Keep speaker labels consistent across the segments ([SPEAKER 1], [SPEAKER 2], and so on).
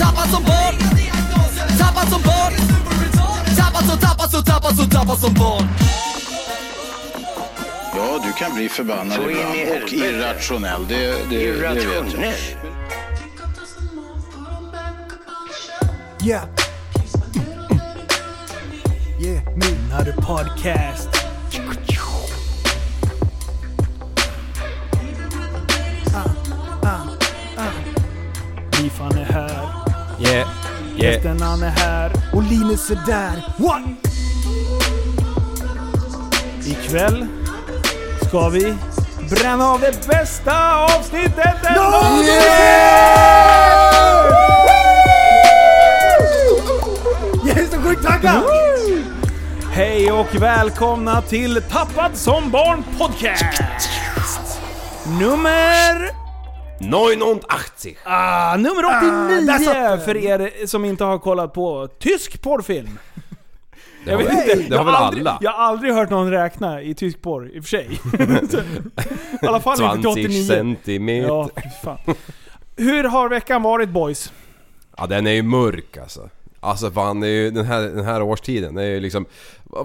[SPEAKER 1] Tappad som barn Tappad som barn Tappad som, tappad som, tappad som, tappad som barn
[SPEAKER 2] Ja, du kan bli förbannad
[SPEAKER 3] Så
[SPEAKER 2] ibland och irrationell. Det, det, det vet jag.
[SPEAKER 3] Irrationell.
[SPEAKER 4] Yeah. Yeah, nu har du podcast.
[SPEAKER 5] Yeah.
[SPEAKER 4] Gästen han är här. Och Linus är där. What? Ikväll ska vi bränna av det bästa avsnittet no! Jag är så sjukt taggad! Hej och välkomna till Tappad som barn podcast! Nummer...
[SPEAKER 5] 89.
[SPEAKER 4] Ah, nummer
[SPEAKER 6] Ah, där
[SPEAKER 4] 89
[SPEAKER 6] satt den.
[SPEAKER 4] för er som inte har kollat på tysk porrfilm.
[SPEAKER 5] Det
[SPEAKER 4] Jag
[SPEAKER 5] har,
[SPEAKER 4] vet
[SPEAKER 5] väl-
[SPEAKER 4] inte,
[SPEAKER 5] det
[SPEAKER 4] jag
[SPEAKER 5] har väl
[SPEAKER 4] aldrig,
[SPEAKER 5] alla?
[SPEAKER 4] Jag har aldrig hört någon räkna i tysk porr, i och för sig. I alla fall inte till
[SPEAKER 5] 20
[SPEAKER 4] 89.
[SPEAKER 5] centimeter.
[SPEAKER 4] Ja,
[SPEAKER 5] Ja.
[SPEAKER 4] fan. Hur har veckan varit boys?
[SPEAKER 5] den är ju mörk alltså. Alltså fan, det är ju den här, den här årstiden. Det är ju liksom...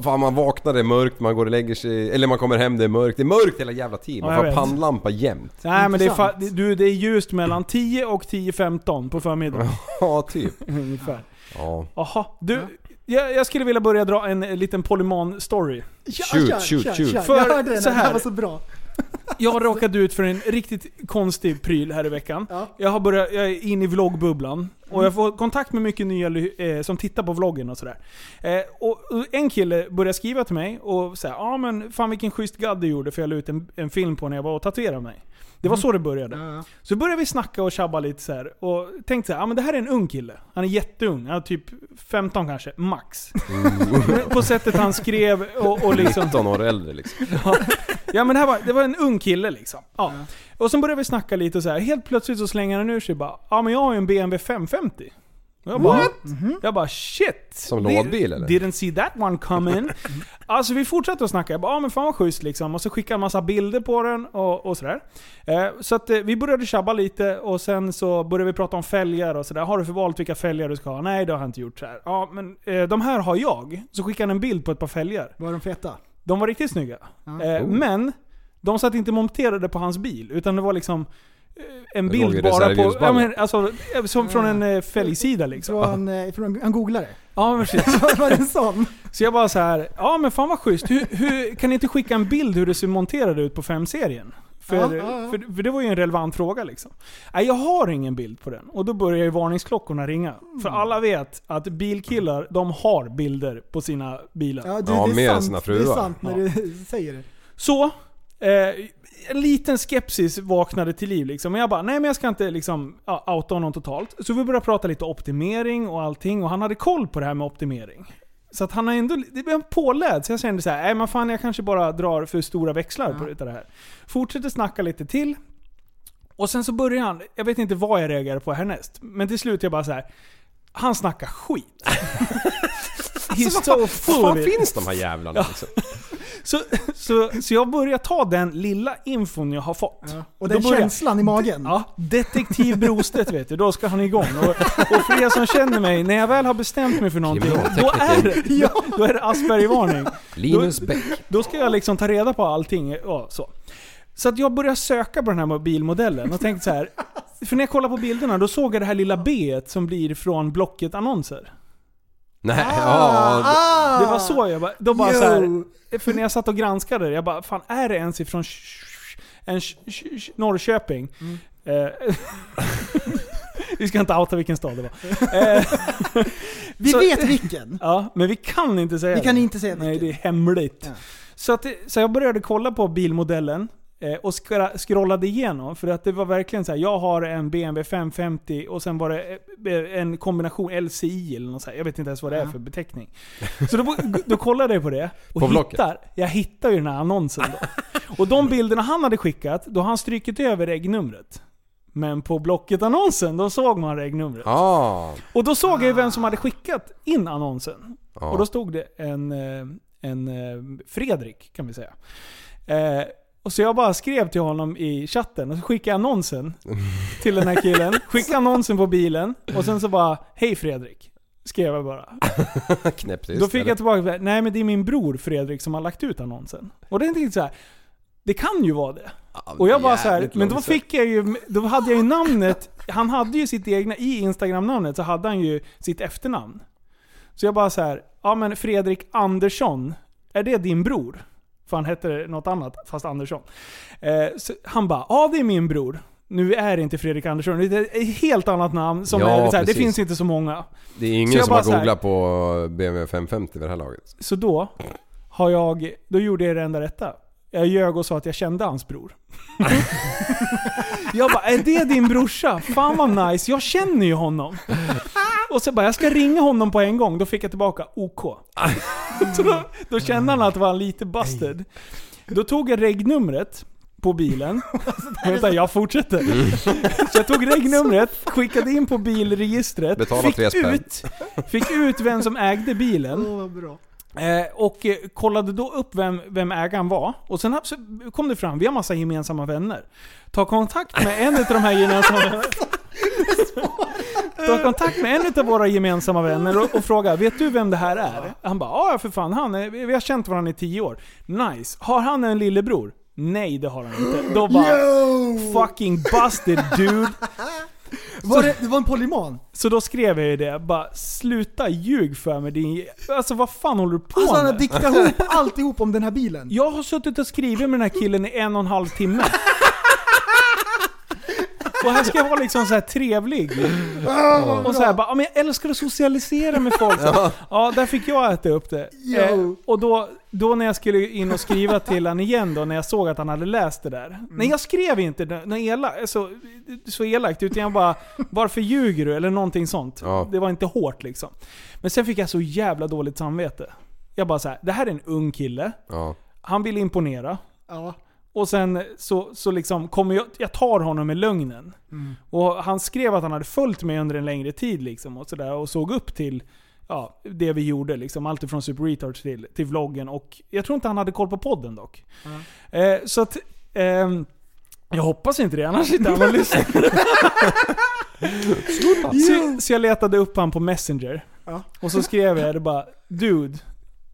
[SPEAKER 5] Fan man vaknar det är mörkt, man går och lägger sig... Eller man kommer hem det är mörkt. Det är mörkt hela jävla tiden.
[SPEAKER 4] Ja,
[SPEAKER 5] Man
[SPEAKER 4] jag
[SPEAKER 5] får
[SPEAKER 4] vet.
[SPEAKER 5] pannlampa jämt.
[SPEAKER 4] Nej men det är, fa- du, det är ljust mellan 10 och 10.15 på förmiddagen.
[SPEAKER 5] Ja, typ.
[SPEAKER 4] ungefär.
[SPEAKER 5] Ja.
[SPEAKER 4] Jaha, du. Jag, jag skulle vilja börja dra en liten polyman-story.
[SPEAKER 6] Ja,
[SPEAKER 5] Shoot, shoot, shoot.
[SPEAKER 4] För
[SPEAKER 6] Jag hörde den,
[SPEAKER 4] så
[SPEAKER 6] det här
[SPEAKER 4] här.
[SPEAKER 6] var så bra.
[SPEAKER 4] Jag har råkat ut för en riktigt konstig pryl här i veckan.
[SPEAKER 6] Ja.
[SPEAKER 4] Jag, har börjat, jag är inne i vloggbubblan. Och jag får kontakt med mycket nya eh, som tittar på vloggen och sådär. Eh, och och en kille började skriva till mig och säga ja ah, men fan vilken schysst gadd du gjorde för jag la ut en, en film på när jag var och tatuerade mig. Det var så det började.
[SPEAKER 6] Ja, ja.
[SPEAKER 4] Så började vi snacka och tjabba lite så här och tänkte så här, ja men det här är en ung kille. Han är jätteung, han är typ 15 kanske, max. på sättet han skrev och, och liksom...
[SPEAKER 5] 19 år äldre liksom.
[SPEAKER 4] Ja men det, här var, det var en ung kille liksom. Ja. Och så började vi snacka lite och så här. helt plötsligt så slänger han ur sig bara Ja men jag har ju en BMW 550. Jag bara, jag bara shit!
[SPEAKER 5] Som
[SPEAKER 4] Di-
[SPEAKER 5] lådbil, eller?
[SPEAKER 4] Didn't see that one coming. alltså vi fortsatte att snacka. Jag bara, ja men fan vad schysst liksom. Och så skickade han massa bilder på den och, och sådär. Eh, så att eh, vi började tjabba lite och sen så började vi prata om fälgar och sådär. Har du förvalt vilka fälgar du ska ha? Nej det har jag inte gjort. Så här. Ja men eh, de här har jag. Så skickade han en bild på ett par fälgar.
[SPEAKER 6] Var de feta?
[SPEAKER 4] De var riktigt snygga.
[SPEAKER 6] Ja.
[SPEAKER 4] Eh, Men, de satt inte monterade på hans bil. Utan det var liksom en
[SPEAKER 5] Det låg i
[SPEAKER 4] bild bara på... Ja, men, alltså, eh, som från en eh, fälgsida liksom.
[SPEAKER 6] Från, eh, från en googlare?
[SPEAKER 4] Ja precis.
[SPEAKER 6] var det en sån?
[SPEAKER 4] Så jag bara så här, ja men fan vad schysst. Hur, hur, kan ni inte skicka en bild hur det ser monterade ut på 5-serien? För,
[SPEAKER 6] Ja, ja, ja.
[SPEAKER 4] För, för det var ju en relevant fråga liksom. Nej, jag har ingen bild på den. Och då börjar ju varningsklockorna ringa. För
[SPEAKER 6] Mm.
[SPEAKER 4] alla vet att bilkillar, de har bilder på sina bilar.
[SPEAKER 6] Ja,
[SPEAKER 5] Ja,
[SPEAKER 6] det är
[SPEAKER 5] mer än
[SPEAKER 6] sant, Det är sant när du säger det.
[SPEAKER 4] Så, eh, en liten skepsis vaknade till liv liksom. Men jag bara, nej men jag ska inte liksom outa honom totalt. Så vi började prata lite optimering och allting och han hade koll på det här med optimering. Så att han har ändå, det blev påläd. Så jag kände så här, nej men fan jag kanske bara drar för stora växlar på det här. Fortsätter snacka lite till. Och sen så börjar han, jag vet inte vad jag reagerar på härnäst. Men till slut jag bara så här. Han snackar skit. He's so full
[SPEAKER 5] Var
[SPEAKER 4] it.
[SPEAKER 5] finns de här jävlarna liksom?
[SPEAKER 4] Så, så, så jag börjar ta den lilla infon jag har fått.
[SPEAKER 6] Och
[SPEAKER 4] Då
[SPEAKER 6] den
[SPEAKER 4] börjar-
[SPEAKER 6] känslan i magen.
[SPEAKER 4] Ja, detektiv Brostedt vet du, då ska han igång. Och, och för er som känner mig, när jag väl har bestämt mig för någonting, då är det, då är det Aspergervarning.
[SPEAKER 5] Linus Bäck.
[SPEAKER 4] Då ska jag liksom ta reda på allting. Ja, så. så att jag börjar söka på den här mobilmodellen och tänkte så här. För när jag kollade på bilderna, då såg jag det här lilla B som blir från Blocket-annonser.
[SPEAKER 5] Nej,
[SPEAKER 6] Ah,
[SPEAKER 5] ja.
[SPEAKER 6] ah,
[SPEAKER 4] Det var så jag bara, då bara så här, För när jag satt och granskade det, jag bara fan är det ens ifrån en Norrköping?
[SPEAKER 6] Mm.
[SPEAKER 4] Eh, vi ska inte outa vilken stad det var. Eh,
[SPEAKER 6] Vi
[SPEAKER 4] så-
[SPEAKER 6] vet vilken.
[SPEAKER 4] ja, men vi kan inte säga
[SPEAKER 6] Vi kan
[SPEAKER 4] det.
[SPEAKER 6] inte säga
[SPEAKER 4] Nej,
[SPEAKER 6] vilken.
[SPEAKER 4] det är hemligt.
[SPEAKER 6] Ja.
[SPEAKER 4] Så, att, så jag började kolla på bilmodellen. Eh, och scrollade igenom. För att det var verkligen så här. jag har en BMW 550 och sen var det eh, en kombination LCI eller något så här. Jag vet inte ens vad det är för beteckning. Så då, då kollade jag på det och
[SPEAKER 5] På Blocket?
[SPEAKER 4] hittar, jag hittar ju den här annonsen då. Och de bilderna han hade skickat, då har han strykit över regnumret. Men på Blocket-annonsen, då såg man regnumret.
[SPEAKER 5] Ah.
[SPEAKER 4] Och då såg jag ju vem som hade skickat in annonsen.
[SPEAKER 5] Ja.
[SPEAKER 4] Och då stod det en, eh, en Fredrik, kan vi säga. Eh, och så jag bara skrev till honom i chatten och så skickade jag annonsen till den här killen. Skickade annonsen på bilen och sen så bara Hej Fredrik. Skrev jag bara.
[SPEAKER 5] Knäpptyst.
[SPEAKER 4] Då fick jag tillbaka Nej men det är min bror Fredrik som har lagt ut annonsen. Och det är inte så här. Det kan ju vara det. Och jag bara så här, men då fick jag ju, då hade jag ju namnet, han hade ju sitt egna, i Instagram-namnet så hade han ju sitt efternamn. Så jag bara så här, ja men Fredrik Andersson, är det din bror? För han hette något annat, fast Andersson. Eh, han bara, ja det är min bror. Nu är det inte Fredrik Andersson, det är ett helt annat namn som
[SPEAKER 5] Ja,
[SPEAKER 4] är så här, det finns inte så många.
[SPEAKER 5] Det är ingen som
[SPEAKER 4] bara
[SPEAKER 5] har googlat på BMW 550 vid det här laget.
[SPEAKER 4] Så då har jag, då gjorde jag det enda rätta. Jag ljög och sa att jag kände hans bror. jag bara, är det din brorsa? Fan vad nice, jag känner ju honom. Och så bara, jag ska ringa honom på en gång. Då fick jag tillbaka OK. så då, då kände han att det var lite busted. Då tog jag regnumret på bilen. Vänta, jag fortsätter. Så jag tog regnumret, skickade in på bilregistret,
[SPEAKER 5] Betala
[SPEAKER 4] fick
[SPEAKER 5] tre spänn.
[SPEAKER 4] ut, fick ut vem som ägde bilen.
[SPEAKER 6] Åh, vad bra.
[SPEAKER 4] Eh, och eh, kollade då upp vem, vem ägaren var. Och sen kom det fram, vi har massa gemensamma vänner. Ta kontakt med en av de här gemensamma vännerna. Ta kontakt med en av våra gemensamma vänner och, och fråga, vet du vem det här är? Han bara, ja för fan, han är, vi har känt varandra i tio år. Nice. Har han en lillebror? Nej, det har han inte. Då bara, fucking busted dude.
[SPEAKER 6] Var det, det var en polyman?
[SPEAKER 4] Så då skrev jag ju det, bara sluta ljug för mig din... Alltså vad fan håller du på
[SPEAKER 6] Alltså han har
[SPEAKER 4] med?
[SPEAKER 6] diktat ihop alltihop om den här bilen.
[SPEAKER 4] Jag har suttit och skrivit med den här killen i en och en halv timme. Och här ska jag vara liksom så här trevlig. Och så här bara, ja, men jag älskar att socialisera med folk. Så, ja, där fick jag äta upp det. Eh, och då, då när jag skulle in och skriva till han igen då, när jag såg att han hade läst det där. Nej jag skrev inte det, nej, ela, så, så elakt, utan jag bara, varför ljuger du? Eller någonting sånt.
[SPEAKER 5] Ja.
[SPEAKER 4] Det var inte hårt liksom. Men sen fick jag så jävla dåligt samvete. Jag bara så här, det här är en ung kille.
[SPEAKER 5] Ja.
[SPEAKER 4] Han vill imponera.
[SPEAKER 6] Ja.
[SPEAKER 4] Och sen så, så liksom kommer jag, jag tar honom med lögnen. Och han skrev att han hade följt mig under en längre tid liksom och sådär och såg upp till ja, det vi gjorde. Liksom, allt ifrån Super Retards till, till vloggen. Och jag tror inte han hade koll på podden dock. Eh, så att... ehm, jag hoppas inte det, annars sitter han och lyssnar. så, så jag letade upp han på Messenger.
[SPEAKER 6] Ja.
[SPEAKER 4] Och så skrev jag det bara Dude,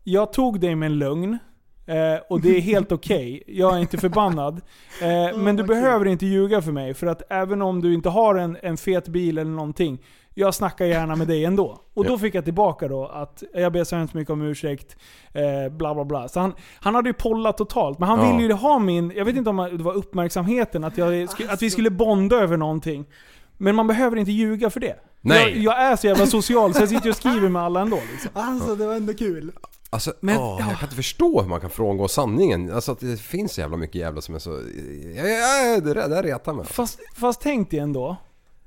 [SPEAKER 4] jag tog dig med en lögn. Eh, och det är helt okej. Jag är inte förbannad. Eh, men du
[SPEAKER 6] vad
[SPEAKER 4] behöver inte ljuga för mig. För att även om du inte har en, en fet bil eller någonting. Jag snackar gärna med dig ändå. Och då
[SPEAKER 5] Ja.
[SPEAKER 4] fick jag tillbaka då att jag ber så hemskt mycket om ursäkt. Eh, bla bla bla. Så han, han hade ju pollat totalt. Men han
[SPEAKER 5] Ja.
[SPEAKER 4] ville ju ha min, jag vet inte om det var uppmärksamheten, att, jag, att vi skulle bonda över någonting. Men man behöver inte ljuga för det.
[SPEAKER 5] Nej.
[SPEAKER 4] Jag, jag är så jävla social så jag sitter och skriver med alla ändå. Liksom.
[SPEAKER 6] Alltså det var ändå kul.
[SPEAKER 5] Alltså,
[SPEAKER 4] Men-
[SPEAKER 5] åh,
[SPEAKER 4] ja.
[SPEAKER 5] jag kan inte förstå hur man kan frångå sanningen. Alltså att det finns så jävla mycket jävla som är så... Ja, ja, ja, det där, retar mig.
[SPEAKER 4] Fast, fast tänk dig ändå.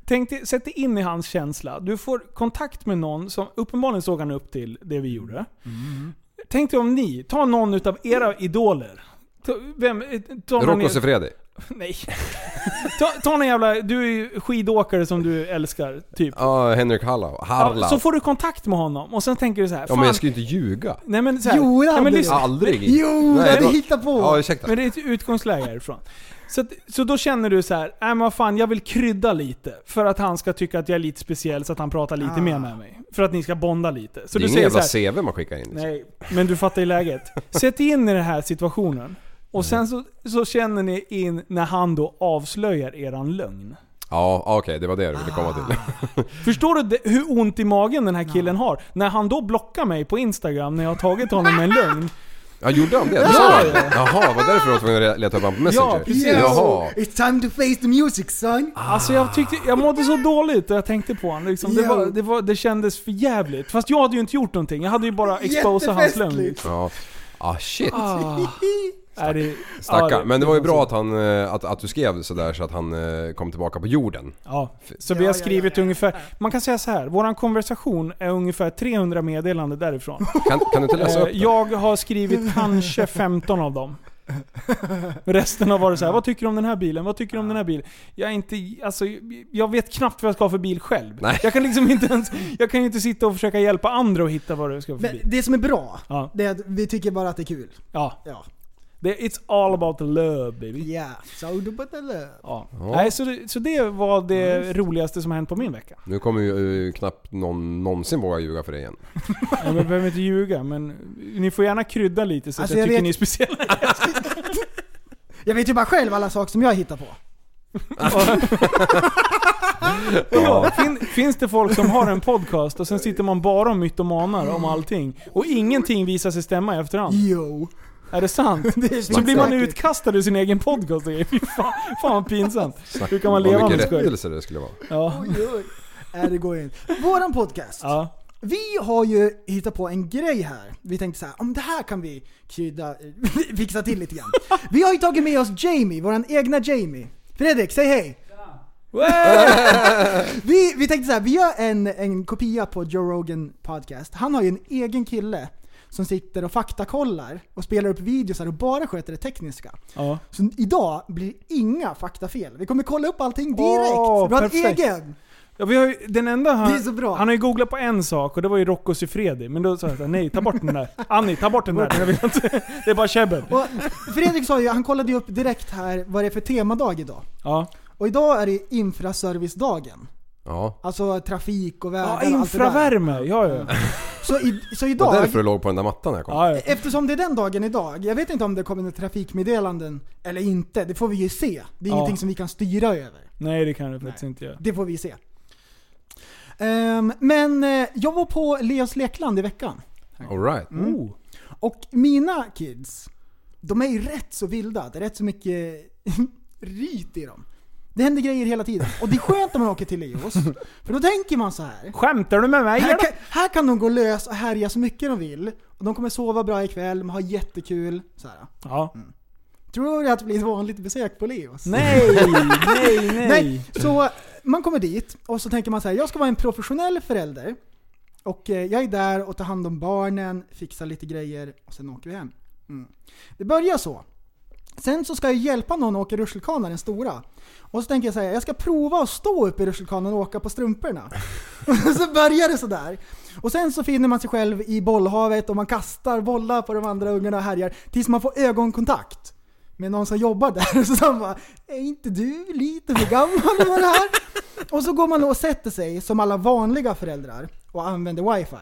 [SPEAKER 4] Tänk dig, sätt dig in i hans känsla. Du får kontakt med någon som uppenbarligen såg han upp till det vi gjorde. Tänk dig om ni, ta någon utav era idoler. Ta, vem, ta någon
[SPEAKER 5] Rocco Siffredi.
[SPEAKER 4] Nej. Ta, ta någon jävla, du är ju skidåkare som du älskar, typ.
[SPEAKER 5] Ja, Henrik Harlau. Harlau.
[SPEAKER 4] Ja, så får du kontakt med honom och sen tänker du så här.
[SPEAKER 5] Ja
[SPEAKER 4] fan,
[SPEAKER 5] men jag ska ju inte ljuga.
[SPEAKER 4] Nej men så här,
[SPEAKER 6] Jo, det
[SPEAKER 4] nej, men
[SPEAKER 6] hade
[SPEAKER 4] lyssna.
[SPEAKER 5] Aldrig.
[SPEAKER 6] Jo,
[SPEAKER 5] Nej,
[SPEAKER 6] det hade
[SPEAKER 5] då-
[SPEAKER 6] hittat på.
[SPEAKER 5] Ja, ursäkta.
[SPEAKER 4] Men det är ett utgångsläge härifrån. Så, att, så då känner du så här, nej men vad fan, jag vill krydda lite. För att han ska tycka att jag är lite speciell, så att han pratar lite
[SPEAKER 6] Ah.
[SPEAKER 4] mer med mig. För att ni ska bonda lite. Så
[SPEAKER 5] det är
[SPEAKER 4] du
[SPEAKER 5] ingen
[SPEAKER 4] säger så
[SPEAKER 5] jävla
[SPEAKER 4] här,
[SPEAKER 5] CV man skickar in. Liksom.
[SPEAKER 4] nej, men du fattar ju läget. Sätt in i den här situationen. Och sen så, så känner ni in när han då avslöjar eran lögn.
[SPEAKER 5] Ja, okej, det var det du ville komma till.
[SPEAKER 4] Förstår du det, hur ont i magen den här killen har? När han då blockar mig på Instagram när jag har tagit honom med en lögn.
[SPEAKER 5] Ja, gjorde han det?
[SPEAKER 4] Ja,
[SPEAKER 5] Du sa det? Jaha, var det därför du var tvungen att leta upp honom på Messenger?
[SPEAKER 4] Ja, precis.
[SPEAKER 5] Jaha.
[SPEAKER 6] It's time to face the music son.
[SPEAKER 4] Alltså jag tyckte, jag mådde så dåligt när jag tänkte på honom. Liksom, det, var, det, var, det kändes för jävligt. Fast jag hade ju inte gjort någonting. Jag hade ju bara exposat hans lögn.
[SPEAKER 6] Jättefestligt.
[SPEAKER 4] Liksom.
[SPEAKER 5] Ja. Ah shit.
[SPEAKER 4] Ah. Det,
[SPEAKER 5] Stackarn. Men det var ju bra att, han, eh, att, att du skrev sådär så att han eh, kom tillbaka på jorden.
[SPEAKER 4] Ja, så vi har skrivit
[SPEAKER 6] ja, ja,
[SPEAKER 4] ungefär... Man kan säga så här. våran konversation är ungefär 300 meddelanden därifrån.
[SPEAKER 5] Kan, kan du inte läsa upp
[SPEAKER 4] Eh,
[SPEAKER 5] det?
[SPEAKER 4] jag har skrivit kanske 15 av dem. Resten har varit så här. vad tycker du om den här bilen? Vad tycker du om den här bilen? Jag är inte... Alltså, jag vet knappt vad jag ska ha för bil själv.
[SPEAKER 5] Nej.
[SPEAKER 4] Jag kan liksom inte ens... Jag kan ju inte sitta och försöka hjälpa andra att hitta vad du ska ha för
[SPEAKER 6] Men
[SPEAKER 4] bil.
[SPEAKER 6] det som är bra,
[SPEAKER 4] Ja.
[SPEAKER 6] det är att vi tycker bara att det är kul.
[SPEAKER 4] Ja.
[SPEAKER 6] Ja.
[SPEAKER 4] It's all about the love baby.
[SPEAKER 6] Ja, so do but the love.
[SPEAKER 4] Ja.
[SPEAKER 5] Ja.
[SPEAKER 4] Nej, så, det, så det var det roligaste som har hänt på min vecka.
[SPEAKER 5] Nu kommer ju eh, knappt någon någonsin våga ljuga för dig igen.
[SPEAKER 4] Ja, men jag behöver inte ljuga, men ni får gärna krydda lite så
[SPEAKER 6] Alltså,
[SPEAKER 4] att jag,
[SPEAKER 6] jag
[SPEAKER 4] tycker
[SPEAKER 6] vet-
[SPEAKER 4] ni är speciella.
[SPEAKER 6] Jag vet ju bara själv alla saker som jag hittar på.
[SPEAKER 4] Ja. Fin, finns det folk som har en podcast och sen sitter man bara och mytomanar om allting och ingenting visar sig stämma i efterhand?
[SPEAKER 6] Jo.
[SPEAKER 4] Är det sant?
[SPEAKER 6] Det
[SPEAKER 4] Så blir man utkastad ur sin egen podcast och. Fy fan, fan vad pinsamt.
[SPEAKER 5] Snacka
[SPEAKER 4] Hur kan man leva med
[SPEAKER 5] mycket
[SPEAKER 4] skoj?
[SPEAKER 5] rättelse det skulle vara.
[SPEAKER 4] Ja.
[SPEAKER 6] Oj, oj. Är det går in. Våran podcast.
[SPEAKER 4] ja.
[SPEAKER 6] Vi har ju hittat på en grej här. Vi tänkte så här, om det här kan vi krydda, fixa till lite grann. Vi har ju tagit med oss Jamie, våran egna Jamie. Fredrik, säg hej! Vi, vi tänkte så här, vi gör en, en kopia på Joe Rogan podcast. Han har ju en egen kille som sitter och faktakollar och spelar upp videos här och bara sköter det tekniska.
[SPEAKER 4] ja.
[SPEAKER 6] Så idag blir det inga faktafel. Vi kommer kolla upp allting direkt.
[SPEAKER 4] Åh,
[SPEAKER 6] vi har en
[SPEAKER 4] perfekt.
[SPEAKER 6] egen!
[SPEAKER 4] Ja, vi har ju, den enda han, han har ju googlat på en sak och det var ju Rocco Siffredi. Men då sa jag nej ta bort den där. Annie, ta bort den där. Jag vill inte. Det är bara käbbel.
[SPEAKER 6] Och Fredrik sa ju, han kollade ju upp direkt här vad det är för temadag idag.
[SPEAKER 4] Ja.
[SPEAKER 6] Och idag är det infraservicedagen.
[SPEAKER 5] Ja.
[SPEAKER 6] Alltså trafik och vägar
[SPEAKER 4] ja,
[SPEAKER 6] och allt det där.
[SPEAKER 4] infravärme. Ja, ja.
[SPEAKER 6] Så, i, så
[SPEAKER 5] Det
[SPEAKER 6] idag,
[SPEAKER 5] var därför du låg på den där mattan när jag kom.
[SPEAKER 4] ja, ja.
[SPEAKER 6] eftersom det är den dagen idag, jag vet inte om det kommer några trafikmeddelanden eller inte, det får vi ju se. Det är
[SPEAKER 4] Ja.
[SPEAKER 6] ingenting som vi kan styra över.
[SPEAKER 4] Nej det kan jag faktiskt inte göra.
[SPEAKER 6] Det får vi se. Ehm, men eh, jag var på Leos lekland i veckan.
[SPEAKER 5] Alright.
[SPEAKER 4] Oh.
[SPEAKER 6] Och mina kids, de är ju rätt så vilda. Det är rätt så mycket ryt i dem. Det händer grejer hela tiden. Och det är skönt när man åker till Leos. För då tänker man så här.
[SPEAKER 4] Skämtar du med mig
[SPEAKER 6] Här kan, här kan de gå lös och härja så mycket de vill. Och de kommer sova bra ikväll, de har jättekul. Så här.
[SPEAKER 4] Ja.
[SPEAKER 6] Tror du att det blir ett vanligt besök på Leos?
[SPEAKER 4] Nej, nej, nej.
[SPEAKER 6] Nej, så man kommer dit och så tänker man så här, jag ska vara en professionell förälder. Och eh, jag är där och tar hand om barnen, fixar lite grejer och sen åker vi hem. Mm. Det börjar så. Sen så ska jag hjälpa någon att åka rutschkana, den stora. Och så tänker jag säga, jag ska prova att stå upp i rutschkanan och åka på strumporna. Och så börjar det sådär. Och sen så finner man sig själv i bollhavet och man kastar bollar på de andra ungarna och härjar tills man får ögonkontakt med någon som jobbar där. Så han bara, är inte du lite för gammal för det här? Och så går man och sätter sig som alla vanliga föräldrar och använder wifi.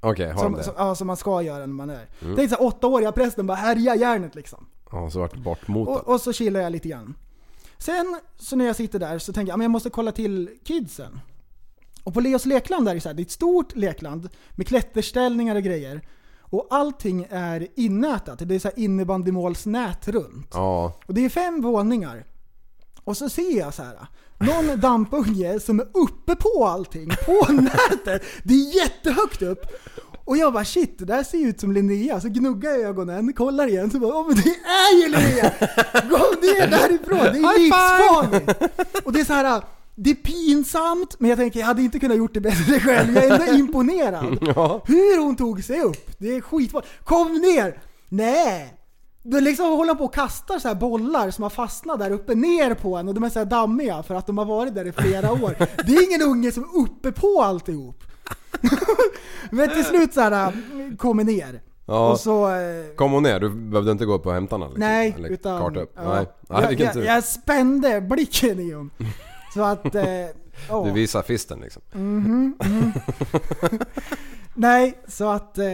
[SPEAKER 5] Okej, har de
[SPEAKER 6] Som,
[SPEAKER 5] det?
[SPEAKER 6] som, ja, som man ska göra när man är. Tänk såhär åttaåriga prästen bara härjar järnet liksom.
[SPEAKER 5] Ja, så vart det bortmotad.
[SPEAKER 6] Och, och så chillar jag lite grann. Sen så när jag sitter där så tänker jag att jag måste kolla till kidsen. Och på Leos lekland där är det, så här, det är ett stort lekland med klätterställningar och grejer. Och allting är innätat. Det är så här innebandymålsnät runt.
[SPEAKER 5] Ja.
[SPEAKER 6] Och det är fem våningar. Och så ser jag så här. Någon dampunge som är uppe på allting, på nätet. Det är jättehögt upp. Och jag bara shit, det där ser ut som Linnea. Så gnuggar jag ögonen, kollar igen, så bara åh men det är ju Linnea! Gå ner därifrån, det är livsfarligt! Och det är så här. Det är pinsamt, men jag tänker jag hade inte kunnat gjort det bättre själv. Jag är ändå imponerad.
[SPEAKER 5] Ja.
[SPEAKER 6] Hur hon tog sig upp, det är skitfarligt. Kom ner! Nej! Du liksom håller på och kastar så här bollar som har fastnat där uppe ner på en och de är så här dammiga för att de har varit där i flera år. Det är ingen unge som är uppe på alltihop. Men till slut så här kommer ner.
[SPEAKER 5] Ja.
[SPEAKER 6] Och så... eh,
[SPEAKER 5] Kom hon ner? Du behövde inte gå på hämtarna liksom?
[SPEAKER 6] Nej,
[SPEAKER 5] Eller
[SPEAKER 6] utan...
[SPEAKER 5] karta upp?
[SPEAKER 6] ja.
[SPEAKER 5] Nej. Nej,
[SPEAKER 6] jag, jag, jag spände blicken i hon. Så att... Eh, ja.
[SPEAKER 5] Du visar fisten liksom.
[SPEAKER 6] Nej, så att... Eh,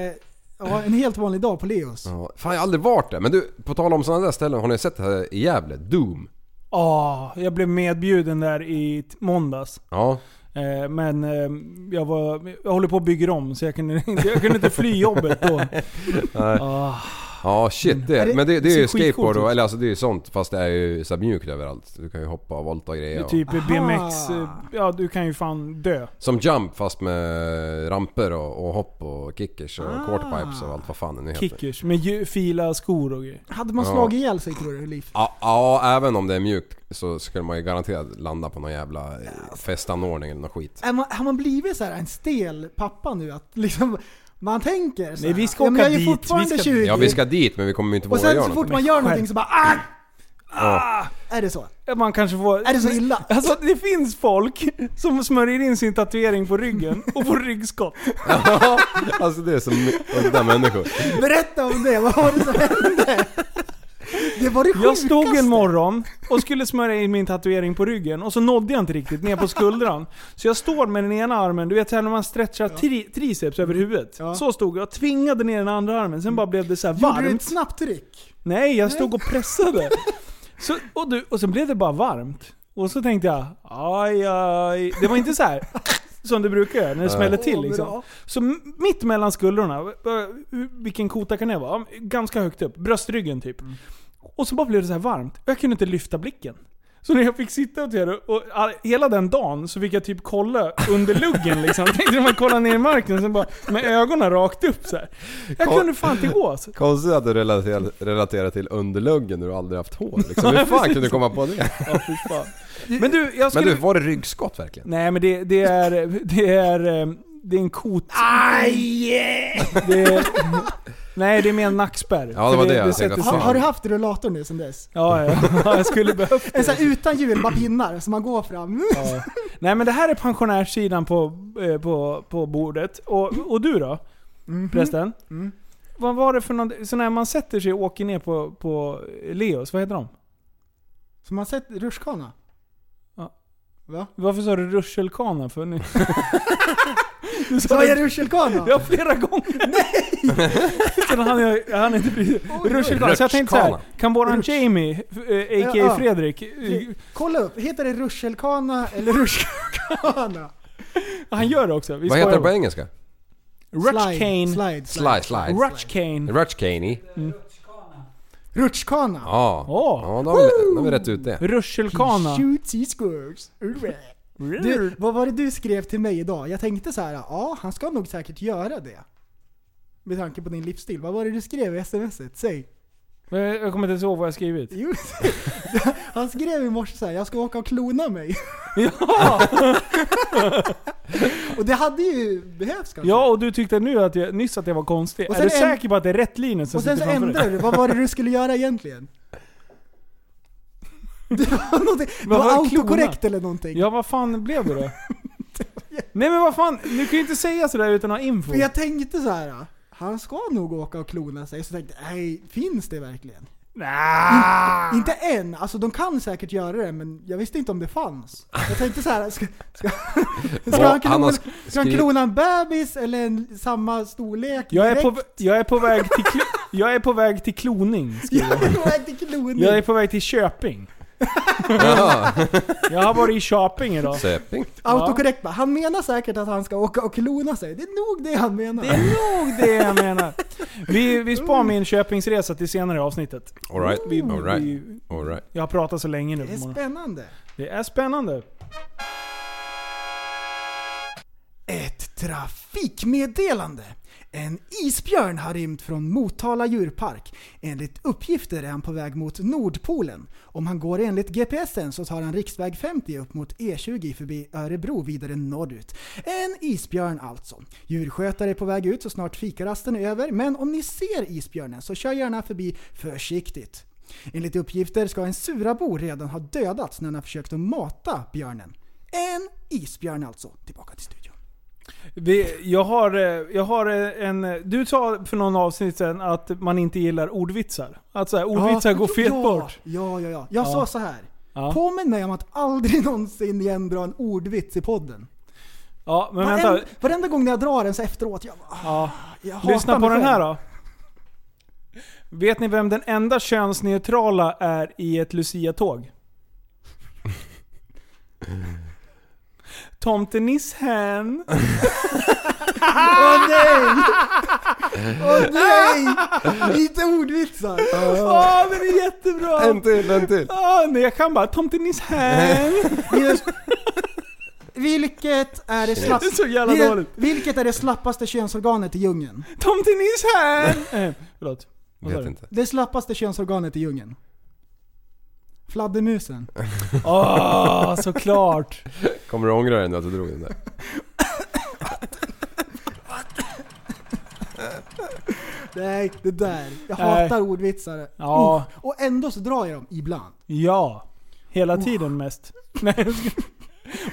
[SPEAKER 6] ja, en helt vanlig dag på Leos.
[SPEAKER 5] Ja. Fan jag har aldrig varit där. Men du, på tal om sådana där ställen. Har ni sett det här i Gävle? Doom?
[SPEAKER 4] Åh, jag blev medbjuden där i måndags.
[SPEAKER 5] Ja.
[SPEAKER 4] Eh, men eh, jag, var, jag håller på att bygga om så jag kunde, jag kunde inte fly jobbet då.
[SPEAKER 5] Ja shit det,
[SPEAKER 6] Är det-
[SPEAKER 5] men det, det är
[SPEAKER 4] ser
[SPEAKER 5] ju skateboard, och, eller alltså det är ju sånt fast det är ju så mjukt överallt. Du kan ju hoppa och volta och
[SPEAKER 4] Det
[SPEAKER 5] grejer.
[SPEAKER 4] är
[SPEAKER 5] Och,
[SPEAKER 4] typ
[SPEAKER 6] Aha.
[SPEAKER 4] BMX, eh, ja du kan ju fan dö.
[SPEAKER 5] som jump fast med ramper och, och hopp och kickers och
[SPEAKER 6] Ah.
[SPEAKER 5] quarterpipes och allt vad fan det nu heter.
[SPEAKER 4] Kickers med ju- fila skor och grejer.
[SPEAKER 6] Hade man
[SPEAKER 5] Ja.
[SPEAKER 6] slagit ihjäl sig tror du, Liv?
[SPEAKER 5] Ja, ja, även om det är mjukt så skulle man ju garanterat landa på någon jävla eh, festanordning eller något skit.
[SPEAKER 6] Är man, har man blivit så här en stel pappa nu? Att liksom, man tänker så
[SPEAKER 4] Nej, vi ska
[SPEAKER 6] ja, men
[SPEAKER 4] åka
[SPEAKER 6] är
[SPEAKER 4] dit,
[SPEAKER 6] fortfarande
[SPEAKER 4] vi ska-
[SPEAKER 6] 20.
[SPEAKER 5] Ja vi ska dit men vi kommer inte
[SPEAKER 6] och
[SPEAKER 5] våga
[SPEAKER 6] sen
[SPEAKER 5] göra
[SPEAKER 6] så fort man gör någonting så bara ah!
[SPEAKER 5] Ja.
[SPEAKER 6] Är det så?
[SPEAKER 4] Man kanske får...
[SPEAKER 6] Är det så illa?
[SPEAKER 4] Alltså det finns folk som smörjer in sin tatuering på ryggen och får ryggskott.
[SPEAKER 5] Ja, alltså det är som udda människor.
[SPEAKER 6] Berätta om det, vad var det som hände? Det var det
[SPEAKER 4] Jag
[SPEAKER 6] sjukaste.
[SPEAKER 4] stod en morgon och skulle smörja in min tatuering på ryggen och så nådde jag inte riktigt ner på skuldran. Så jag står med den ena armen, du vet när man stretchar tri triceps över huvudet.
[SPEAKER 6] Ja.
[SPEAKER 4] Så stod jag och tvingade ner den andra armen, sen bara blev det så här
[SPEAKER 6] Gjorde du ett
[SPEAKER 4] varmt.
[SPEAKER 6] snabbt tryck?
[SPEAKER 4] Nej, jag stod och pressade. Så, och, du, och sen blev det bara varmt. Och så tänkte jag, aj aj. Det var inte så här som det brukar göra när det smäller till liksom. Så mitt mellan skuldrorna, vilken kota kan det vara? Ganska högt upp, bröstryggen typ. Och så bara blev det så här varmt. Jag kunde inte lyfta blicken. Så när jag fick sitta och det, och hela den dagen så fick jag typ kolla under luggen liksom. Tänkte man kolla ner i marken, sen bara med ögonen rakt upp så här. Jag kunde fan inte gå. Alltså.
[SPEAKER 5] Konstigt att du relaterar, relaterar till underluggen när du aldrig haft hår liksom. Hur fan kunde du komma på det?
[SPEAKER 4] Ja, fan. Men du, jag
[SPEAKER 5] Men
[SPEAKER 4] skulle...
[SPEAKER 5] du, var det ryggskott verkligen?
[SPEAKER 4] Nej men det, det är... Det är... eh, Det är en kot...
[SPEAKER 6] Aj!
[SPEAKER 4] Det är, nej det är mer en nackspärr.
[SPEAKER 5] Ja, det var det jag tänkte
[SPEAKER 6] Har, har du haft rullator nu sen dess?
[SPEAKER 4] Ja, ja, ja, jag skulle behövt
[SPEAKER 6] En sån här utan hjul, bara pinnar, så man går fram.
[SPEAKER 4] Ja. Nej men det här är pensionärssidan på, eh, på, på bordet. Och, och du då?
[SPEAKER 6] Mhm.
[SPEAKER 4] Förresten?
[SPEAKER 6] Mm.
[SPEAKER 4] Vad var det för något, så när man sätter sig och åker ner på, på Leos, vad heter de?
[SPEAKER 6] Så man sett rutschkana?
[SPEAKER 4] Ja.
[SPEAKER 6] Va?
[SPEAKER 4] Varför sa du rutschelkana för nu? Du sa
[SPEAKER 6] jag rutschkana?
[SPEAKER 4] Ja, flera gånger. Nej! Sen hann jag, hann inte. Rutschkana. Så jag tänkte såhär,
[SPEAKER 5] Rutschkana.
[SPEAKER 4] kan våran
[SPEAKER 6] Rutsch.
[SPEAKER 4] Jamie, eh, a.k.a.
[SPEAKER 6] Ja.
[SPEAKER 4] Fredrik, eh,
[SPEAKER 6] Kolla upp, heter det rutschelkana eller rutschkana?
[SPEAKER 4] han gör det också. Vi
[SPEAKER 5] Vad heter det på engelska?
[SPEAKER 4] Rutschkane.
[SPEAKER 6] Slide,
[SPEAKER 5] Slide, slide.
[SPEAKER 4] Rutschkane.
[SPEAKER 5] Rutschkane.
[SPEAKER 6] Rutschkana.
[SPEAKER 5] Ja.
[SPEAKER 4] Åh.
[SPEAKER 5] Ja, då har vi, då har vi rätt ut det.
[SPEAKER 4] Rutschelkana.
[SPEAKER 6] Shoots he scores. Du, vad var det du skrev till mig idag? Jag tänkte så här, ja han ska nog säkert göra det. Med tanke på din livsstil. Vad var det du skrev i smset? Säg.
[SPEAKER 4] Jag kommer inte ihåg vad jag skrivit.
[SPEAKER 6] Jo, han skrev i morse så här, jag ska åka och klona mig.
[SPEAKER 4] Ja!
[SPEAKER 6] Och det hade ju behövts kanske.
[SPEAKER 4] ja, och du tyckte nu att jag, nyss att jag var konstig.
[SPEAKER 6] Och
[SPEAKER 4] är du säker på att det är rätt linje som
[SPEAKER 6] och sen så ändrade du, vad var det du skulle göra egentligen? Det var någonting, det
[SPEAKER 4] Vad
[SPEAKER 6] var
[SPEAKER 4] var klona?
[SPEAKER 6] autokorrekt eller någonting.
[SPEAKER 4] Ja, vad fan blev det då? Nej men vad fan, du kan ju inte säga sådär utan att ha info.
[SPEAKER 6] För jag tänkte så här. han ska nog åka och klona sig. Så tänkte jag, nej, finns det verkligen?
[SPEAKER 4] Nah.
[SPEAKER 6] Inte än, alltså de kan säkert göra det men jag visste inte om det fanns. Jag tänkte så här, ska, ska, ska, han,
[SPEAKER 5] han har
[SPEAKER 6] klona,
[SPEAKER 5] sk-
[SPEAKER 6] ska han
[SPEAKER 5] skrivit-
[SPEAKER 6] klona en bebis eller en, samma storlek
[SPEAKER 4] Jag är, på, jag, är på väg till klo, jag är på väg till kloning. skriver
[SPEAKER 6] Jag
[SPEAKER 4] jag.
[SPEAKER 6] är på väg till kloning.
[SPEAKER 4] Jag är på väg till Köping.
[SPEAKER 5] Jaha.
[SPEAKER 4] Jag har varit i Köping idag.
[SPEAKER 5] Söping.
[SPEAKER 6] Autokorrekt bara, han menar säkert att han ska åka och klona sig. Det är nog det han menar.
[SPEAKER 4] Det är nog det jag menar. Vi, vi spar min Köpingsresa till senare i avsnittet.
[SPEAKER 5] Alright.
[SPEAKER 4] Vi,
[SPEAKER 5] Alright.
[SPEAKER 4] vi,
[SPEAKER 5] Alright.
[SPEAKER 4] jag har pratat så länge nu
[SPEAKER 6] Det
[SPEAKER 4] på
[SPEAKER 6] är
[SPEAKER 4] morgonen.
[SPEAKER 6] spännande.
[SPEAKER 4] Det är spännande.
[SPEAKER 6] Ett trafikmeddelande. En isbjörn har rymt från Motala djurpark. Enligt uppgifter är han på väg mot Nordpolen. Om han går enligt GPSen så tar han riksväg 50 upp mot E20 förbi Örebro vidare norrut. En isbjörn alltså. Djurskötare är på väg ut så snart fikarasten är över, men om ni ser isbjörnen så kör gärna förbi försiktigt. Enligt uppgifter ska en surabo redan ha dödats när han har försökt att mata björnen. En isbjörn alltså. Tillbaka till studion.
[SPEAKER 4] Vi, jag, har, eh, jag har eh, en... Du sa för någon avsnitt sen att man inte gillar ordvitsar. Att så här, ordvitsar går fet
[SPEAKER 6] ja,
[SPEAKER 4] bort.
[SPEAKER 6] Ja, ja, ja. Jag
[SPEAKER 4] Ja.
[SPEAKER 6] sa så här.
[SPEAKER 4] Ja.
[SPEAKER 6] Påminn mig om att aldrig någonsin igen dra en ordvits i podden.
[SPEAKER 4] Ja, men
[SPEAKER 6] Varenda,
[SPEAKER 4] vänta.
[SPEAKER 6] varenda gång när jag drar den så efteråt, jag, bara, ah,
[SPEAKER 4] Ja.
[SPEAKER 6] jag hatar
[SPEAKER 4] Lyssna på
[SPEAKER 6] mig
[SPEAKER 4] den här då. Vet ni vem den enda könsneutrala är i ett Lucia-tåg? Tomtenisshän.
[SPEAKER 6] Åh nej! Åh nej! Lite ordvitsar.
[SPEAKER 4] Åh, den är jättebra!
[SPEAKER 5] En till, en till.
[SPEAKER 4] Åh, men jag kan bara Tomten is här.
[SPEAKER 6] Linus, Vilket är det, slapp...
[SPEAKER 4] Det är så jävla
[SPEAKER 6] Vil-
[SPEAKER 4] dåligt.
[SPEAKER 6] Vilket är det slappaste könsorganet i djungeln?
[SPEAKER 4] Tomten is här! Eh, Förlåt.
[SPEAKER 5] Vet inte.
[SPEAKER 6] Det slappaste könsorganet i djungeln? Fladdermusen.
[SPEAKER 4] Åh, såklart.
[SPEAKER 5] Kommer du ångra dig nu att du drog den där?
[SPEAKER 6] Nej, det där. Jag
[SPEAKER 4] Nej.
[SPEAKER 6] hatar ordvitsar.
[SPEAKER 4] Ja.
[SPEAKER 6] Uff. Och ändå så drar jag dem ibland.
[SPEAKER 4] Ja. Hela tiden mest. Nej,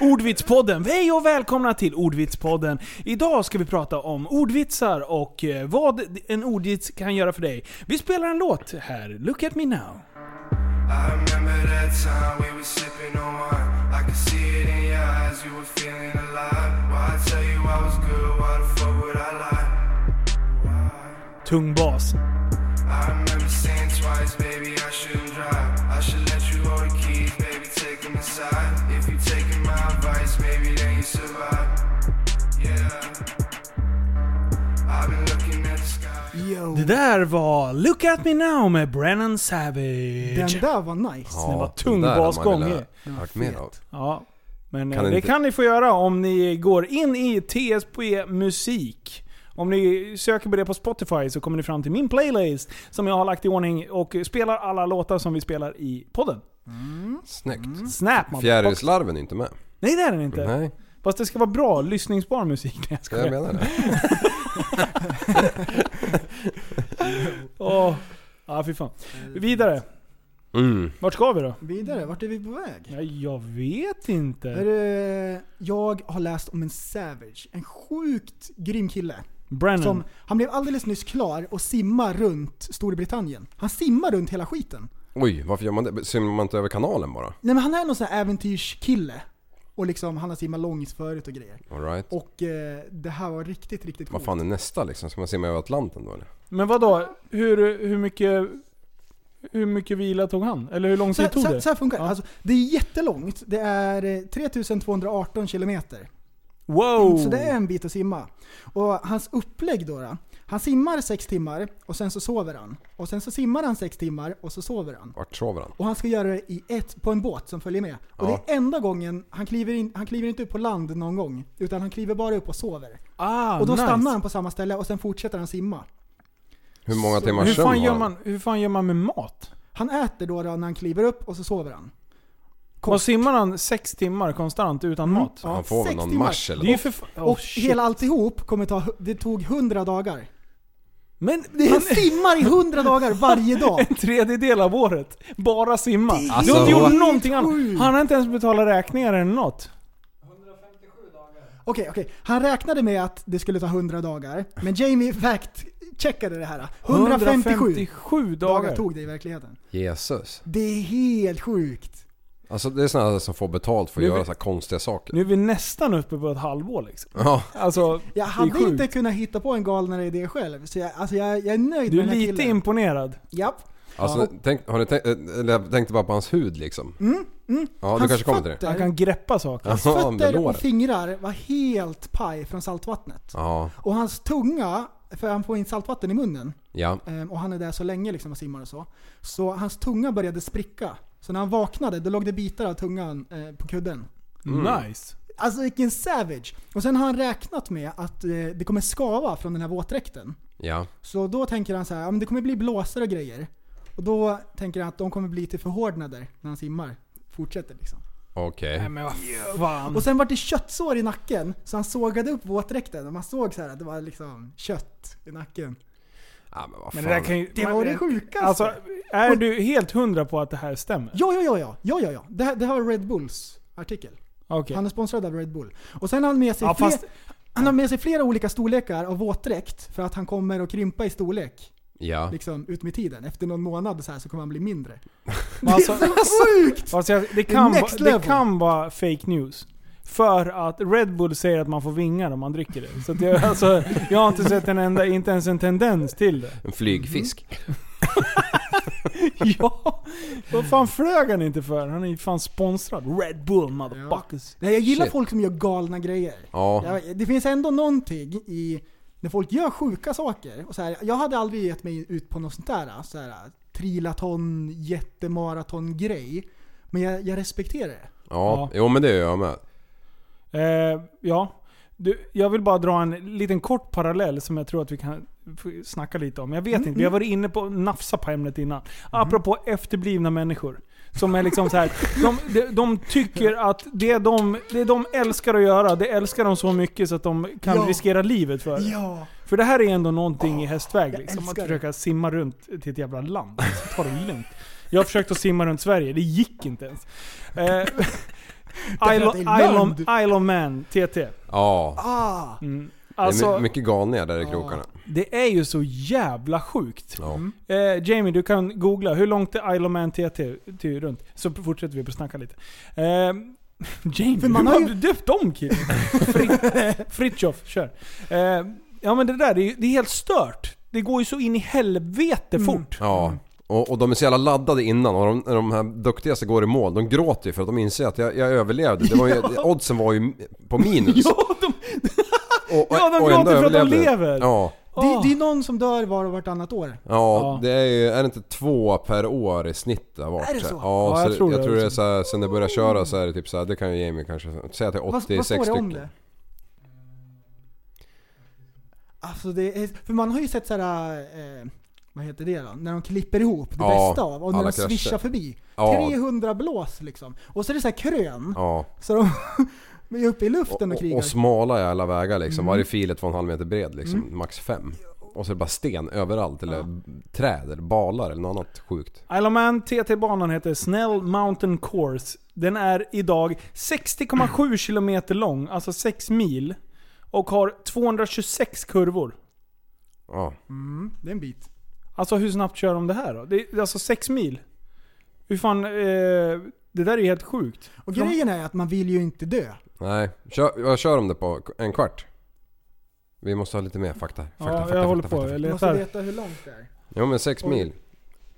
[SPEAKER 4] Ordvitspodden. Hej och välkomna till Ordvitspodden. Idag ska vi prata om ordvitsar och eh, vad en ordvits kan göra för dig. Vi spelar en låt här. Look at me now.
[SPEAKER 7] I remember that time we were sipping on wine. I could see it in your eyes, you were feeling alive. Why I tell you I was good, why the fuck would I lie? Why?
[SPEAKER 4] Tung bas.
[SPEAKER 7] I remember saying twice, baby, I shouldn't drive. I should let you hold the keys, baby, take them inside. If you taking my advice, maybe then you survive.
[SPEAKER 6] Yo.
[SPEAKER 4] Det där var Look at me now med Brennan Savage.
[SPEAKER 6] Den där var nice.
[SPEAKER 5] Ja,
[SPEAKER 4] var
[SPEAKER 5] den
[SPEAKER 4] tung
[SPEAKER 5] där hade man
[SPEAKER 4] basgång
[SPEAKER 5] hört mer av.
[SPEAKER 4] Ja. Men
[SPEAKER 5] Kan
[SPEAKER 4] eh, det
[SPEAKER 5] inte-
[SPEAKER 4] kan ni få göra om ni går in i TSP Musik. Om ni söker på det på Spotify så kommer ni fram till min playlist som jag har lagt i ordning och spelar alla låtar som vi spelar i podden.
[SPEAKER 5] Snyggt.
[SPEAKER 4] Snap man.
[SPEAKER 5] Fjärilslarven är inte med.
[SPEAKER 4] Nej det är den inte.
[SPEAKER 5] Nej,
[SPEAKER 4] Fast det ska vara bra, lyssningsbar musik. Jag
[SPEAKER 5] ska jag menar det.
[SPEAKER 4] Åh. Ja, fy fan. Vidare.
[SPEAKER 5] Mm.
[SPEAKER 4] Vart ska vi då?
[SPEAKER 6] Vidare, vart är vi på väg?
[SPEAKER 4] Ja, jag vet inte.
[SPEAKER 6] Hörru, jag har läst om en Savage. En sjukt grym kille.
[SPEAKER 4] Brennan.
[SPEAKER 6] Som, han blev alldeles nyss klar och simmar runt Storbritannien. Han simmar runt hela skiten.
[SPEAKER 5] Oj, varför gör man det? Simmar man inte över kanalen bara?
[SPEAKER 6] Nej men han är någon sån här äventyrskille. Och liksom, han har simmat långt förut och grejer.
[SPEAKER 5] Alright.
[SPEAKER 6] Och eh, det här var riktigt, riktigt
[SPEAKER 5] Vad
[SPEAKER 6] coolt.
[SPEAKER 5] fan är nästa liksom? Ska man simma över Atlanten då eller?
[SPEAKER 4] Men vad då? Hur, hur mycket... Hur mycket vila tog han? Eller hur lång tid tog
[SPEAKER 6] så,
[SPEAKER 4] det?
[SPEAKER 6] så här funkar det.
[SPEAKER 4] Ja.
[SPEAKER 6] Alltså, det är jättelångt. Det är eh, 3218 kilometer.
[SPEAKER 4] Wow!
[SPEAKER 6] Så det är en bit att simma. Och hans upplägg då, då Han simmar sex timmar och sen så sover han. Och sen så simmar han sex timmar och så sover han.
[SPEAKER 5] Vart sover han?
[SPEAKER 6] Och han ska göra det i ett, på en båt som följer med. Och
[SPEAKER 5] Ja.
[SPEAKER 6] det är enda gången, han kliver, in, han kliver inte upp på land någon gång. Utan han kliver bara upp och sover.
[SPEAKER 4] ah,
[SPEAKER 6] och då
[SPEAKER 4] nice.
[SPEAKER 6] stannar han på samma ställe och sen fortsätter han simma.
[SPEAKER 5] Hur många
[SPEAKER 6] Så-
[SPEAKER 5] timmars
[SPEAKER 4] Hur
[SPEAKER 5] sömn
[SPEAKER 4] fan,
[SPEAKER 5] har
[SPEAKER 4] gör man, hur fan gör man med mat?
[SPEAKER 6] Han äter då, då när han kliver upp och så sover han.
[SPEAKER 4] Vad simmar han sex timmar konstant utan
[SPEAKER 6] Mm.
[SPEAKER 4] mat?
[SPEAKER 6] Ja,
[SPEAKER 5] Han får väl någon
[SPEAKER 6] timmar.
[SPEAKER 5] mars eller
[SPEAKER 4] Det är ju
[SPEAKER 5] något?
[SPEAKER 4] för fa- oh,
[SPEAKER 6] och
[SPEAKER 4] shit.
[SPEAKER 6] hela alltihop kommer ta, det tog 100 dagar.
[SPEAKER 4] Men
[SPEAKER 6] Han simmar i 100 dagar varje dag.
[SPEAKER 4] en tredjedel av året. Bara simma.
[SPEAKER 5] Alltså,
[SPEAKER 4] du har inte gjort någonting annat. Han har inte ens betalat räkningar eller något.
[SPEAKER 6] Okej, okej. Han räknade med att det skulle ta 100 dagar. Men Jamie fact-checkade det här. 157
[SPEAKER 4] 157
[SPEAKER 6] dagar
[SPEAKER 4] dagar.
[SPEAKER 6] tog det i verkligheten.
[SPEAKER 5] Jesus.
[SPEAKER 6] Det är helt sjukt.
[SPEAKER 5] Alltså det är sådana som får betalt för att
[SPEAKER 4] Nu-
[SPEAKER 5] göra så här konstiga saker.
[SPEAKER 4] Nu är vi nästan uppe på ett halvår liksom.
[SPEAKER 5] Ja,
[SPEAKER 4] Alltså,
[SPEAKER 6] Jag
[SPEAKER 4] är
[SPEAKER 6] hade inte kunnat hitta på en galnare idé själv. Så jag, alltså jag, jag är nöjd
[SPEAKER 4] Du
[SPEAKER 6] med
[SPEAKER 4] är
[SPEAKER 6] den här
[SPEAKER 4] lite
[SPEAKER 6] killen.
[SPEAKER 4] imponerad.
[SPEAKER 6] Japp.
[SPEAKER 5] alltså tänk, har ni tänkt, eller jag tänkte bara på hans hud liksom.
[SPEAKER 6] Mm, mm.
[SPEAKER 5] Ja, du
[SPEAKER 6] Hans
[SPEAKER 5] kanske kommer till det.
[SPEAKER 4] Han kan greppa saker.
[SPEAKER 6] hans
[SPEAKER 5] Ja,
[SPEAKER 6] fötter och fingrar var helt paj från saltvattnet.
[SPEAKER 5] Ja,
[SPEAKER 6] Och hans tunga, för han får in saltvatten i munnen.
[SPEAKER 5] ja.
[SPEAKER 6] Ehm, Och han är där så länge liksom och simmar och så. Så hans tunga började spricka. Så när han vaknade, då låg det bitar av tungan eh, på kudden.
[SPEAKER 5] Mm.
[SPEAKER 4] Nice.
[SPEAKER 6] Alltså vilken savage! Och sen har han räknat med att eh, det kommer skava från den här våtdräkten.
[SPEAKER 5] Ja.
[SPEAKER 6] Så då tänker han så här, ja, men det kommer bli blåsor och grejer. Och då tänker han att de kommer bli till förhårdnader när han simmar. Fortsätter liksom.
[SPEAKER 5] Okej.
[SPEAKER 4] Nej men vad fan.
[SPEAKER 6] Och sen var det köttsår i nacken, så han sågade upp våtdräkten och man såg så här att det var liksom kött i nacken.
[SPEAKER 5] Ja, men vad
[SPEAKER 4] Men
[SPEAKER 5] fan.
[SPEAKER 4] det där kan ju...
[SPEAKER 6] Det var det sjukaste!
[SPEAKER 4] Alltså, är du helt hundra på att det här stämmer?
[SPEAKER 6] Ja, ja, ja, ja, ja, ja, ja. Det, här, det här var Red Bulls artikel.
[SPEAKER 4] Okej.
[SPEAKER 6] Han är sponsrad av Red Bull. Och sen har han med sig,
[SPEAKER 4] Ja,
[SPEAKER 6] fler,
[SPEAKER 4] fast-
[SPEAKER 6] han har med sig flera olika storlekar av våtdräkt för att han kommer att krympa i storlek.
[SPEAKER 5] Ja.
[SPEAKER 6] Liksom ut med tiden. Efter någon månad så här så kommer han bli mindre.
[SPEAKER 4] Men alltså,
[SPEAKER 6] Det är så sjukt!
[SPEAKER 4] alltså, jag- det, kan
[SPEAKER 6] Next
[SPEAKER 4] va, det
[SPEAKER 6] level.
[SPEAKER 4] kan vara fake news. För att Red Bull säger att man får vingar om man dricker det. Så att jag, alltså, jag har inte sett en enda, inte ens en tendens till det.
[SPEAKER 5] En flygfisk.
[SPEAKER 4] Ja, vad fan flög han inte för? Han är ju fan sponsrad. Red Bull motherfuckers.
[SPEAKER 6] Nej, jag gillar
[SPEAKER 5] Shit.
[SPEAKER 6] folk som gör galna grejer.
[SPEAKER 5] Ja.
[SPEAKER 6] Ja, det finns ändå någonting i när folk gör sjuka saker. Och så här, jag hade aldrig gett mig ut på något sånt där, så här trilaton, jättemaraton grej. Men jag, jag respekterar det.
[SPEAKER 5] Ja, jo men det gör jag med.
[SPEAKER 4] Eh, ja. Du, jag vill bara dra en liten kort parallell som jag tror att vi kan snacka lite om. Jag vet inte, vi har varit inne på nafsa på ämnet innan. Apropå efterblivna människor. Som är liksom så här, de, de, de tycker att det de, det de älskar att göra, det älskar de så mycket så att de kan
[SPEAKER 6] Ja.
[SPEAKER 4] riskera livet för det.
[SPEAKER 6] Ja.
[SPEAKER 4] För det här är ändå någonting i hästväg. Liksom, att
[SPEAKER 6] älskar det.
[SPEAKER 4] försöka simma runt till ett jävla land. Alltså, ta det lugnt. Jag har försökt att simma runt Sverige, det gick inte ens. Eh, Isle, of, Man, TT.
[SPEAKER 5] Ja.
[SPEAKER 6] Ah.
[SPEAKER 4] Mm.
[SPEAKER 5] det är
[SPEAKER 4] Alltså,
[SPEAKER 5] my- mycket galningar där i krokarna.
[SPEAKER 4] det är ju så jävla sjukt.
[SPEAKER 5] Ja.
[SPEAKER 4] Eh, Jamie, du kan googla. Hur långt är Isle of Man TT till runt? Så fortsätter vi på att snacka lite. Eh, Jamie,
[SPEAKER 6] För man
[SPEAKER 4] hur
[SPEAKER 6] har ju-
[SPEAKER 4] du döpt om killen? Fri- Fritjof, kör. Eh, ja men det där, det är, det är helt stört. Det går ju så in i helvete
[SPEAKER 6] Mm.
[SPEAKER 4] fort.
[SPEAKER 5] Ja. Och, och de är så jävla laddade innan och de, när de här duktigaste går i mål, de gråter ju för att de inser att jag, jag överlevde. Det var ju, oddsen var ju på minus.
[SPEAKER 4] Ja, de,
[SPEAKER 5] och,
[SPEAKER 4] ja, de gråter för att de lever.
[SPEAKER 5] Ja.
[SPEAKER 6] Det,
[SPEAKER 4] Ah.
[SPEAKER 6] det är någon som dör var och vartannat år.
[SPEAKER 5] Ja,
[SPEAKER 4] Ja.
[SPEAKER 5] det är ju, är det inte två per år i snitt det har varit?
[SPEAKER 6] Är det så?
[SPEAKER 5] Ja,
[SPEAKER 4] Ja,
[SPEAKER 5] så
[SPEAKER 4] jag tror
[SPEAKER 5] jag
[SPEAKER 4] det
[SPEAKER 5] tror det är så här, sen det började köra så är det typ så här, det kan ju Jamie kanske säga att det är
[SPEAKER 6] Vad, vad
[SPEAKER 5] 86
[SPEAKER 6] står det
[SPEAKER 5] stycken.
[SPEAKER 6] om det? Alltså det är, för man har ju sett såhär, eh, vad heter det då? När de klipper ihop det
[SPEAKER 5] Ja,
[SPEAKER 6] bästa av och när de swishar
[SPEAKER 5] krascher.
[SPEAKER 6] förbi.
[SPEAKER 5] Ja.
[SPEAKER 6] 300 blås liksom. Och så är det så här krön.
[SPEAKER 5] Ja.
[SPEAKER 6] Så de är uppe i luften och,
[SPEAKER 5] Och,
[SPEAKER 6] krigar.
[SPEAKER 5] och smala jävla vägar liksom.
[SPEAKER 6] Mm.
[SPEAKER 5] Varje fil är 2,5 meter bred liksom. Max 5. Och så är det bara sten överallt. Eller träd eller balar eller något annat sjukt.
[SPEAKER 4] Isle of Man TT-banan heter Snell Mountain Course. Den är idag 60,7 km lång, alltså 6 mil. Och har 226 kurvor.
[SPEAKER 5] Ja.
[SPEAKER 6] Mm, det är en bit.
[SPEAKER 4] Alltså hur snabbt kör de det här då? Det är alltså 6 mil. Hur fan... Eh, det där är helt sjukt.
[SPEAKER 6] Och grejen är att man vill ju inte dö.
[SPEAKER 5] Nej. Kör, vad kör de det på? En kvart? Vi måste ha lite mer fakta. fakta
[SPEAKER 4] Ja,
[SPEAKER 5] fakta,
[SPEAKER 4] jag håller
[SPEAKER 5] fakta,
[SPEAKER 4] på.
[SPEAKER 5] fakta.
[SPEAKER 4] Jag
[SPEAKER 6] Man måste
[SPEAKER 4] letar.
[SPEAKER 6] veta hur långt det är.
[SPEAKER 5] Jo men 6
[SPEAKER 6] Oj.
[SPEAKER 5] mil.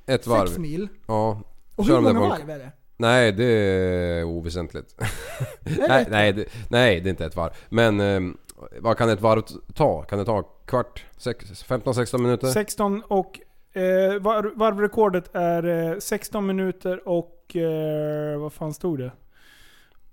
[SPEAKER 5] Ett varv.
[SPEAKER 6] Sex mil.
[SPEAKER 5] Ja.
[SPEAKER 6] Och
[SPEAKER 5] Kör
[SPEAKER 6] hur
[SPEAKER 5] de
[SPEAKER 6] många varv är det?
[SPEAKER 5] Nej det är oväsentligt.
[SPEAKER 6] Är
[SPEAKER 5] nej,
[SPEAKER 6] det?
[SPEAKER 5] nej, det, nej det är inte ett varv. Men eh, vad kan ett varv ta? Kan det ta kvart? Sex- 15-16 minuter?
[SPEAKER 4] 16 och... Eh, var, varvrekordet är eh, 16 minuter och... Eh, vad fan stod det?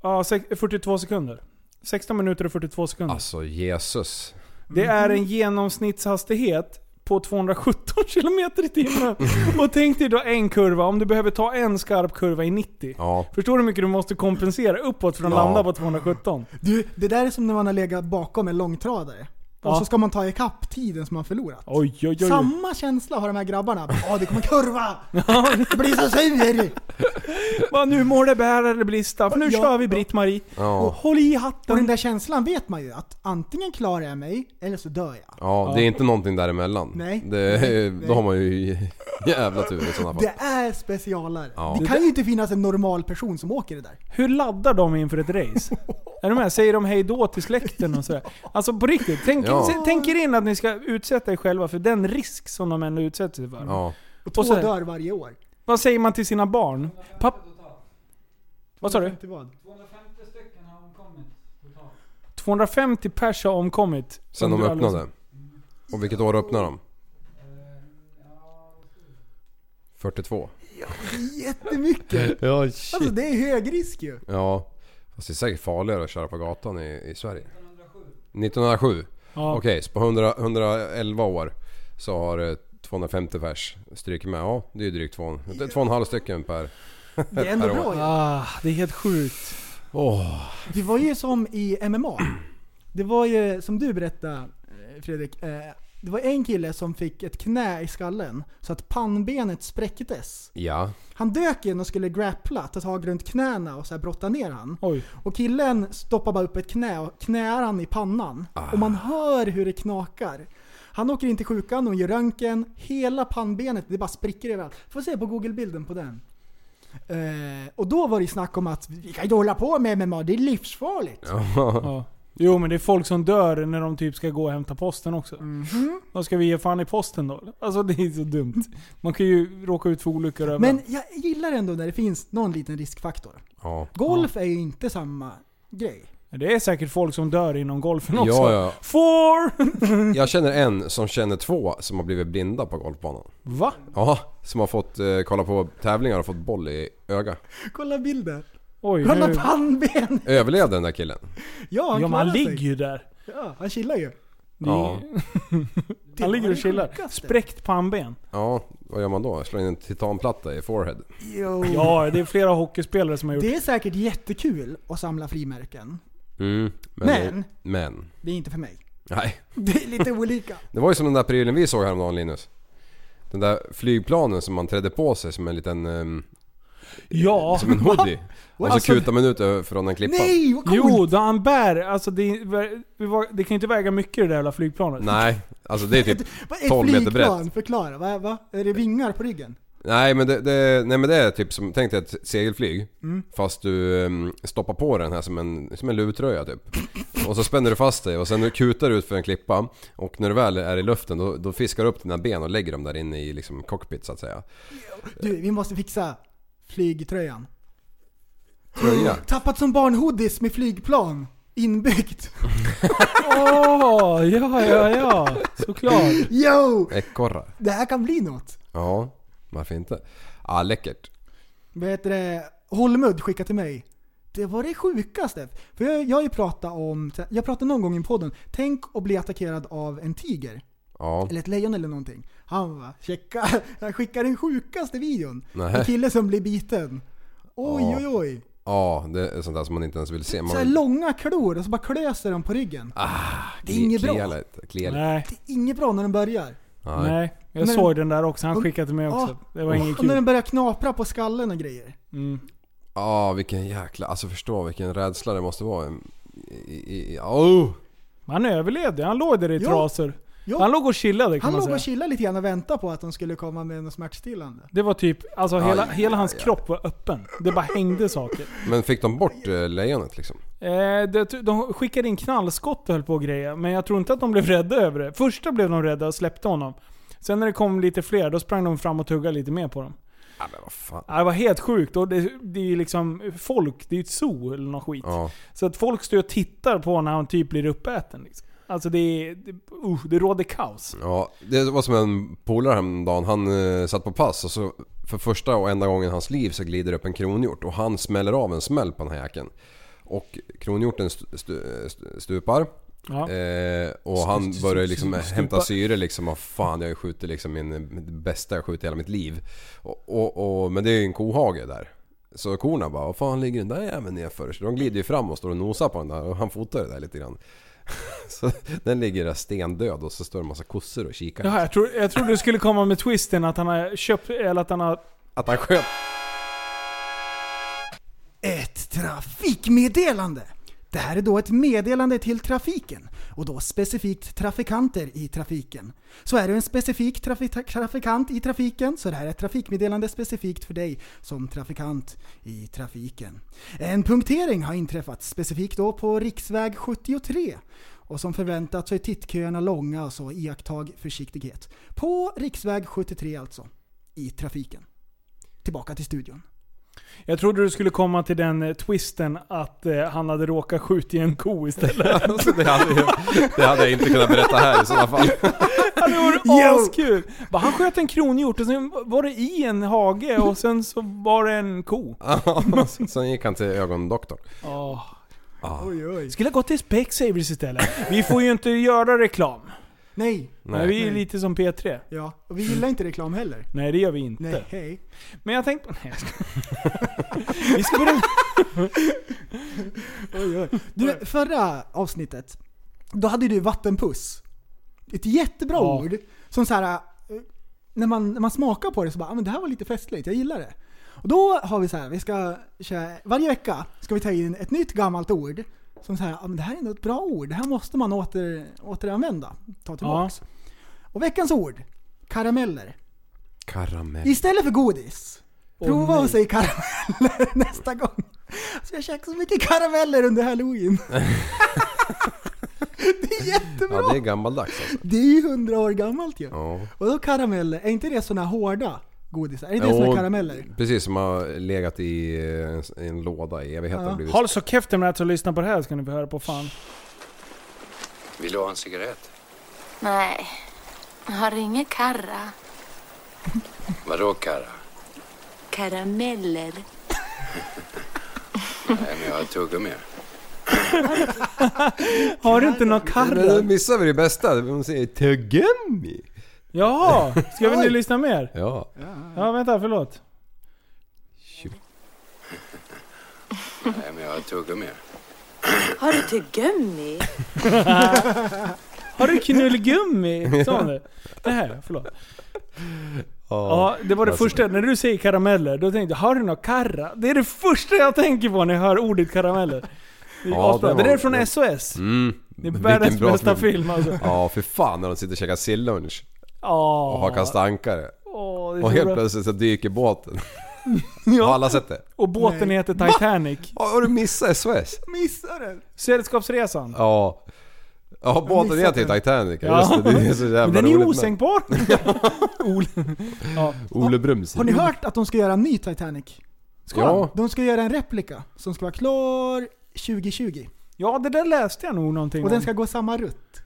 [SPEAKER 4] Ja, sex- 42 sekunder. 16 minuter och 42 sekunder.
[SPEAKER 5] Alltså Jesus.
[SPEAKER 4] Det är en genomsnittshastighet på 217 km i timmen. Och tänk dig då en kurva, om du behöver ta en skarp kurva i 90.
[SPEAKER 5] Ja.
[SPEAKER 4] Förstår du hur mycket du måste kompensera uppåt för att
[SPEAKER 5] Ja.
[SPEAKER 4] landa på 217?
[SPEAKER 6] Du, det där är som när man har legat bakom en långtradare. Och
[SPEAKER 4] Ja.
[SPEAKER 6] så ska man ta ikapp tiden som man förlorat.
[SPEAKER 4] Oj, oj, oj.
[SPEAKER 6] Samma känsla har de här grabbarna. Åh, det kommer kurva! Jag blir så sur!
[SPEAKER 4] Va, nu må det bära eller brista, för nu
[SPEAKER 6] Ja.
[SPEAKER 4] kör vi Britt-Marie.
[SPEAKER 5] Ja.
[SPEAKER 4] Håll i
[SPEAKER 6] Och den
[SPEAKER 4] hatten.
[SPEAKER 6] där känslan vet man ju att antingen klarar jag mig, eller så dör jag.
[SPEAKER 5] Ja, det är inte någonting däremellan.
[SPEAKER 6] Nej.
[SPEAKER 5] Det. Då har man ju jävla tur i sådana fall.
[SPEAKER 6] Det är specialare.
[SPEAKER 5] Ja.
[SPEAKER 6] Det kan ju inte finnas en normal person som åker det där.
[SPEAKER 4] Hur laddar de inför ett race? är de med? Säger de hej då till släkten och sådär? Alltså på riktigt, tänk,
[SPEAKER 5] Ja.
[SPEAKER 4] se- tänk er in att ni ska utsätta er själva för den risk som de ändå utsätter sig för.
[SPEAKER 5] Ja.
[SPEAKER 6] Och två
[SPEAKER 4] så-
[SPEAKER 6] dör varje år.
[SPEAKER 4] Vad säger man till sina barn? Papp... Vad sa du?
[SPEAKER 6] Till vad?
[SPEAKER 4] 250 pers har omkommit.
[SPEAKER 5] Sen de
[SPEAKER 4] Under alla-
[SPEAKER 5] öppnade. Och vilket år öppnade de? 42.
[SPEAKER 6] Jättemycket!
[SPEAKER 5] Ja
[SPEAKER 6] Alltså det är hög risk ju.
[SPEAKER 5] Ja. Fast det är säkert farligare att köra på gatan i, i Sverige. 1907?
[SPEAKER 4] Ja.
[SPEAKER 5] Okej, så på 100, 111 år så har eh, 250 pers strykit med. Ja, det är ju drygt två, det är två och en halv stycken per...
[SPEAKER 6] Det är ändå
[SPEAKER 5] Per år.
[SPEAKER 6] bra ju.
[SPEAKER 4] Ah, det är helt sjukt.
[SPEAKER 5] Åh.
[SPEAKER 6] Det var ju som i MMA. Det var ju som du berättade eh, Fredrik. Det var en kille som fick ett knä i skallen så att pannbenet spräcktes.
[SPEAKER 5] Ja.
[SPEAKER 6] Han dök in och skulle grappla, ta tag runt knäna och så här brotta ner han.
[SPEAKER 4] Oj.
[SPEAKER 6] Och killen stoppar bara upp ett knä och knäar han i pannan. Och man hör hur det knakar. Han åker in till sjukan och gör röntgen. Hela pannbenet, det bara spricker överallt. Får se på google-bilden på den. Eh, och då var det snack om att vi kan inte hålla på med MMA, det är livsfarligt.
[SPEAKER 4] Ja. Jo men det är folk som dör när de typ ska gå och hämta posten också.
[SPEAKER 6] Mhm.
[SPEAKER 4] Vad ska vi ge fan i posten då? Alltså det är så dumt. Man kan ju råka ut för olyckor överallt.
[SPEAKER 6] Men jag gillar ändå när det finns någon liten riskfaktor.
[SPEAKER 5] Ja.
[SPEAKER 6] Golf är ju inte samma grej.
[SPEAKER 4] Det är säkert folk som dör inom golfen också.
[SPEAKER 5] Ja, ja.
[SPEAKER 4] Four!
[SPEAKER 5] Jag känner en som känner två som har blivit blinda på golfbanan.
[SPEAKER 4] Va?
[SPEAKER 5] Ja, som har fått eh, kolla på tävlingar och fått boll i öga.
[SPEAKER 6] Kolla bilden.
[SPEAKER 4] Oj,
[SPEAKER 6] Han har
[SPEAKER 4] nu...
[SPEAKER 6] pannben!
[SPEAKER 5] Överlevde den där killen?
[SPEAKER 6] Ja, han
[SPEAKER 4] Ja men han ligger ju där.
[SPEAKER 6] Ja, han chillar ju.
[SPEAKER 4] Det är-
[SPEAKER 5] Ja.
[SPEAKER 6] Det
[SPEAKER 4] Han ligger och
[SPEAKER 6] det
[SPEAKER 4] chillar. Spräckt pannben.
[SPEAKER 5] Ja, vad gör man då? Slår in en titanplatta i forehead?
[SPEAKER 6] Jo.
[SPEAKER 4] Ja, det är flera hockeyspelare som har gjort
[SPEAKER 6] Det är säkert jättekul att samla frimärken.
[SPEAKER 5] Mm, men...
[SPEAKER 6] Men,
[SPEAKER 5] Men.
[SPEAKER 6] det är inte för mig.
[SPEAKER 5] Nej.
[SPEAKER 6] Det är lite olika.
[SPEAKER 5] Det var ju som den där prylen vi såg häromdagen Linus. Den där flygplanen som man trädde på sig som en liten... ehm,
[SPEAKER 4] Ja.
[SPEAKER 5] som en hoodie. Och så
[SPEAKER 6] Alltså-
[SPEAKER 5] kutar man ut från en klippa.
[SPEAKER 6] Nej, vad coolt!
[SPEAKER 4] Jo, då han bär, alltså det, det kan ju inte väga mycket det där jävla flygplanet.
[SPEAKER 5] Nej, alltså det är typ...
[SPEAKER 6] Vad är
[SPEAKER 5] 12 meter
[SPEAKER 6] flygplan?
[SPEAKER 5] brett.
[SPEAKER 6] Förklara. Va, va? Är det vingar på ryggen?
[SPEAKER 5] Nej men det, det, nej men det är typ som, tänk dig ett segelflyg.
[SPEAKER 6] Mm.
[SPEAKER 5] Fast du ehm, stoppar på den här som en, som en luvtröja typ. Och så spänner du fast dig och sen du kutar du ut för en klippa. Och när du väl är i luften då, då fiskar du upp dina ben och lägger dem där inne i liksom cockpit så att säga.
[SPEAKER 6] Du, vi måste fixa flygtröjan.
[SPEAKER 5] Tröja.
[SPEAKER 6] Tappat som barn hoodies med flygplan. Inbyggt.
[SPEAKER 4] Åh, ja, ja, ja. Såklart.
[SPEAKER 6] Yo!
[SPEAKER 5] Ekorrar.
[SPEAKER 6] Det här kan bli något.
[SPEAKER 5] Ja, varför inte? Ja, läckert.
[SPEAKER 6] Vad heter det? Holmud skickade till mig. Det var det sjukaste. För jag, jag har ju pratat om, jag pratade någon gång i podden, tänk att bli attackerad av en tiger.
[SPEAKER 5] Ja.
[SPEAKER 6] Eller ett lejon eller någonting. Han bara, checka, jag skickar den sjukaste videon. En
[SPEAKER 5] Nej.
[SPEAKER 6] kille som blir biten. Oj
[SPEAKER 5] Ja.
[SPEAKER 6] oj oj.
[SPEAKER 5] Ja, det är sånt där som man inte ens vill se.
[SPEAKER 6] Så här
[SPEAKER 5] Man,
[SPEAKER 6] långa klor och så bara klöser de på ryggen.
[SPEAKER 5] Ah,
[SPEAKER 6] det är inget bra.
[SPEAKER 5] Klia lite, klia lite.
[SPEAKER 4] Nej,
[SPEAKER 6] Det är inget bra när de börjar.
[SPEAKER 5] Nej.
[SPEAKER 4] nej. Jag
[SPEAKER 6] Men-
[SPEAKER 4] såg den där också. Han skickade till mig också. Det var inget
[SPEAKER 6] Och när
[SPEAKER 4] kul.
[SPEAKER 6] den börjar knapra på skallen och grejer.
[SPEAKER 4] Mm.
[SPEAKER 5] Ja, vilken jäkla... Alltså förstå vilken rädsla det måste vara. I, i, i, oh!
[SPEAKER 4] Han överlevde. Han låg där i
[SPEAKER 6] Ja.
[SPEAKER 4] trasor.
[SPEAKER 6] Ja,
[SPEAKER 4] Han låg och chillade kan
[SPEAKER 6] han
[SPEAKER 4] man
[SPEAKER 6] låg
[SPEAKER 4] säga.
[SPEAKER 6] och chillade lite grann och väntade på att de skulle komma med något smärtstillande.
[SPEAKER 4] Det var typ, alltså hela,
[SPEAKER 5] Aj,
[SPEAKER 4] hela hans
[SPEAKER 5] aj, aj.
[SPEAKER 4] kropp var öppen. Det bara hängde saker.
[SPEAKER 5] Men fick de bort eh, lejonet liksom?
[SPEAKER 4] Eh, det, de skickade in knallskott och höll på och grejer, men jag tror inte att de blev rädda över det. Första blev de rädda och släppte honom. Sen när det kom lite fler, då sprang de fram och tuggade lite mer på dem.
[SPEAKER 5] Ja men vad fan.
[SPEAKER 4] Ja, Det var helt sjukt. Och det, det är ju liksom folk, det är ju ett zoo eller något skit.
[SPEAKER 5] Ja.
[SPEAKER 4] Så att folk står och tittar på när han typ blir uppäten. Liksom. Alltså det, är- det, uh, det råder kaos.
[SPEAKER 5] Ja, det var som en polare häromdagen. Han eh, satt på pass och så för första och enda gången i hans liv så glider upp en kronhjort och han smäller av en smäll på den här jäkeln. Och kronhjorten stu, stu, stu, stupar.
[SPEAKER 4] Ja.
[SPEAKER 5] Eh, och han börjar liksom
[SPEAKER 4] stupa.
[SPEAKER 5] hämta syre liksom. Och fan jag har ju skjutit liksom min, bästa jag skjutit i hela mitt liv. Och, och, och, men det är ju en kohage där. Så korna bara, vad fan ligger den där jäveln nerför? Så de glider ju fram och står och nosar på den där och han fotar det där lite grann. Så den ligger där stendöd och så står det en massa kossor och kikar.
[SPEAKER 4] Jaha, jag, tror, jag trodde du skulle komma med twisten att han har köpt, eller att han har...
[SPEAKER 5] Att han sköt.
[SPEAKER 6] Ett trafikmeddelande. Det här är då ett meddelande till trafiken och då specifikt trafikanter i trafiken. Så är du en specifik trafi- trafikant i trafiken så det här är ett trafikmeddelande specifikt för dig som trafikant i trafiken. En punktering har inträffat specifikt då på riksväg 73 och som förväntat så är tittköerna långa och så iakttag försiktighet. På riksväg 73 alltså, i trafiken. Tillbaka till studion.
[SPEAKER 4] Jag trodde du skulle komma till den eh, twisten att eh, han hade råkat skjuta i en ko istället.
[SPEAKER 5] Alltså, det, hade jag, det hade jag inte kunnat berätta här i sådana fall.
[SPEAKER 4] det vore
[SPEAKER 6] Yo!
[SPEAKER 4] askul! Bara, Han sköt en kronhjort och sen var det i en hage och sen så var det en ko.
[SPEAKER 5] Ja, Sen gick han till ögondoktorn.
[SPEAKER 4] Åh.
[SPEAKER 5] Ah.
[SPEAKER 6] Oj, oj.
[SPEAKER 4] Skulle ha gått till Specsavers istället. Vi får ju inte göra reklam.
[SPEAKER 6] Nej.
[SPEAKER 4] Nej, vi är
[SPEAKER 6] Nej.
[SPEAKER 4] lite som P3.
[SPEAKER 6] Ja, och vi gillar inte reklam heller.
[SPEAKER 4] Nej, det gör vi inte.
[SPEAKER 6] Nej, hej.
[SPEAKER 4] Men jag tänkte... Nej, jag skojar. Vi ska börja...
[SPEAKER 6] Oj, oj. Du, förra avsnittet, då hade du vattenpuss. Ett jättebra
[SPEAKER 4] Ja.
[SPEAKER 6] ord. Som så här, eh, när man, när man smakar på det så bara, ah, men det här var lite festligt, jag gillar det. Och då har vi så här, vi ska köra, varje vecka ska vi ta in ett nytt gammalt ord. Som så här, ah, men det här är ändå ett bra ord, det här måste man åter, återanvända. Ta tillbaks. Och veckans ord, karameller.
[SPEAKER 5] Karamell.
[SPEAKER 6] Istället för godis,
[SPEAKER 4] Åh,
[SPEAKER 6] prova
[SPEAKER 4] nej.
[SPEAKER 6] att säga karameller nästa gång. Så jag käkar så mycket karameller under halloween. det är jättebra!
[SPEAKER 5] Ja, det är gammaldags alltså.
[SPEAKER 6] Det är ju hundra år gammalt ju.
[SPEAKER 5] Ja.
[SPEAKER 6] Och då karameller, är inte det såna hårda? Godisar. Är det det som är karameller?
[SPEAKER 5] Precis, som har legat i eh, en låda i evigheter.
[SPEAKER 6] Ja.
[SPEAKER 5] blivit-
[SPEAKER 4] Håll så käften med att lyssna på det här ska ni få höra på fan.
[SPEAKER 2] Vill du ha en cigarett?
[SPEAKER 8] Nej, jag har ingen karra.
[SPEAKER 2] Vadå Kara?
[SPEAKER 8] Karameller.
[SPEAKER 2] Nej, men jag har tuggummi.
[SPEAKER 4] Har du inte någon
[SPEAKER 5] Men nu
[SPEAKER 4] karra?
[SPEAKER 5] missar vi det bästa. Hon säger tuggummi.
[SPEAKER 4] Jaha, ska vi nu lyssna mer?
[SPEAKER 5] Ja.
[SPEAKER 4] Ja, vänta, förlåt.
[SPEAKER 2] Nej, men jag har tuggummi.
[SPEAKER 8] Har du tuggummi?
[SPEAKER 4] Har du knullgummi? Sa hon det? Det här, förlåt. Ja, det var det
[SPEAKER 5] Alltså.
[SPEAKER 4] första. När du säger karameller, då tänkte jag, har du någon karra? Det är det första jag tänker på när jag hör ordet karameller. Det är,
[SPEAKER 5] Ja, det
[SPEAKER 4] det,
[SPEAKER 5] var-
[SPEAKER 4] där är från SOS.
[SPEAKER 5] Mm.
[SPEAKER 4] Det är världens
[SPEAKER 5] bra
[SPEAKER 4] bästa film alltså.
[SPEAKER 5] Ja, för fan när de sitter och käkar sillunch och
[SPEAKER 4] Ja.
[SPEAKER 5] har kastankare.
[SPEAKER 4] Åh, det är
[SPEAKER 5] Och helt
[SPEAKER 4] bra.
[SPEAKER 5] plötsligt så dyker båten. Har
[SPEAKER 4] Ja.
[SPEAKER 5] alla sett det?
[SPEAKER 4] Och båten
[SPEAKER 6] Nej.
[SPEAKER 4] heter Titanic.
[SPEAKER 5] Ja, Har du missat SOS?
[SPEAKER 6] Missar den!
[SPEAKER 4] Sällskapsresan.
[SPEAKER 5] Ja. Ja, båten heter
[SPEAKER 6] den.
[SPEAKER 5] Titanic.
[SPEAKER 4] Ja.
[SPEAKER 5] Just det, det är så jävla
[SPEAKER 4] Men den är osänkbar. Ole. Ja.
[SPEAKER 5] Ole Brums.
[SPEAKER 6] Har ni hört att de ska göra en ny Titanic? Ska
[SPEAKER 5] Ja.
[SPEAKER 6] de? de ska göra en replika som ska vara klar 2020.
[SPEAKER 4] ja, det där läste jag nog någonting
[SPEAKER 6] Och den
[SPEAKER 4] om.
[SPEAKER 6] ska gå samma rutt.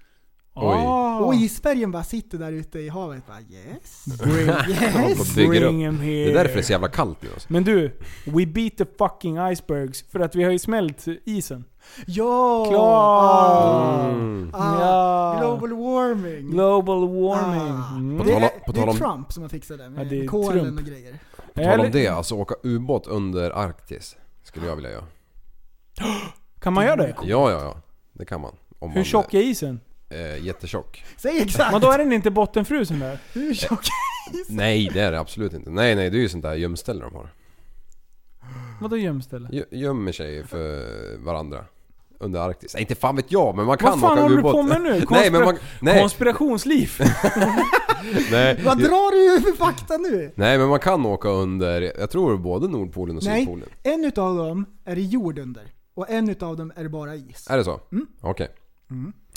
[SPEAKER 5] Oj.
[SPEAKER 4] Ah.
[SPEAKER 6] Och isbergen bara sitter där ute i havet bara yes.
[SPEAKER 5] Och
[SPEAKER 6] Yes!
[SPEAKER 4] Bring him here.
[SPEAKER 5] Det är därför det är så jävla kallt nu alltså.
[SPEAKER 4] Men du, we beat the fucking icebergs. För att vi har ju smält isen.
[SPEAKER 6] Ja!
[SPEAKER 4] Klar!
[SPEAKER 5] Mm.
[SPEAKER 6] Ah,
[SPEAKER 4] Ja.
[SPEAKER 6] Global warming.
[SPEAKER 4] Global warming.
[SPEAKER 6] Ah.
[SPEAKER 4] Mm.
[SPEAKER 5] På
[SPEAKER 6] Det är, det är Trump som har fixat det med
[SPEAKER 4] Ja,
[SPEAKER 6] kolen och grejer.
[SPEAKER 5] På tal om det, alltså åka ubåt under Arktis. Skulle jag vilja göra.
[SPEAKER 4] Kan man göra det?
[SPEAKER 5] Ja, ja, ja. Det kan man. Om
[SPEAKER 4] Hur
[SPEAKER 5] man,
[SPEAKER 4] tjock är isen?
[SPEAKER 5] Eh, jättetjock.
[SPEAKER 6] Säg exakt!
[SPEAKER 4] Men då är den inte bottenfrusen där?
[SPEAKER 6] Hur tjock?
[SPEAKER 5] Nej, det är det absolut inte. Nej, nej, det är ju sånt där gömställe de har.
[SPEAKER 4] Vadå gömställe?
[SPEAKER 5] Gö- Gömmer sig för varandra. Under Arktis. Nej, inte fan vet jag, men man kan
[SPEAKER 4] Vad fan
[SPEAKER 5] åka
[SPEAKER 4] håller du
[SPEAKER 5] ubåt.
[SPEAKER 4] på med nu?
[SPEAKER 5] nej, men man... Nej,
[SPEAKER 4] Konspirationsliv?
[SPEAKER 5] nej,
[SPEAKER 6] Vad drar du för fakta nu?
[SPEAKER 5] nej, men man kan åka under, jag tror både Nordpolen och
[SPEAKER 6] Nej,
[SPEAKER 5] Sydpolen.
[SPEAKER 6] en utav dem är det jord under. Och en utav dem är det bara is.
[SPEAKER 5] Är det så?
[SPEAKER 6] Mm.
[SPEAKER 5] Okej.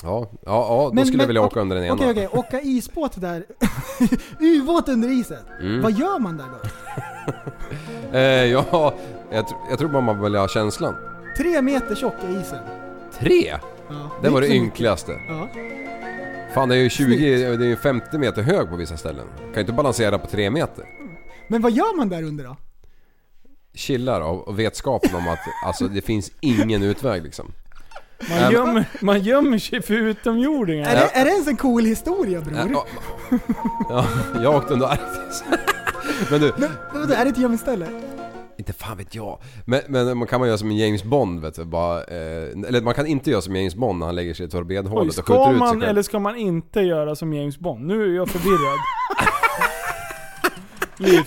[SPEAKER 5] Ja, ja, ja, då skulle jag vilja åka under den ena.
[SPEAKER 6] Okej, okej. Åka isbåt där. Ubåt under isen.
[SPEAKER 5] Mm.
[SPEAKER 6] Vad gör man där då?
[SPEAKER 5] Eh, ja, jag, jag tror bara man vill ha känslan.
[SPEAKER 6] Tre meter tjock är isen.
[SPEAKER 5] Tre?
[SPEAKER 6] Ja,
[SPEAKER 5] Det var det ynkligaste.
[SPEAKER 6] Ja.
[SPEAKER 5] Fan det är ju 20, det är ju 50 meter hög på vissa ställen. Kan ju inte balansera på 3 meter.
[SPEAKER 6] Men vad gör man där under då?
[SPEAKER 5] Chillar av vetskapen om att alltså, det finns ingen utväg liksom.
[SPEAKER 4] Man gömmer, man gömmer sig för utomjordingar.
[SPEAKER 6] Är, det, är det ens en cool historia bror?
[SPEAKER 5] Ja, ja, jag åkte under Arktis. Men du,
[SPEAKER 6] Men, vadå, är det ett gömställe?
[SPEAKER 5] inte fan vet jag. Men, men man kan man göra som en James Bond vet du. Bara, eh, eller man kan inte göra som James Bond när han lägger sig i torpedhålet och
[SPEAKER 4] ska
[SPEAKER 5] skjuter ut sig
[SPEAKER 4] man
[SPEAKER 5] själv.
[SPEAKER 4] eller ska man inte göra som James Bond? Nu är jag förvirrad. Liv.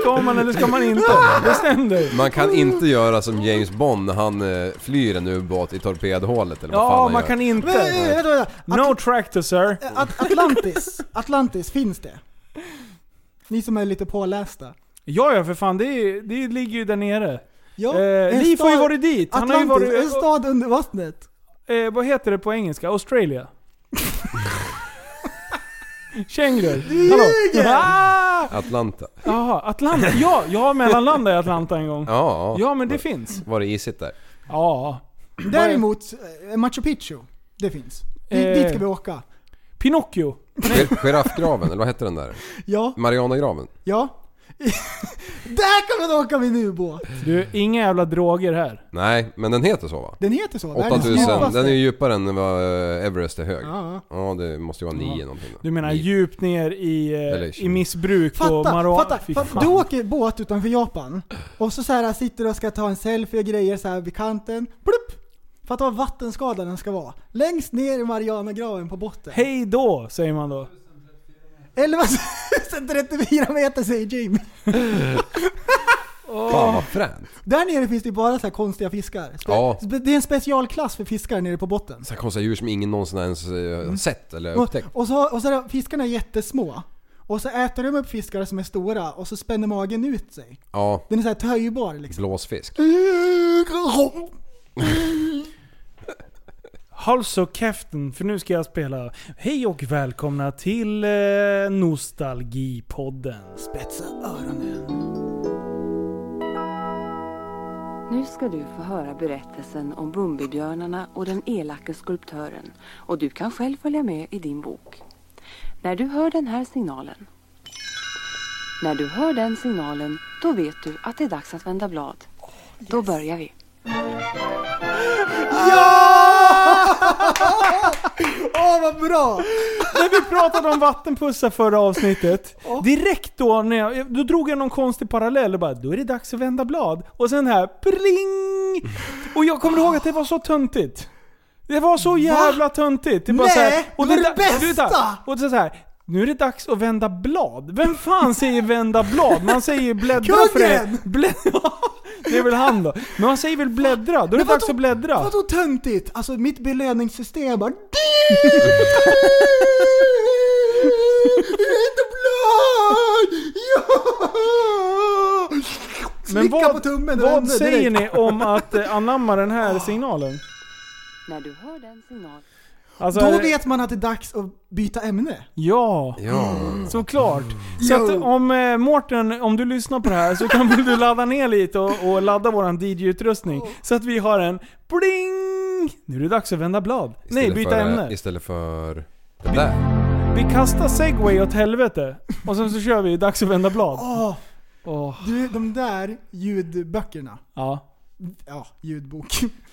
[SPEAKER 4] Ska man eller ska man inte? Bestäm dig.
[SPEAKER 5] Man kan inte göra som James Bond när han eh, flyr en ubåt i torpedhålet eller vad fan
[SPEAKER 4] Ja,
[SPEAKER 5] han
[SPEAKER 4] man
[SPEAKER 5] gör.
[SPEAKER 4] kan
[SPEAKER 6] Vänta,
[SPEAKER 4] inte.
[SPEAKER 6] vänta, vänta.
[SPEAKER 4] No tractor sir.
[SPEAKER 6] At- Atlantis. Atlantis, finns det? Ni som är lite pålästa.
[SPEAKER 4] Ja, ja för fan. Det, är- det ligger ju där nere.
[SPEAKER 6] Ja,
[SPEAKER 4] Eh,
[SPEAKER 6] en
[SPEAKER 4] Liv har ju
[SPEAKER 6] stad-
[SPEAKER 4] varit dit. Han har ju
[SPEAKER 6] Atlantis,
[SPEAKER 4] varit...
[SPEAKER 6] en stad under vattnet.
[SPEAKER 4] Eh, vad heter det på engelska? Australia? Känguru? Hallå?
[SPEAKER 6] ljuger!
[SPEAKER 4] Ah!
[SPEAKER 5] Atlanta.
[SPEAKER 4] Jaha, Atlanta. Ja, jag har mellanlandat i Atlanta en gång.
[SPEAKER 5] Ja,
[SPEAKER 4] Ja, men det finns.
[SPEAKER 5] Var det isigt där?
[SPEAKER 4] Ja.
[SPEAKER 6] Däremot, eh, Machu Picchu. Det finns.
[SPEAKER 4] Eh.
[SPEAKER 6] dit ska vi åka.
[SPEAKER 4] Pinocchio.
[SPEAKER 5] Gir- Giraffgraven, eller vad hette den där?
[SPEAKER 6] Ja,
[SPEAKER 5] Marianagraven?
[SPEAKER 6] ja. Där kan man åka med en ubåt!
[SPEAKER 4] Du, inga jävla droger här.
[SPEAKER 5] Nej, men den heter så va?
[SPEAKER 6] Den heter så. världens
[SPEAKER 5] 8000,
[SPEAKER 6] djupaste.
[SPEAKER 5] den är ju djupare än vad eh, Everest är hög.
[SPEAKER 6] Ja, ja.
[SPEAKER 5] Det måste ju vara 9
[SPEAKER 4] Ja.
[SPEAKER 5] någonting då.
[SPEAKER 4] Du menar
[SPEAKER 5] Nio.
[SPEAKER 4] djupt ner i,
[SPEAKER 5] Eller
[SPEAKER 4] eh, i missbruk och
[SPEAKER 6] Fatta,
[SPEAKER 4] marijuana?
[SPEAKER 6] fatta,
[SPEAKER 4] Fy
[SPEAKER 6] fatta.
[SPEAKER 4] fan.
[SPEAKER 6] Du åker båt utanför Japan och så, så här sitter du och ska ta en selfie och grejer så här vid kanten. Plupp! Fatta vad vattenskadad den ska vara. Längst ner i Marianagraven på botten.
[SPEAKER 4] Hej då, säger man då.
[SPEAKER 6] 1134 meter säger Jamie.
[SPEAKER 5] Fan vad fränt.
[SPEAKER 6] Där nere finns det ju bara så här konstiga fiskar. Spe-
[SPEAKER 5] Ja.
[SPEAKER 6] Det är en specialklass för fiskar nere på botten.
[SPEAKER 5] Så här konstiga djur som ingen någonsin ens eh, sett eller
[SPEAKER 6] Och,
[SPEAKER 5] upptäckt.
[SPEAKER 6] och, så, och så är fiskarna jättesmå. Och så äter de upp fiskar som är stora och så spänner magen ut sig.
[SPEAKER 5] Ja,
[SPEAKER 6] Den är så här töjbar liksom.
[SPEAKER 5] blåsfisk.
[SPEAKER 4] håll så käften för nu ska jag spela. Hej och välkomna till eh, Nostalgipodden.
[SPEAKER 6] Spetsa öronen.
[SPEAKER 9] Nu ska du få höra berättelsen om Bumbibjörnarna och den elake skulptören. Och du kan själv följa med i din bok. När du hör den här signalen. När du hör den signalen, då vet du att det är dags att vända blad. Då börjar vi.
[SPEAKER 6] Åh vad bra!
[SPEAKER 4] När vi pratade om vattenpussar förra avsnittet, direkt då, när jag, då drog jag någon konstig parallell och bara då är det dags att vända blad. Och sen här, pling! Och jag kommer ihåg att det var så töntigt. Det var så jävla töntigt. Det bara
[SPEAKER 6] Nej,
[SPEAKER 4] så här, och
[SPEAKER 6] det var det
[SPEAKER 4] där-
[SPEAKER 6] bästa!
[SPEAKER 4] Och det så här, nu är det dags att vända blad. Vem fan säger vända blad? Man säger ju bläddra för det. Blä, det är väl han då. Men man säger väl bläddra? Då är det dags
[SPEAKER 6] vadå-
[SPEAKER 4] att bläddra.
[SPEAKER 6] Vadå töntigt? Alltså mitt belöningssystem bara... Rädda blad! Ja!
[SPEAKER 4] Men vad,
[SPEAKER 6] på tummen
[SPEAKER 4] vad
[SPEAKER 6] vända
[SPEAKER 4] säger
[SPEAKER 6] direkt.
[SPEAKER 4] ni om att eh, anamma den här signalen?
[SPEAKER 9] När du hör den signalen.
[SPEAKER 4] Alltså,
[SPEAKER 6] Då vet man att det är dags att byta ämne.
[SPEAKER 4] Ja,
[SPEAKER 5] Ja.
[SPEAKER 4] såklart. Så att om eh, Mårten, om du lyssnar på det här så kan väl du ladda ner lite och, och ladda våran DJ-utrustning. Så att vi har en bling! Nu är det dags att vända blad. Nej,
[SPEAKER 5] Istället
[SPEAKER 4] byta
[SPEAKER 5] för,
[SPEAKER 4] ämne.
[SPEAKER 5] Istället för det där.
[SPEAKER 4] Vi kastar segway åt helvete. Och sen så kör vi dags att vända blad.
[SPEAKER 6] Åh,
[SPEAKER 4] Åh,
[SPEAKER 6] du, de där ljudböckerna.
[SPEAKER 4] ja,
[SPEAKER 6] Ja, ljudbok.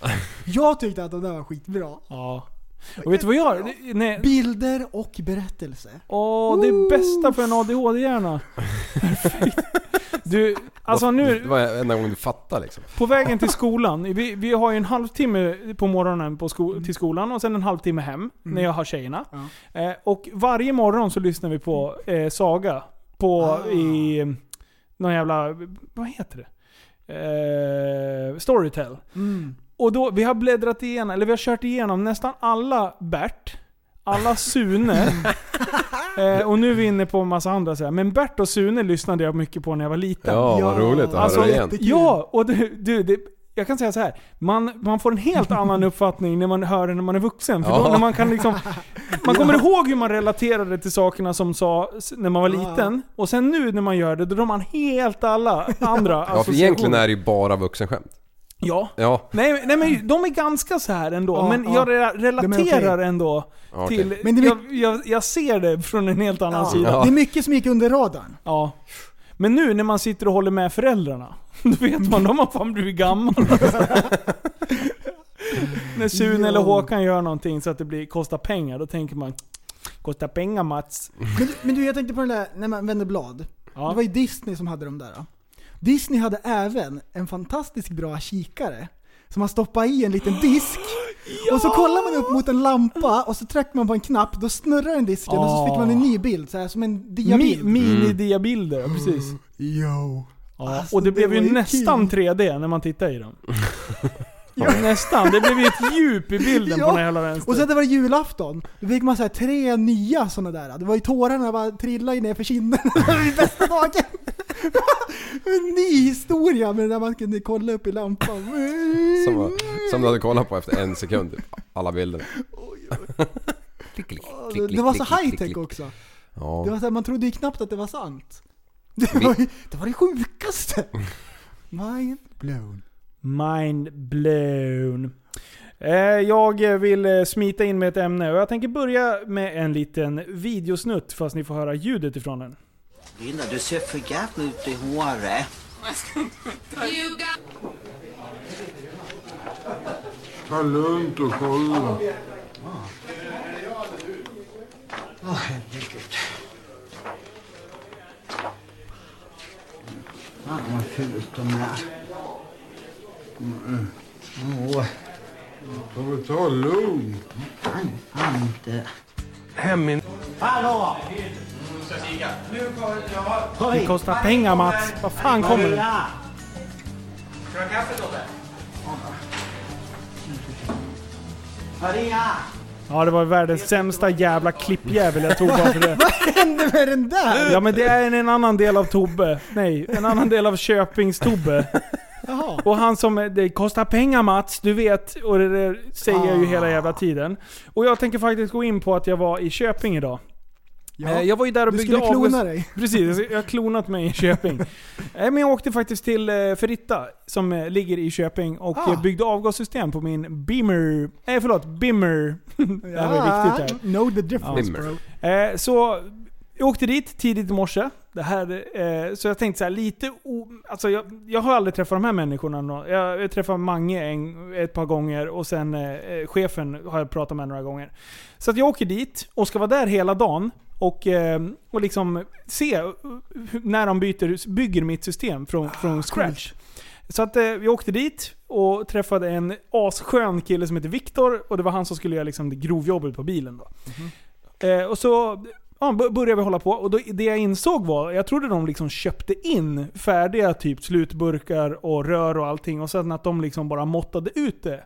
[SPEAKER 6] Jag tyckte att de där var skitbra.
[SPEAKER 4] ja. Och vet du vad jag Nej,
[SPEAKER 6] Bilder och berättelse.
[SPEAKER 4] åh, det är bästa för en ADHD-hjärna. Perfekt. Du, alltså nu,
[SPEAKER 5] Det var enda gången du fattade liksom.
[SPEAKER 4] På vägen till skolan, vi, vi har ju en halvtimme på morgonen på sko till skolan och sen en halvtimme hem när jag har tjejerna.
[SPEAKER 6] Ja.
[SPEAKER 4] Eh, och varje morgon så lyssnar vi på eh, Saga. På
[SPEAKER 6] Ah.
[SPEAKER 4] i eh, någon jävla, vad heter det? Eh, Storytel.
[SPEAKER 6] Mm.
[SPEAKER 4] Och då, vi har bläddrat igenom, eller vi har kört igenom nästan alla Bert, alla Sune. eh, och nu är vi inne på en massa andra så här. Men Bert och Sune lyssnade jag mycket på när jag var liten.
[SPEAKER 5] Ja, vad roligt att
[SPEAKER 4] Alltså,
[SPEAKER 5] höra igen.
[SPEAKER 4] Ja, och du, du det, jag kan säga så här. Man, man får en helt annan uppfattning när man hör det när man är vuxen. För då,
[SPEAKER 5] Ja.
[SPEAKER 4] när man kan liksom... Man kommer ihåg hur man relaterade till sakerna som sa när man var liten. Och sen nu när man gör det, då drar man helt alla andra
[SPEAKER 5] Ja, för egentligen är det ju bara vuxenskämt.
[SPEAKER 4] Ja.
[SPEAKER 5] Ja,
[SPEAKER 4] Nej, nej men de är ganska så här ändå.
[SPEAKER 6] Ja,
[SPEAKER 4] men
[SPEAKER 6] ja.
[SPEAKER 4] jag re- relaterar
[SPEAKER 6] okej.
[SPEAKER 4] ändå till...
[SPEAKER 6] Men det är
[SPEAKER 4] jag, jag, jag ser det från en helt annan
[SPEAKER 6] Ja.
[SPEAKER 4] sida.
[SPEAKER 5] Ja.
[SPEAKER 6] Det är mycket som gick under radarn.
[SPEAKER 4] Ja. Men nu när man sitter och håller med föräldrarna, då vet man, de har fan blivit gammal. när Sune eller. Håkan gör någonting så att det blir, kostar pengar, då tänker man Kostar pengar Mats.
[SPEAKER 6] Men, men du, jag tänkte på den där när man vänder blad.
[SPEAKER 4] Ja.
[SPEAKER 6] Det var ju Disney som hade de där. Disney hade även en fantastiskt bra kikare. Som man stoppade i en liten disk. Och så kollar man upp mot en lampa och så trycker man på en knapp, då snurrar den disken och så fick man en ny bild, så här, som en
[SPEAKER 4] Mi,
[SPEAKER 6] diabild.
[SPEAKER 4] Mini-diabilder, ja, precis.
[SPEAKER 6] Yo.
[SPEAKER 4] Ja,
[SPEAKER 6] Alltså,
[SPEAKER 4] och det,
[SPEAKER 6] det
[SPEAKER 4] blev ju
[SPEAKER 6] ju
[SPEAKER 4] nästan
[SPEAKER 6] kul.
[SPEAKER 4] 3D när man tittar i dem. ja, nästan. Det blev ju ett djup i bilden
[SPEAKER 6] Ja,
[SPEAKER 4] på den jävla vänster.
[SPEAKER 6] Och sen det var det julafton, då fick man så här tre nya sådana där. Det var ju tårarna bara trillade ner för kinden. det var ju bästa dagen! En ny historia med när man kunde kolla upp i lampan.
[SPEAKER 5] som, var, som du hade kollat på efter en sekund. typ. Alla bilder. Klick, klick, klick,
[SPEAKER 6] det var så high tech också. Det
[SPEAKER 5] Ja.
[SPEAKER 6] var så här, man trodde ju knappt att det var sant. Det var, ju, det var det sjukaste! Mind blown.
[SPEAKER 4] Mind blown. Eh, Jag vill eh, smita in med ett ämne och jag tänker börja med en liten videosnutt fast ni får höra ljudet ifrån den.
[SPEAKER 10] Linda, du ser för jävla ut i håret.
[SPEAKER 7] Ta lugnt och kolla.
[SPEAKER 10] Åh, herregud. Fan vad fult de är. Åh,
[SPEAKER 7] Ta väl ta lugnt.
[SPEAKER 10] fan, fan inte.
[SPEAKER 7] Hem.
[SPEAKER 10] Hallå!
[SPEAKER 4] Det kostar pengar Mats. Vad fan kommer det?
[SPEAKER 10] Maria!
[SPEAKER 4] Ja, det var världens sämsta jävla klippjävel jag tog bara för det.
[SPEAKER 6] Vad hände med den där?
[SPEAKER 4] Ja men det är en, en annan del av Tobbe. Nej, en annan del av Köpings-Tobbe.
[SPEAKER 6] Jaha.
[SPEAKER 4] Och han som, eh, det kostar pengar Mats, du vet. Och det där säger jag ju hela jävla tiden. Och jag tänker faktiskt gå in på att jag var i Köping idag.
[SPEAKER 6] Ja.
[SPEAKER 4] Eh, Jag var ju där och
[SPEAKER 6] Du
[SPEAKER 4] byggde
[SPEAKER 6] skulle klona dig.
[SPEAKER 4] Precis, jag har klonat mig i Köping. Eh, Men jag åkte faktiskt till Ferritta, som ligger i Köping, och
[SPEAKER 6] Ah.
[SPEAKER 4] byggde avgassystem på min Beamer... Nej förlåt, Bimmer. det här var viktigt här.
[SPEAKER 6] Know the difference
[SPEAKER 5] Bimmer.
[SPEAKER 6] bro.
[SPEAKER 4] Så jag åkte dit tidigt i morse. Det här, eh, så jag tänkte så här, lite o, alltså jag, jag har aldrig träffat de här människorna. Jag, jag träffade Mange en, ett par gånger och sen eh, eh, chefen har jag pratat med några gånger. Så att jag åker dit och ska vara där hela dagen. Och, eh, och liksom se när de byter, bygger mitt system från, från scratch. Så att eh, vi åkte dit och träffade en asskön kille som heter Viktor. Och det var han som skulle göra liksom det grovjobbet på bilen. Då. Eh, och så ja, började vi hålla på. Och då, det jag insåg var, jag trodde de liksom köpte in färdiga typ slutburkar och rör och allting. Och sen att de liksom bara måttade ut det.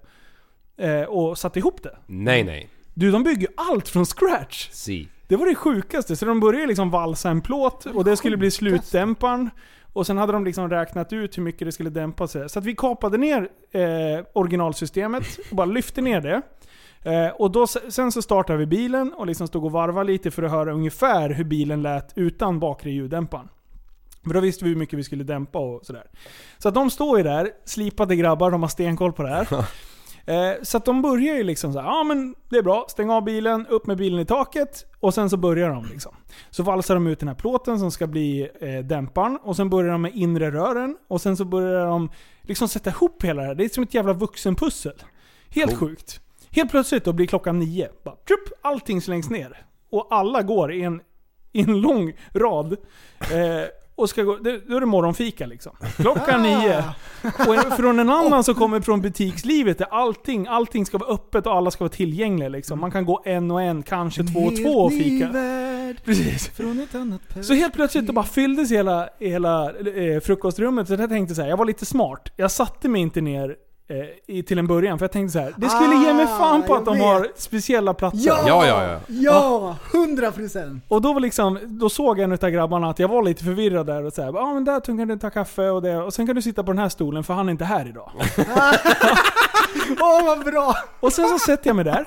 [SPEAKER 4] Eh, och satte ihop det.
[SPEAKER 5] Nej, nej.
[SPEAKER 4] Du, de bygger allt från scratch.
[SPEAKER 5] Si.
[SPEAKER 4] Det var det sjukaste. Så de började liksom valsa en plåt och det skulle bli slutdämparen. Och sen hade de liksom räknat ut hur mycket det skulle dämpa sig. Så att vi kapade ner eh, originalsystemet och bara lyfte ner det. Eh, och då, sen så startade vi bilen och liksom stod och varvade lite för att höra ungefär hur bilen lät utan bakre ljuddämparen. För då visste vi hur mycket vi skulle dämpa och sådär. Så att de står ju där, slipade grabbar, de har stenkoll på det här. Eh, så att de börjar ju liksom så här, ja men det är bra, stäng av bilen, upp med bilen i taket och sen så börjar de liksom. Så valsar de ut den här plåten som ska bli eh, dämparen och sen börjar de med inre rören och sen så börjar de liksom sätta ihop hela det här. Det är som ett jävla vuxenpussel. Helt sjukt. Helt plötsligt då blir klockan nio. Bara, trupp, allting slängs ner. Och alla går i en, i en lång rad. Eh, och ska gå, det- då är det morgonfika liksom. Klockan nio. Och från en annan som kommer från butikslivet där allting, allting ska vara öppet och alla ska vara tillgängliga liksom. Man kan gå en och en, kanske två och två och fika. Precis.
[SPEAKER 6] Från ett annat
[SPEAKER 4] Så helt plötsligt då bara fylldes hela, hela eh, frukostrummet. Så jag tänkte så här, jag var lite smart. Jag satte mig inte ner i, till en början. För jag tänkte så här, det skulle ge mig fan på
[SPEAKER 6] Ah,
[SPEAKER 4] att de
[SPEAKER 6] jag
[SPEAKER 4] har
[SPEAKER 6] vet.
[SPEAKER 4] speciella platser.
[SPEAKER 6] Ja!
[SPEAKER 5] Ja, ja, ja.
[SPEAKER 6] Ja! Hundra procent!
[SPEAKER 4] Och då, var liksom, då såg en av grabbarna att jag var lite förvirrad där och såhär, ja men där kan du ta kaffe och det, och sen kan du sitta på den här stolen för han är inte här idag.
[SPEAKER 6] Åh vad bra!
[SPEAKER 4] Och sen så sätter jag mig där.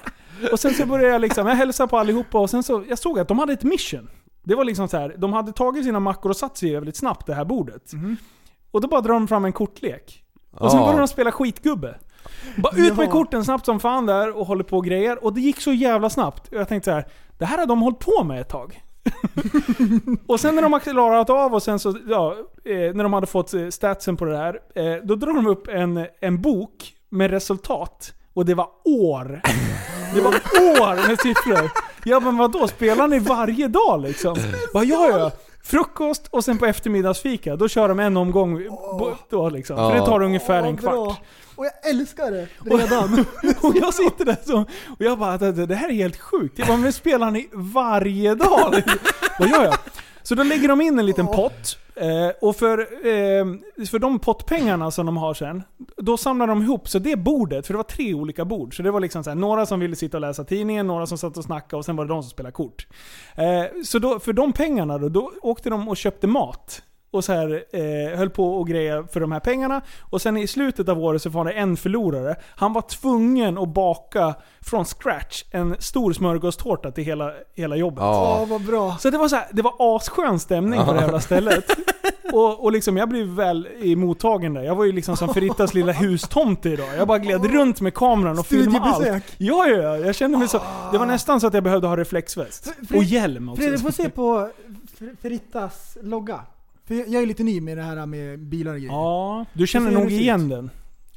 [SPEAKER 4] Och sen så började jag liksom, jag hälsade på allihopa och sen så, jag såg att de hade ett mission. Det var liksom så här, de hade tagit sina mackor och satt sig väldigt snabbt det här bordet. Och då bara drar de fram en kortlek. Och sen
[SPEAKER 5] Ja.
[SPEAKER 4] började de spela skitgubbe. Bara ut med
[SPEAKER 6] Ja.
[SPEAKER 4] korten snabbt som fan där och håller på och grejer. Och det gick så jävla snabbt. Jag tänkte så här, det här har de hållit på med ett tag. och sen när de har klarat av och sen så, ja, eh, när de hade fått eh, statsen på det här. Eh, då drar de upp en, en bok med resultat. Och det var år. Det var år med siffror. Ja men vadå, spelar ni varje dag liksom? Vad gör jag? Frukost och sen på eftermiddagsfika. Då kör de en omgång bo- då liksom. För det tar ungefär
[SPEAKER 6] Åh,
[SPEAKER 4] en kvart.
[SPEAKER 6] bra. Och jag älskar det redan.
[SPEAKER 4] Och jag sitter där så, och jag bara det, det här är helt sjukt. Jag bara, men spelar ni varje dag? Vad gör jag? Så då lägger de in en liten pott. Eh, och för, eh, för de pottpengarna som de har sen, då samlar de ihop, så det bordet, för det var tre olika bord. Så det var liksom så här, några som ville sitta och läsa tidningen, några som satt och snackade och sen var det de som spelade kort. Eh, så då, för de pengarna då, då åkte de och köpte mat. Och så här, eh, höll på och grejer för de här pengarna. Och sen i slutet av året så var det en förlorare. Han var tvungen att baka från scratch en stor smörgåstårta till hela, hela jobbet.
[SPEAKER 5] Ja.
[SPEAKER 6] Åh vad bra.
[SPEAKER 4] Så det var så här, det var asskön stämning på det jävla stället. Och, och liksom jag blev väl i mottagen där. Jag var ju liksom som Ferittas lilla hustomte idag. Jag bara gled runt med kameran och filmade allt. Ja, ja, ja. Jag kände mig så... Det var nästan så att jag behövde ha reflexväst. Och hjälm också.
[SPEAKER 6] Fredrik, får se på Ferittas logga. För jag jag är lite ny med det här med bilar och grejer.
[SPEAKER 4] Ja, du känner nog igen
[SPEAKER 6] ut?
[SPEAKER 4] den.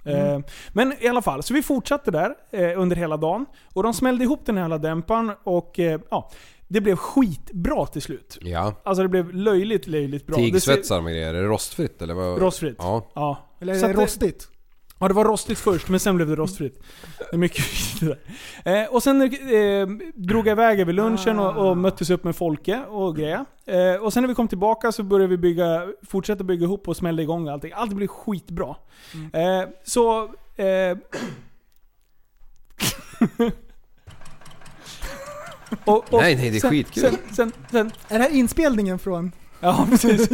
[SPEAKER 6] Mm.
[SPEAKER 4] Eh, Men i alla fall, så vi fortsatte där eh, under hela dagen. Och de smällde ihop den här jävla dämparen och eh, ja, det blev skitbra till slut.
[SPEAKER 5] Ja.
[SPEAKER 4] Alltså det blev löjligt, löjligt bra.
[SPEAKER 5] Tigsvetsar med grejer. Är det rostfritt eller vad?
[SPEAKER 4] Rostfritt.
[SPEAKER 5] Ja.
[SPEAKER 4] Ja.
[SPEAKER 6] Eller är det- rostigt?
[SPEAKER 4] Ja, det var rostigt först, men sen blev det rostfritt. Det är mycket viktigt där. Eh, och sen eh, drog jag iväg över lunchen och, och möttes upp med Folke och grejer. Eh, och sen när vi kom tillbaka så började vi bygga, fortsätta bygga ihop och smällde igång allting. Allt blev skitbra. Eh, så... Eh, och, och
[SPEAKER 5] Nej, nej, det är
[SPEAKER 4] sen,
[SPEAKER 5] skitkul.
[SPEAKER 4] Sen, sen, sen,
[SPEAKER 6] Är det här inspelningen från...
[SPEAKER 4] Ja, precis.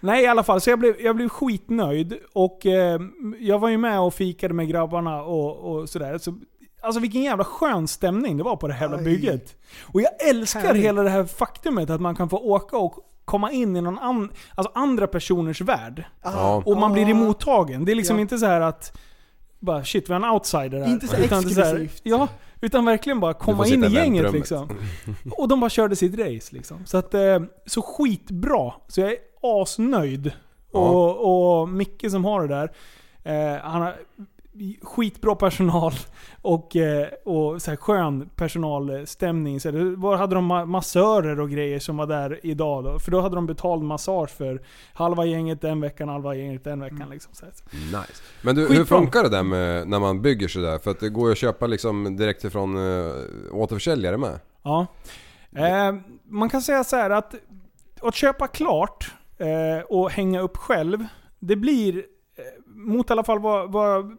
[SPEAKER 4] Nej i alla fall, så jag blev, jag blev skitnöjd. Och eh, jag var ju med och fikade med grabbarna och, och sådär. Så, alltså vilken jävla skön stämning det var på det här jävla
[SPEAKER 6] Aj.
[SPEAKER 4] bygget. Och jag älskar
[SPEAKER 6] Härligt.
[SPEAKER 4] hela det här faktumet att man kan få åka och komma in i någon an, alltså andra personers värld.
[SPEAKER 5] Ja.
[SPEAKER 4] Och man blir
[SPEAKER 6] Ah.
[SPEAKER 4] emottagen. Det är liksom
[SPEAKER 6] Ja.
[SPEAKER 4] inte så här att bara shit vi har en outsider här.
[SPEAKER 6] Inte så
[SPEAKER 4] Utan är så här-
[SPEAKER 6] exklusivt.
[SPEAKER 4] Ja, utan verkligen bara komma in i gänget liksom. Och de bara körde sitt race liksom. Så att, eh, så skitbra. Så jag är asnöjd.
[SPEAKER 5] Ja.
[SPEAKER 4] Och, och Micke som har det där, eh, han har skitbra personal och, eh, och så här skön personalstämning. Så det var, hade de ma- massörer och grejer som var där idag då. För då hade de betald massage för halva gänget den veckan, halva gänget den veckan. Liksom, så här.
[SPEAKER 5] Nice. Men du, hur funkar det där med när man bygger sådär? För att det går ju att köpa liksom direkt ifrån uh, återförsäljare med.
[SPEAKER 4] Ja. Eh, man kan säga så här att att köpa klart eh, och hänga upp själv, det blir eh, mot i alla fall vad, vad,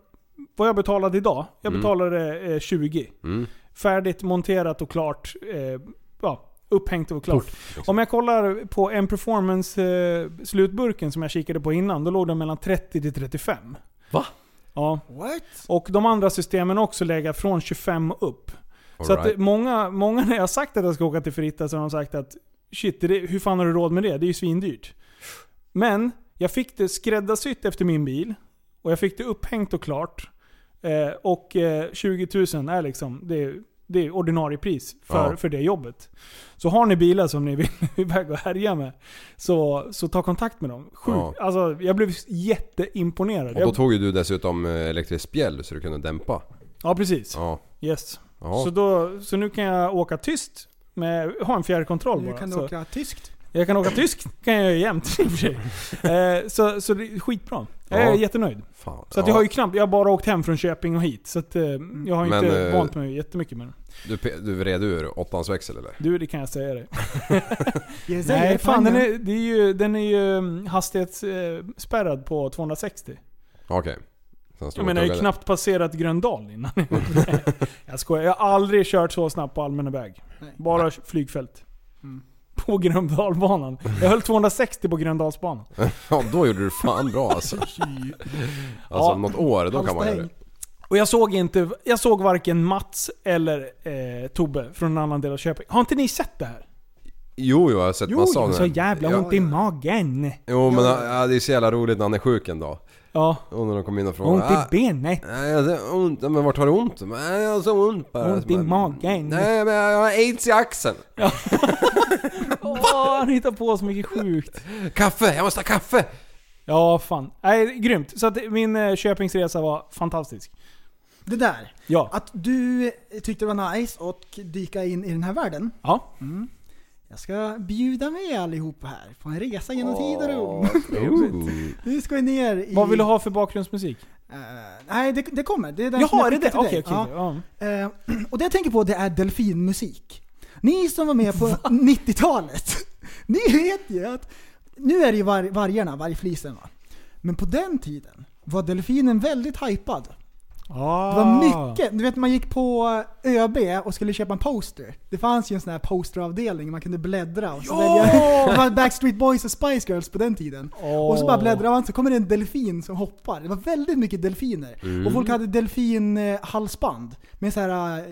[SPEAKER 4] vad jag betalade idag. Jag
[SPEAKER 5] Mm.
[SPEAKER 4] betalade eh, 20.
[SPEAKER 5] Mm.
[SPEAKER 4] Färdigt, monterat och klart. Eh, ja, upphängt och klart.
[SPEAKER 5] liksom.
[SPEAKER 4] Om jag kollar på en performance eh, slutburken som jag kikade på innan, då låg den mellan 30 till 35.
[SPEAKER 5] Va?
[SPEAKER 4] Ja.
[SPEAKER 6] What?
[SPEAKER 4] Och de andra systemen också legat från 25 och upp. Så att
[SPEAKER 5] Alright.
[SPEAKER 4] det- många, många när jag har sagt att jag ska åka till Fritta så har de sagt att shit, det, hur fan har du råd med det? Det är ju svindyrt. Men jag fick det skräddarsytt efter min bil. Och jag fick det upphängt och klart. Eh, och eh, 20 000 är liksom, det är, det är ordinarie pris för,
[SPEAKER 5] Ja.
[SPEAKER 4] för det jobbet. Så har ni bilar som ni vill iväg och härja med, så, så ta kontakt med dem. Sjukt.
[SPEAKER 5] Ja.
[SPEAKER 4] Alltså, jag blev jätteimponerad.
[SPEAKER 5] Och då tog ju du dessutom eh, elektriskt spjäll så du kunde dämpa.
[SPEAKER 4] ja, precis.
[SPEAKER 5] Ja.
[SPEAKER 4] Yes.
[SPEAKER 5] Ja.
[SPEAKER 4] Så, då, så nu kan jag åka tyst, med, ha en fjärrkontroll
[SPEAKER 6] Nu
[SPEAKER 4] bara.
[SPEAKER 6] kan du
[SPEAKER 4] så.
[SPEAKER 6] åka tyskt.
[SPEAKER 4] Jag kan åka tysk, kan jag göra jämt i och för sig. Eh, så, så det är skitbra. Jag är
[SPEAKER 5] Ja.
[SPEAKER 4] jättenöjd.
[SPEAKER 5] Fan.
[SPEAKER 4] Så att
[SPEAKER 5] ja.
[SPEAKER 4] jag har ju knappt, jag har bara åkt hem från Köping och hit. Så att, eh, jag har
[SPEAKER 5] Men,
[SPEAKER 4] inte
[SPEAKER 5] eh,
[SPEAKER 4] vant mig jättemycket med den.
[SPEAKER 5] Du, pe- du vred ur åttans växel eller?
[SPEAKER 4] Du, det kan jag säga dig.
[SPEAKER 6] Yes,
[SPEAKER 4] Nej, fan den är, det är ju, den är ju mm, hastighetsspärrad på 260.
[SPEAKER 5] Okej. Sen stod
[SPEAKER 4] Jag menar, jag har ju
[SPEAKER 5] tuggade.
[SPEAKER 4] knappt passerat Gröndal innan. jag skojar, jag har aldrig kört så snabbt på allmänna väg.
[SPEAKER 6] Nej.
[SPEAKER 4] Bara flygfält.
[SPEAKER 6] Mm.
[SPEAKER 4] På Gröndalbanan. Jag höll 260 på Gröndalsbanan.
[SPEAKER 5] Ja, då gjorde du fan bra alltså. Alltså
[SPEAKER 4] Ja.
[SPEAKER 5] något år, då kan man göra det.
[SPEAKER 4] Och jag såg inte, jag såg varken Mats eller eh, Tobbe från en annan del av Köping. Har inte ni sett det här?
[SPEAKER 5] Jo, jo, jag har sett massa av
[SPEAKER 4] så
[SPEAKER 5] det.
[SPEAKER 4] jävla
[SPEAKER 5] Ja.
[SPEAKER 4] ont i magen.
[SPEAKER 5] Jo men ja, det är så jävla roligt när han är sjuk en dag.
[SPEAKER 4] Ja.
[SPEAKER 5] Och när de kommer in och frågar
[SPEAKER 4] Ont
[SPEAKER 5] "Ah,
[SPEAKER 4] i benet.
[SPEAKER 5] Nej, jag har ont. Men vart har du ont? Nej, jag har så ont bara.
[SPEAKER 4] Ont i
[SPEAKER 5] Men-
[SPEAKER 4] magen.
[SPEAKER 5] Nej, men jag har aids i axeln.
[SPEAKER 4] Åh, han hittar på så mycket sjukt.
[SPEAKER 5] Kaffe! Jag måste ha kaffe!
[SPEAKER 4] Ja, fan. Nej, grymt. Så att min eh, Köpingsresa var fantastisk.
[SPEAKER 6] Det där.
[SPEAKER 4] Ja.
[SPEAKER 6] Att du tyckte det var nice att dyka in i den här världen.
[SPEAKER 4] Ja.
[SPEAKER 6] Mm. Jag ska bjuda med allihopa här på en resa genom tid och rum. Nu ska vi ner i...
[SPEAKER 4] Vad vill du ha för bakgrundsmusik?
[SPEAKER 6] Eh, nej, det, det kommer. Det är den
[SPEAKER 4] Jaha,
[SPEAKER 6] jag
[SPEAKER 4] är det det? Okej, okej.
[SPEAKER 6] Eh, och det jag tänker på det är delfinmusik. Ni som var med på 90-talet, ni vet ju att nu är det ju var, vargarna, vargflisen va. Men på den tiden var delfinen väldigt hypad.
[SPEAKER 4] Ah.
[SPEAKER 6] Det var mycket. Du vet man gick på ÖB och skulle köpa en poster. Det fanns ju en sån här posteravdelning man kunde bläddra och så
[SPEAKER 4] Ja!
[SPEAKER 6] välja. Det var Backstreet Boys och Spice Girls på den tiden.
[SPEAKER 4] Åh.
[SPEAKER 6] Och så bara bläddrar man så kommer det en delfin som hoppar. Det var väldigt mycket delfiner.
[SPEAKER 5] Mm.
[SPEAKER 6] Och folk hade delfinhalsband med så här äh,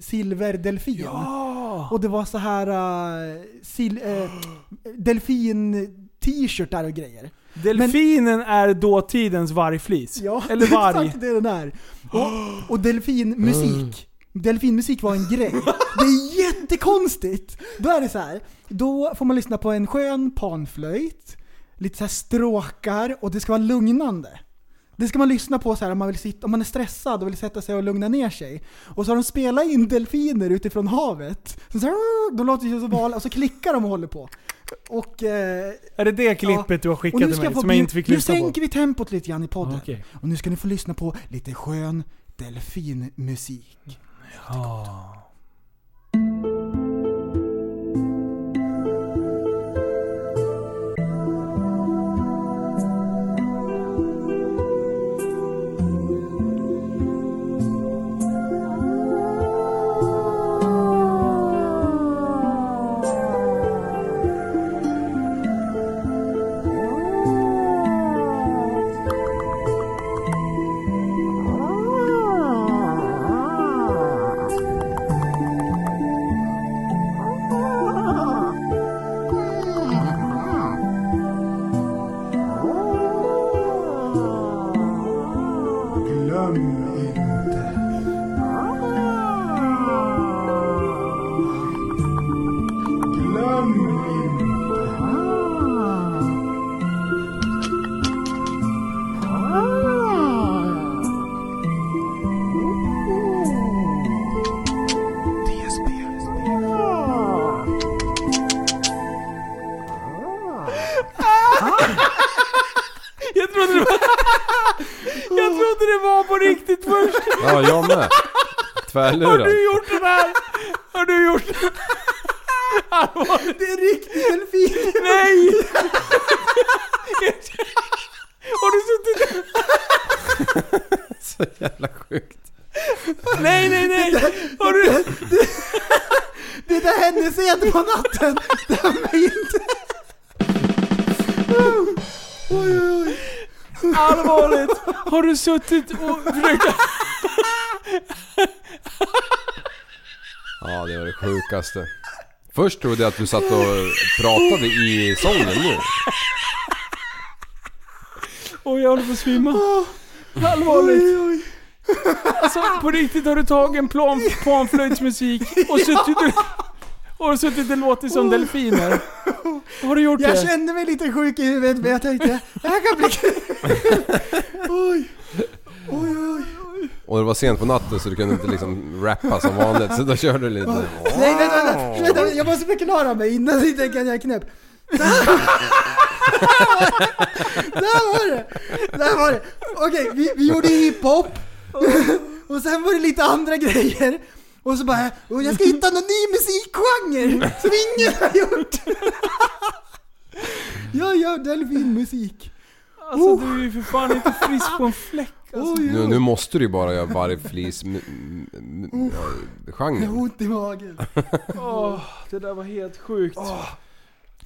[SPEAKER 6] silverdelfin.
[SPEAKER 4] Ja!
[SPEAKER 6] Och det var så här äh, sil, äh, delfin-t-shirtar och grejer.
[SPEAKER 4] Delfinen är dåtidens vargflis.
[SPEAKER 6] Ja,
[SPEAKER 4] Eller varg.
[SPEAKER 6] exakt det den är. Och, och delfinmusik. Delfinmusik var en grej. Det är jättekonstigt! Då är det så här. då får man lyssna på en skön panflöjt, lite så här stråkar och det ska vara lugnande. Det ska man lyssna på så här om man, vill sitta, om man är stressad och vill sätta sig och lugna ner sig. Och så har de spelat in delfiner utifrån havet. Så så här, de låter ju så val och så klickar de och håller på. Och, eh,
[SPEAKER 4] Är det det klippet
[SPEAKER 6] Ja.
[SPEAKER 4] du har skickat
[SPEAKER 6] nu
[SPEAKER 4] till mig som jag inte fick
[SPEAKER 6] Nu
[SPEAKER 4] lyssna på?
[SPEAKER 6] sänker vi tempot lite grann i podden.
[SPEAKER 4] Ah, okej.
[SPEAKER 6] Och nu ska ni få lyssna på lite skön delfinmusik.
[SPEAKER 4] Ja. Suttit och försökt...
[SPEAKER 5] Ja, det var det sjukaste. Först trodde jag att du satt och pratade i sången nu.
[SPEAKER 4] Oj, jag håller på att svimma. Allvarligt. Alltså på riktigt har du tagit en plan, panflöjtsmusik och suttit och, och suttit och låtit som delfiner. Har du gjort
[SPEAKER 6] Jag
[SPEAKER 4] det?
[SPEAKER 6] kände mig lite sjuk i huvudet men jag tänkte, det här kan bli kul. Oj. Oj, oj, oj.
[SPEAKER 5] Och det var sent på natten så du kunde inte liksom rappa som vanligt så då körde du lite...
[SPEAKER 6] Nej vänta, vänta, vänta, jag måste förklara mig innan ni tänker att jag är knäpp. Där var det! Där var det! Okej, vi, vi gjorde hiphop. Och sen var det lite andra grejer. Och så bara, "Åh, jag ska hitta någon ny musikgenre som ingen har gjort. Jag gör delfinmusik.
[SPEAKER 4] Alltså du är ju för fan inte frisk på en fläck. Alltså.
[SPEAKER 5] Nu, nu måste du ju bara göra vargflis... m- m- m- ja,
[SPEAKER 6] Jag har ont i magen.
[SPEAKER 4] Åh, det där var helt sjukt.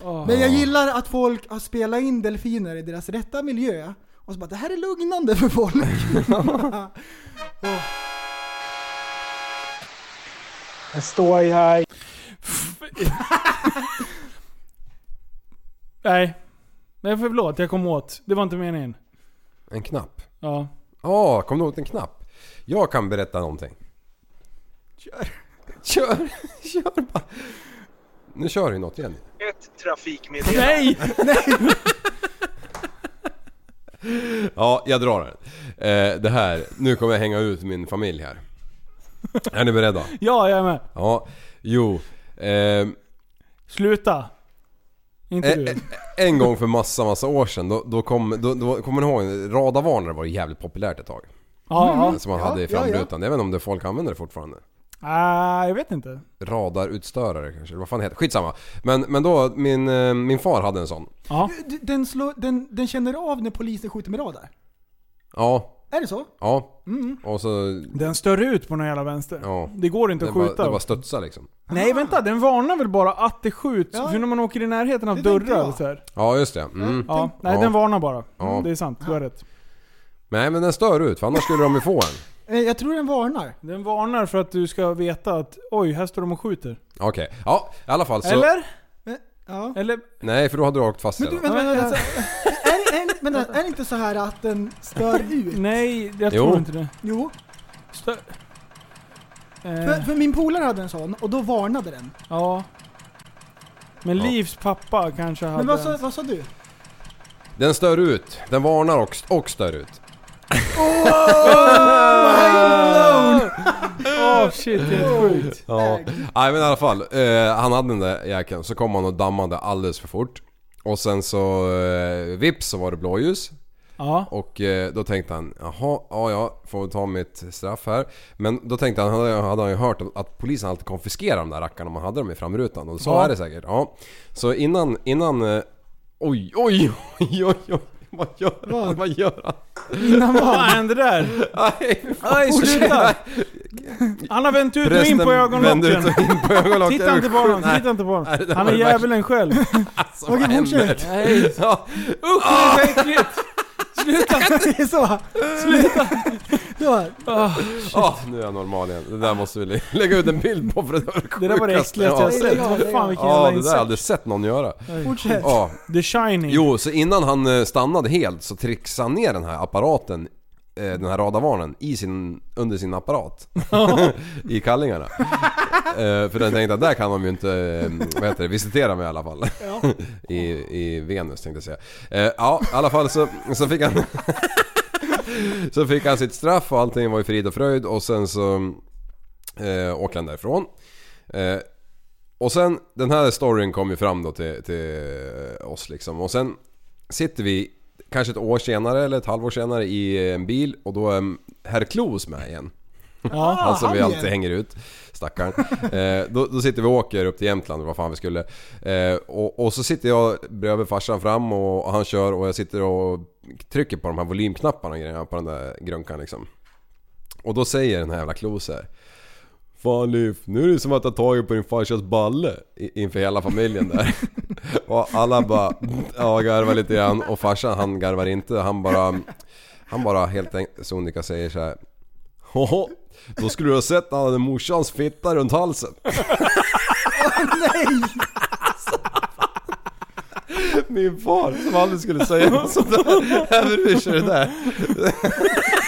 [SPEAKER 4] Åh.
[SPEAKER 6] Men jag gillar att folk har spelat in delfiner i deras rätta miljö. Och så bara, det här är lugnande för folk.
[SPEAKER 4] Jag står här. Nej. Nej förlåt, jag kom åt. Det var inte meningen.
[SPEAKER 5] En knapp.
[SPEAKER 4] Ja.
[SPEAKER 5] Ja, kom du åt en knapp? Jag kan berätta någonting.
[SPEAKER 6] Kör.
[SPEAKER 5] Kör! Kör bara! Nu kör du något igen.
[SPEAKER 11] Ett trafikmeddelande.
[SPEAKER 4] Nej!
[SPEAKER 5] Ja, jag drar den. Eh, det här, nu kommer jag hänga ut min familj här. Är ni beredda?
[SPEAKER 4] Ja, jag är med.
[SPEAKER 5] Ja, jo. Eh,
[SPEAKER 4] Sluta. Inte
[SPEAKER 5] Eh,
[SPEAKER 4] du.
[SPEAKER 5] eh, en gång för massa, massa år sedan, då, då kom, då, då, kommer ni ihåg, radarvarnare var jävligt populärt ett tag.
[SPEAKER 4] Ja, ja.
[SPEAKER 5] Som man
[SPEAKER 6] Ja,
[SPEAKER 5] hade i
[SPEAKER 6] ja, ja.
[SPEAKER 5] framrutan. Jag vet inte om det folk använder det fortfarande.
[SPEAKER 4] Ah, jag vet inte.
[SPEAKER 5] Radarutstörare kanske, vad fan det heter Skitsamma. Men, men då, min, eh, min far hade en sån.
[SPEAKER 4] Ja.
[SPEAKER 6] Den, slår, den, den känner av när polisen skjuter med radar?
[SPEAKER 5] Ja,
[SPEAKER 6] Är det så?
[SPEAKER 5] ja.
[SPEAKER 6] Mm.
[SPEAKER 5] Och så...
[SPEAKER 4] Den stör ut på någon jävla vänster.
[SPEAKER 5] Ja.
[SPEAKER 4] Det går inte att
[SPEAKER 5] bara,
[SPEAKER 4] skjuta.
[SPEAKER 5] det bara studsar liksom.
[SPEAKER 4] Nej vänta, den varnar väl bara att det skjuts?
[SPEAKER 6] Ja.
[SPEAKER 4] För när man åker i närheten av
[SPEAKER 6] Det
[SPEAKER 4] dörrar så här.
[SPEAKER 5] Ja, just det. Mm.
[SPEAKER 4] Ja, nej
[SPEAKER 5] Ja.
[SPEAKER 4] den varnar bara.
[SPEAKER 5] Ja.
[SPEAKER 4] Det är sant, du har rätt.
[SPEAKER 5] Nej men den stör ut, för annars skulle de ju få en.
[SPEAKER 6] Eh, Jag tror den varnar.
[SPEAKER 4] Den varnar för att du ska veta att oj, här står de och skjuter.
[SPEAKER 5] Okej, ja i alla fall så...
[SPEAKER 4] Eller?
[SPEAKER 6] Ja.
[SPEAKER 4] Eller?
[SPEAKER 5] Nej för då hade du åkt fast
[SPEAKER 6] Men du,
[SPEAKER 5] redan.
[SPEAKER 6] vänta, vänta, vänta. Är, är, är det inte så här att den stör ut?
[SPEAKER 4] Nej, jag
[SPEAKER 5] Jo.
[SPEAKER 4] tror inte det.
[SPEAKER 6] Jo,
[SPEAKER 4] Stö...
[SPEAKER 6] för,
[SPEAKER 4] Eh,
[SPEAKER 6] för min polare hade en sån och då varnade den.
[SPEAKER 4] ja. Men
[SPEAKER 5] Ja.
[SPEAKER 4] Livs pappa kanske hade
[SPEAKER 6] Men vad sa,
[SPEAKER 4] en.
[SPEAKER 6] vad sa du?
[SPEAKER 5] Den stör ut, den varnar och, och stör ut.
[SPEAKER 4] Åh shit, helt sjukt.
[SPEAKER 5] Ja. Nej men i alla fall, eh, han hade den där jäkeln. Så kom han och dammade alldeles för fort. Och sen så eh, vips så var det blåljus.
[SPEAKER 4] Ja.
[SPEAKER 5] Och eh, då tänkte han, jaha, ja ja, får ta mitt straff här. Men då tänkte han, han hade, hade han ju hört att polisen alltid konfiskerar de där rackarna om man hade dem i framrutan. Och så
[SPEAKER 4] Ja.
[SPEAKER 5] är det säkert. Ja. Så innan, innan... eh, Oj, oj, oj, oj, oj. Vad gör han? Vad gör han?
[SPEAKER 6] Innan
[SPEAKER 4] Vad
[SPEAKER 6] vad?
[SPEAKER 4] hände där?
[SPEAKER 5] Nej,
[SPEAKER 4] Nej, sluta! Han har vänt ut och in på
[SPEAKER 5] vände ut
[SPEAKER 4] ögonlocken.
[SPEAKER 5] och in på ögonlocken.
[SPEAKER 4] Titta inte på honom,
[SPEAKER 5] Nej,
[SPEAKER 4] titta inte på
[SPEAKER 5] Nej, det
[SPEAKER 4] honom. Han
[SPEAKER 5] var
[SPEAKER 4] är
[SPEAKER 5] det
[SPEAKER 4] djävulen själv.
[SPEAKER 5] Alltså, vad
[SPEAKER 6] Okej,
[SPEAKER 5] händer?
[SPEAKER 6] fortsätt.
[SPEAKER 4] Nej.
[SPEAKER 5] Ja.
[SPEAKER 4] Usch, det är så äckligt! Sluta!
[SPEAKER 6] Det är så.
[SPEAKER 4] Sluta!
[SPEAKER 6] så.
[SPEAKER 4] Ah,
[SPEAKER 5] Ja, nu är jag normal igen. Det där måste vi lä- lägga ut en bild på för det var det
[SPEAKER 4] det där var det äckligaste jag
[SPEAKER 5] ja.
[SPEAKER 4] sett.
[SPEAKER 6] Ja,
[SPEAKER 4] fan vilken jävla
[SPEAKER 5] det där har jag aldrig sett någon göra.
[SPEAKER 6] Fortsätt.
[SPEAKER 5] Ja.
[SPEAKER 4] The Shining.
[SPEAKER 5] Jo, så innan han eh, stannade helt så trixade han ner den här apparaten den här radarvarnen i sin, under sin apparat. I kallingarna. Eh, för den tänkte att där kan de ju inte, eh, vad heter det, visitera mig i alla fall. I, I Venus tänkte jag säga. Eh, ja, i alla fall så, så fick han... så fick han sitt straff och allting var ju frid och fröjd och sen så eh, åkte han därifrån. Eh, och sen, den här storyn kom ju fram då till, till oss liksom. Och sen sitter vi kanske ett år senare eller ett halvår senare i en bil och då är herr Klos med igen.
[SPEAKER 4] Ja,
[SPEAKER 5] Han som vi alltid
[SPEAKER 6] igen.
[SPEAKER 5] hänger ut. Stackarn. Eh, då, då sitter vi och åker upp till Jämtland, vad fan vi skulle. Eh, och, och så sitter jag bredvid farsan fram och han kör och jag sitter och trycker på de här volymknapparna och grejerna på den där grunkan liksom. Och då säger den här jävla Klos här. Fan Liv, nu är det som att jag tagit på din farsas balle inför hela familjen där. och alla bara ja, garvar lite grann och farsan han garvar inte. Han bara, han bara helt enkelt sonika säger så här. Hoho, då skulle du ha sett när han hade morsans fitta runt halsen.
[SPEAKER 6] Nej!
[SPEAKER 5] Min far som aldrig skulle säga något sånt där. Även det där.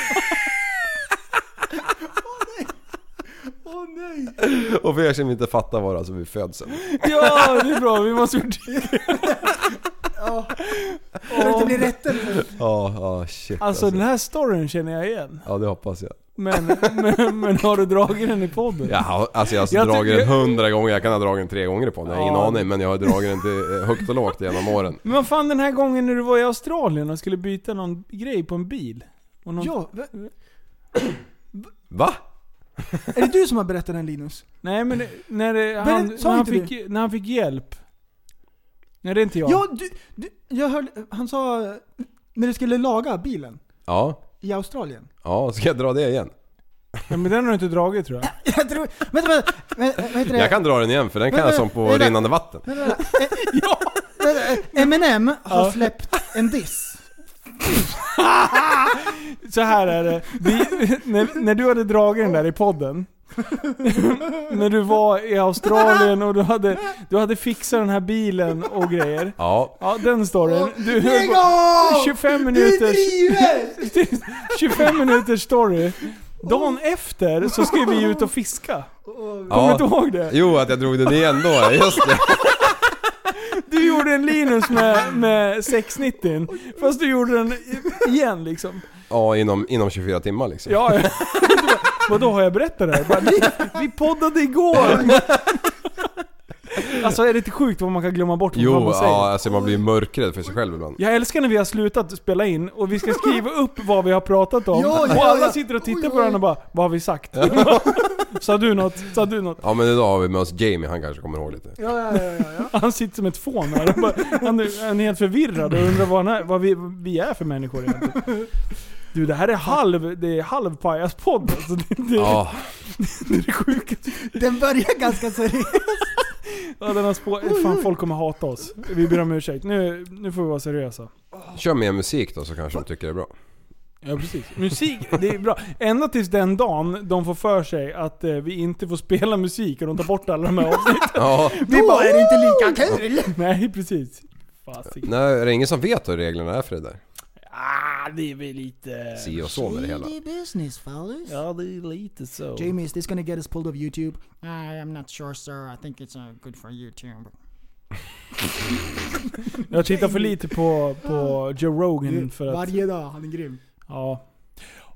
[SPEAKER 6] nej!
[SPEAKER 5] Och för er som inte fattar var det alltså vid födseln.
[SPEAKER 4] Ja, det är bra. Vi måste gjort
[SPEAKER 6] Ja. Kan det inte bli rättelse?
[SPEAKER 5] Ja, ja shit
[SPEAKER 4] Alltså den här storyn känner jag igen.
[SPEAKER 5] Ja det hoppas jag.
[SPEAKER 4] Men, men, men har du dragit den i podden?
[SPEAKER 5] Ja, alltså jag har
[SPEAKER 4] Jag
[SPEAKER 5] dragit
[SPEAKER 4] tycker-
[SPEAKER 5] den hundra gånger, jag kan ha dragit den tre gånger på den, jag har ingen
[SPEAKER 4] Ja.
[SPEAKER 5] aning men jag har dragit den till eh, högt och lågt genom åren.
[SPEAKER 4] Men vad fan den här gången när du var i Australien och skulle byta någon grej på en bil? Och någon...
[SPEAKER 6] Ja, va-
[SPEAKER 5] Va?
[SPEAKER 6] Är det du som har berättat den Linus?
[SPEAKER 4] Nej men när, det, han,
[SPEAKER 6] sa
[SPEAKER 4] när, han fick, när han fick hjälp. Nej det är inte jag.
[SPEAKER 6] Ja, du, du, jag hörde, han sa när du skulle laga bilen
[SPEAKER 5] Ja,
[SPEAKER 6] i Australien.
[SPEAKER 5] ja, ska jag dra det igen?
[SPEAKER 4] Ja, men den har du inte dragit tror jag.
[SPEAKER 6] Jag tror, vänta, vänta, vänta, det?
[SPEAKER 5] Jag kan dra den igen för den kan jag som på
[SPEAKER 6] Vänta.
[SPEAKER 5] rinnande vatten.
[SPEAKER 6] Vänta, vänta. Vänta, eh, Eminem har
[SPEAKER 4] Ja.
[SPEAKER 6] släppt en diss.
[SPEAKER 4] Så här är det. Vi, när, när du hade dragit den där i podden. när du var i Australien och du hade, du hade fixat den här bilen och grejer.
[SPEAKER 5] Ja,
[SPEAKER 4] Ja, den storyn. Du
[SPEAKER 6] Lägg
[SPEAKER 4] höll på
[SPEAKER 6] av!
[SPEAKER 4] 25
[SPEAKER 6] Du
[SPEAKER 4] minuters...
[SPEAKER 6] driver!
[SPEAKER 4] 25 minuters story. Dagen efter så ska vi ut och fiska. Kommer du
[SPEAKER 5] ja.
[SPEAKER 4] inte ihåg det?
[SPEAKER 5] Jo, att jag drog den igen då, just det.
[SPEAKER 4] Du gjorde en Linus med, med 690 fast du gjorde den igen liksom.
[SPEAKER 5] Ja, inom, inom 24 timmar liksom.
[SPEAKER 4] Ja, ja. Vadå har jag berättat det här? Bara, vi, vi poddade igår! Alltså är det inte sjukt vad man kan glömma bort vad
[SPEAKER 5] Jo,
[SPEAKER 4] man säger?
[SPEAKER 5] ja, alltså man blir mörkrädd för sig själv ibland.
[SPEAKER 4] Jag älskar när vi har slutat spela in och vi ska skriva upp vad vi har pratat om.
[SPEAKER 6] Ja, ja,
[SPEAKER 4] och alla sitter och tittar
[SPEAKER 6] Oj,
[SPEAKER 4] på varandra och bara Vad har vi sagt? Sa du något? Sa du något?
[SPEAKER 5] Ja men idag har vi med oss Jamie, han kanske kommer ihåg lite.
[SPEAKER 6] Ja, ja, ja, ja.
[SPEAKER 4] Han sitter som ett fån här. Han, bara, han, är, han är helt förvirrad och undrar vad, är, vad vi, vi är för människor egentligen. Du det här är halv, det är halv pajaspodd alltså. Det, det,
[SPEAKER 5] Ja,
[SPEAKER 4] det är det sjukaste.
[SPEAKER 6] Den börjar ganska seriöst.
[SPEAKER 4] Ja, den har spå... Fan folk kommer hata oss. Vi ber om ursäkt. Nu, nu får vi vara seriösa.
[SPEAKER 5] kör mer musik då så kanske de tycker det är bra.
[SPEAKER 4] Ja precis. Musik, det är bra. Ända tills den dagen de får för sig att eh, vi inte får spela musik och de tar bort alla de här avsnitten.
[SPEAKER 5] Ja,
[SPEAKER 6] Vi bara, är det inte lika kul?
[SPEAKER 4] Nej precis. Fasiken.
[SPEAKER 5] nej, är det ingen som vet hur reglerna är för det där?
[SPEAKER 4] Ah, det är väl lite...
[SPEAKER 5] Si och så med det hela.
[SPEAKER 6] Shady business fellas.
[SPEAKER 4] Ja, det är lite så.
[SPEAKER 6] Jamie, is this gonna get us pulled of YouTube? I am not sure sir, I think it's uh, good for YouTube.
[SPEAKER 4] Jag tittar för lite på, på Joe Rogan för att...
[SPEAKER 6] Varje dag, han är grym.
[SPEAKER 4] Ja.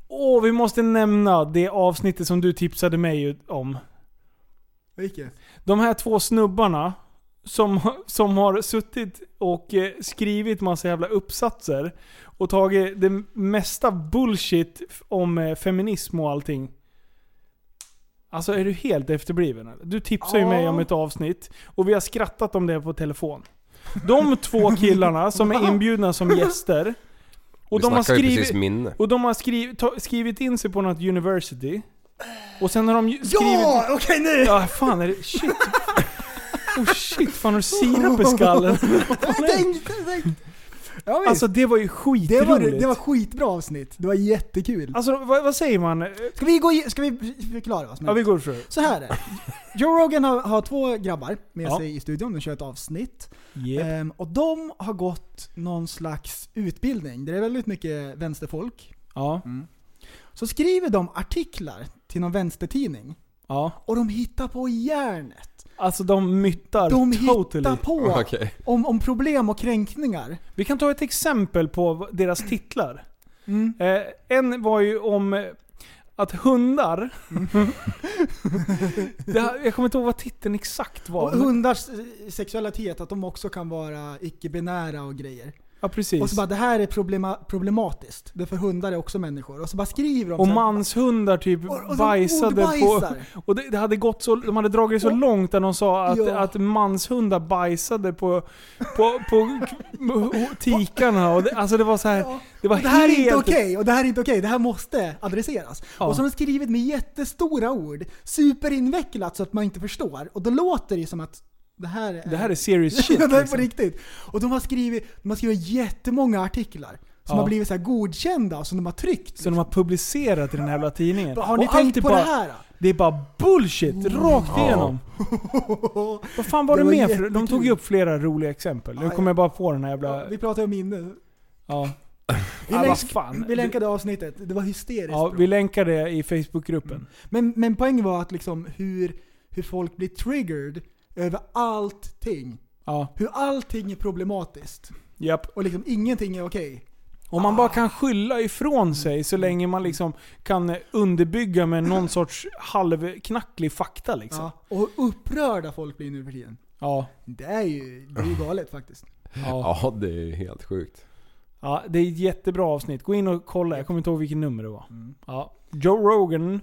[SPEAKER 4] Åh, vi måste nämna det avsnittet som du tipsade mig om.
[SPEAKER 6] Vilket?
[SPEAKER 4] De här två snubbarna som, som har suttit och eh, skrivit massa jävla uppsatser och tagit det mesta bullshit om eh, feminism och allting. Alltså är du helt efterbliven eller? Du tipsade ju mig om ett avsnitt och vi har skrattat om det på telefon. De två killarna som är inbjudna som gäster. Och
[SPEAKER 5] vi
[SPEAKER 4] de har skrivit,
[SPEAKER 5] minne.
[SPEAKER 4] och de har skrivit, ta, skrivit in sig på något university. Och sen har de ju skrivit...
[SPEAKER 6] Ja, okej nu!
[SPEAKER 4] Ja, fan är det... Shit. Oh shit, fan har du sirap i skallen?
[SPEAKER 6] Jag tänkte, jag tänkte. Ja.
[SPEAKER 4] Alltså det var ju
[SPEAKER 6] det,
[SPEAKER 4] skitroligt.
[SPEAKER 6] var, det var skitbra avsnitt. Det var jättekul.
[SPEAKER 4] Alltså vad, vad säger man?
[SPEAKER 6] Ska vi, gå, ska vi förklara vad som
[SPEAKER 4] Ja vi går för det.
[SPEAKER 6] Så här är det. Joe Rogan har, har två grabbar med
[SPEAKER 4] Ja.
[SPEAKER 6] sig i studion, de kör ett avsnitt.
[SPEAKER 4] Yep.
[SPEAKER 6] Ehm, och de har gått någon slags utbildning. Det är väldigt mycket vänsterfolk.
[SPEAKER 4] Ja.
[SPEAKER 6] Så skriver de artiklar till någon vänstertidning.
[SPEAKER 4] Ja.
[SPEAKER 6] Och de hittar på järnet.
[SPEAKER 4] Alltså de myttar
[SPEAKER 6] De
[SPEAKER 4] totally.
[SPEAKER 6] hittar på
[SPEAKER 5] Okej.
[SPEAKER 6] om, om problem och kränkningar.
[SPEAKER 4] Vi kan ta ett exempel på deras titlar.
[SPEAKER 6] Mm.
[SPEAKER 4] Eh, en var ju om eh, att hundar... det, här- jag kommer inte ihåg vad titeln exakt var.
[SPEAKER 6] Och hundars eh, sexualitet, att de också kan vara icke-binära och grejer.
[SPEAKER 4] Ja precis.
[SPEAKER 6] Och så bara, det här är problema, problematiskt. Det för hundar är också människor. Och så bara skriver de
[SPEAKER 4] Och
[SPEAKER 6] så här-
[SPEAKER 4] manshundar typ
[SPEAKER 6] Och- och de
[SPEAKER 4] bajsade på... Och det, det hade gått så, de hade dragit så långt där de sa att,
[SPEAKER 6] Ja.
[SPEAKER 4] att manshundar bajsade på, på, på k- tikarna. Och det, alltså det var så här, det var
[SPEAKER 6] och det här är inte
[SPEAKER 4] helt...
[SPEAKER 6] okej, och det här är inte okej, det här måste adresseras.
[SPEAKER 4] Ja.
[SPEAKER 6] Och så har de skrivit med jättestora ord, superinvecklat så att man inte förstår. Och då låter det ju som att det här är...
[SPEAKER 4] Det här är serious shit.
[SPEAKER 6] Ja, det här är
[SPEAKER 4] liksom.
[SPEAKER 6] på riktigt. Och de har skrivit, de har skrivit jättemånga artiklar som
[SPEAKER 4] Ja.
[SPEAKER 6] har blivit så här godkända, som de har tryckt.
[SPEAKER 4] Så de har publicerat i den här jävla tidningen.
[SPEAKER 6] Har ni
[SPEAKER 4] Och allt
[SPEAKER 6] tänkt på
[SPEAKER 4] bara,
[SPEAKER 6] det här?
[SPEAKER 4] Det är bara bullshit, rakt
[SPEAKER 5] Ja.
[SPEAKER 4] igenom. Vad fan var det,
[SPEAKER 6] Det var
[SPEAKER 4] mer för? De tog ju upp flera roliga exempel. Nu
[SPEAKER 6] Ja,
[SPEAKER 4] kommer jag bara på den här jävla...
[SPEAKER 6] Vi pratar om minne.
[SPEAKER 4] Ja.
[SPEAKER 6] Vi,
[SPEAKER 4] Ah,
[SPEAKER 6] länk,
[SPEAKER 4] vad fan.
[SPEAKER 6] vi länkade avsnittet, det var hysteriskt
[SPEAKER 4] Ja,
[SPEAKER 6] bra.
[SPEAKER 4] vi länkar det i Facebookgruppen.
[SPEAKER 6] Men, men poängen var att liksom hur, hur folk blir triggered över allting.
[SPEAKER 4] Ja,
[SPEAKER 6] Hur allting är problematiskt.
[SPEAKER 4] japp.
[SPEAKER 6] Och liksom ingenting är okej.
[SPEAKER 4] Om man bara kan skylla ifrån sig så länge man liksom kan underbygga med någon sorts halvknacklig fakta liksom.
[SPEAKER 6] Ja. Och hur upprörda folk blir nu för tiden.
[SPEAKER 4] Ja.
[SPEAKER 6] Det är ju, det är ju galet faktiskt.
[SPEAKER 4] Ja.
[SPEAKER 5] Ja, det är helt sjukt.
[SPEAKER 4] ja, det är ett jättebra avsnitt. Gå in och kolla. Jag kommer inte ihåg vilket nummer det var. Ja. Joe Rogan.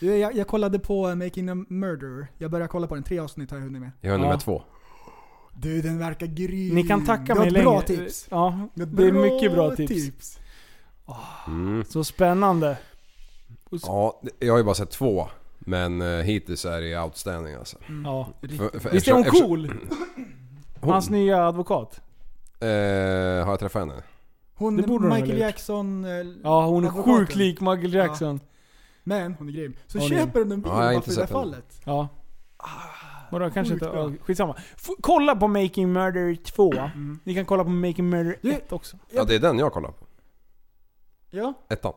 [SPEAKER 6] Du, Jag, jag kollade på Making a Murder. Jag började kolla på den, tre avsnitt har jag hunnit med.
[SPEAKER 5] Jag är
[SPEAKER 4] Ja.
[SPEAKER 5] nummer två.
[SPEAKER 6] Du, den verkar grym.
[SPEAKER 4] Ni kan tacka
[SPEAKER 6] har
[SPEAKER 4] mig
[SPEAKER 6] ett
[SPEAKER 4] länge.
[SPEAKER 6] bra tips.
[SPEAKER 4] Ja,
[SPEAKER 6] har ett
[SPEAKER 4] det är mycket bra tips.
[SPEAKER 5] Mm.
[SPEAKER 4] Så spännande.
[SPEAKER 5] Ja, jag har ju bara sett två. Men eh, hittills är det outstanding alltså.
[SPEAKER 4] Ja.
[SPEAKER 5] För- för-
[SPEAKER 4] Visst är hon
[SPEAKER 5] eftersom-
[SPEAKER 4] cool?
[SPEAKER 5] Hon-
[SPEAKER 4] Hans nya advokat.
[SPEAKER 5] Eh, har jag träffat henne?
[SPEAKER 6] Hon,
[SPEAKER 4] Det borde hon väl
[SPEAKER 6] Michael
[SPEAKER 4] ha gjort.
[SPEAKER 6] Jackson... eh,
[SPEAKER 4] Ja, hon är
[SPEAKER 6] advokaten.
[SPEAKER 4] sjukt lik Michael Jackson.
[SPEAKER 6] Men hon är grym. Så
[SPEAKER 4] Hon är
[SPEAKER 6] köper hon en bil
[SPEAKER 5] Ja, jag har
[SPEAKER 6] bara
[SPEAKER 5] inte
[SPEAKER 6] för det där
[SPEAKER 5] sett den.
[SPEAKER 6] fallet.
[SPEAKER 4] Ja. Vadå, kanske
[SPEAKER 6] sjukt
[SPEAKER 4] inte...
[SPEAKER 6] bra.
[SPEAKER 4] ja, Skitsamma. F- kolla på Making Murder 2. Ni kan kolla på Making Murder
[SPEAKER 6] Du-
[SPEAKER 4] 1 också.
[SPEAKER 5] Ja, det är den jag kollar på.
[SPEAKER 6] Ja.
[SPEAKER 5] Ettan.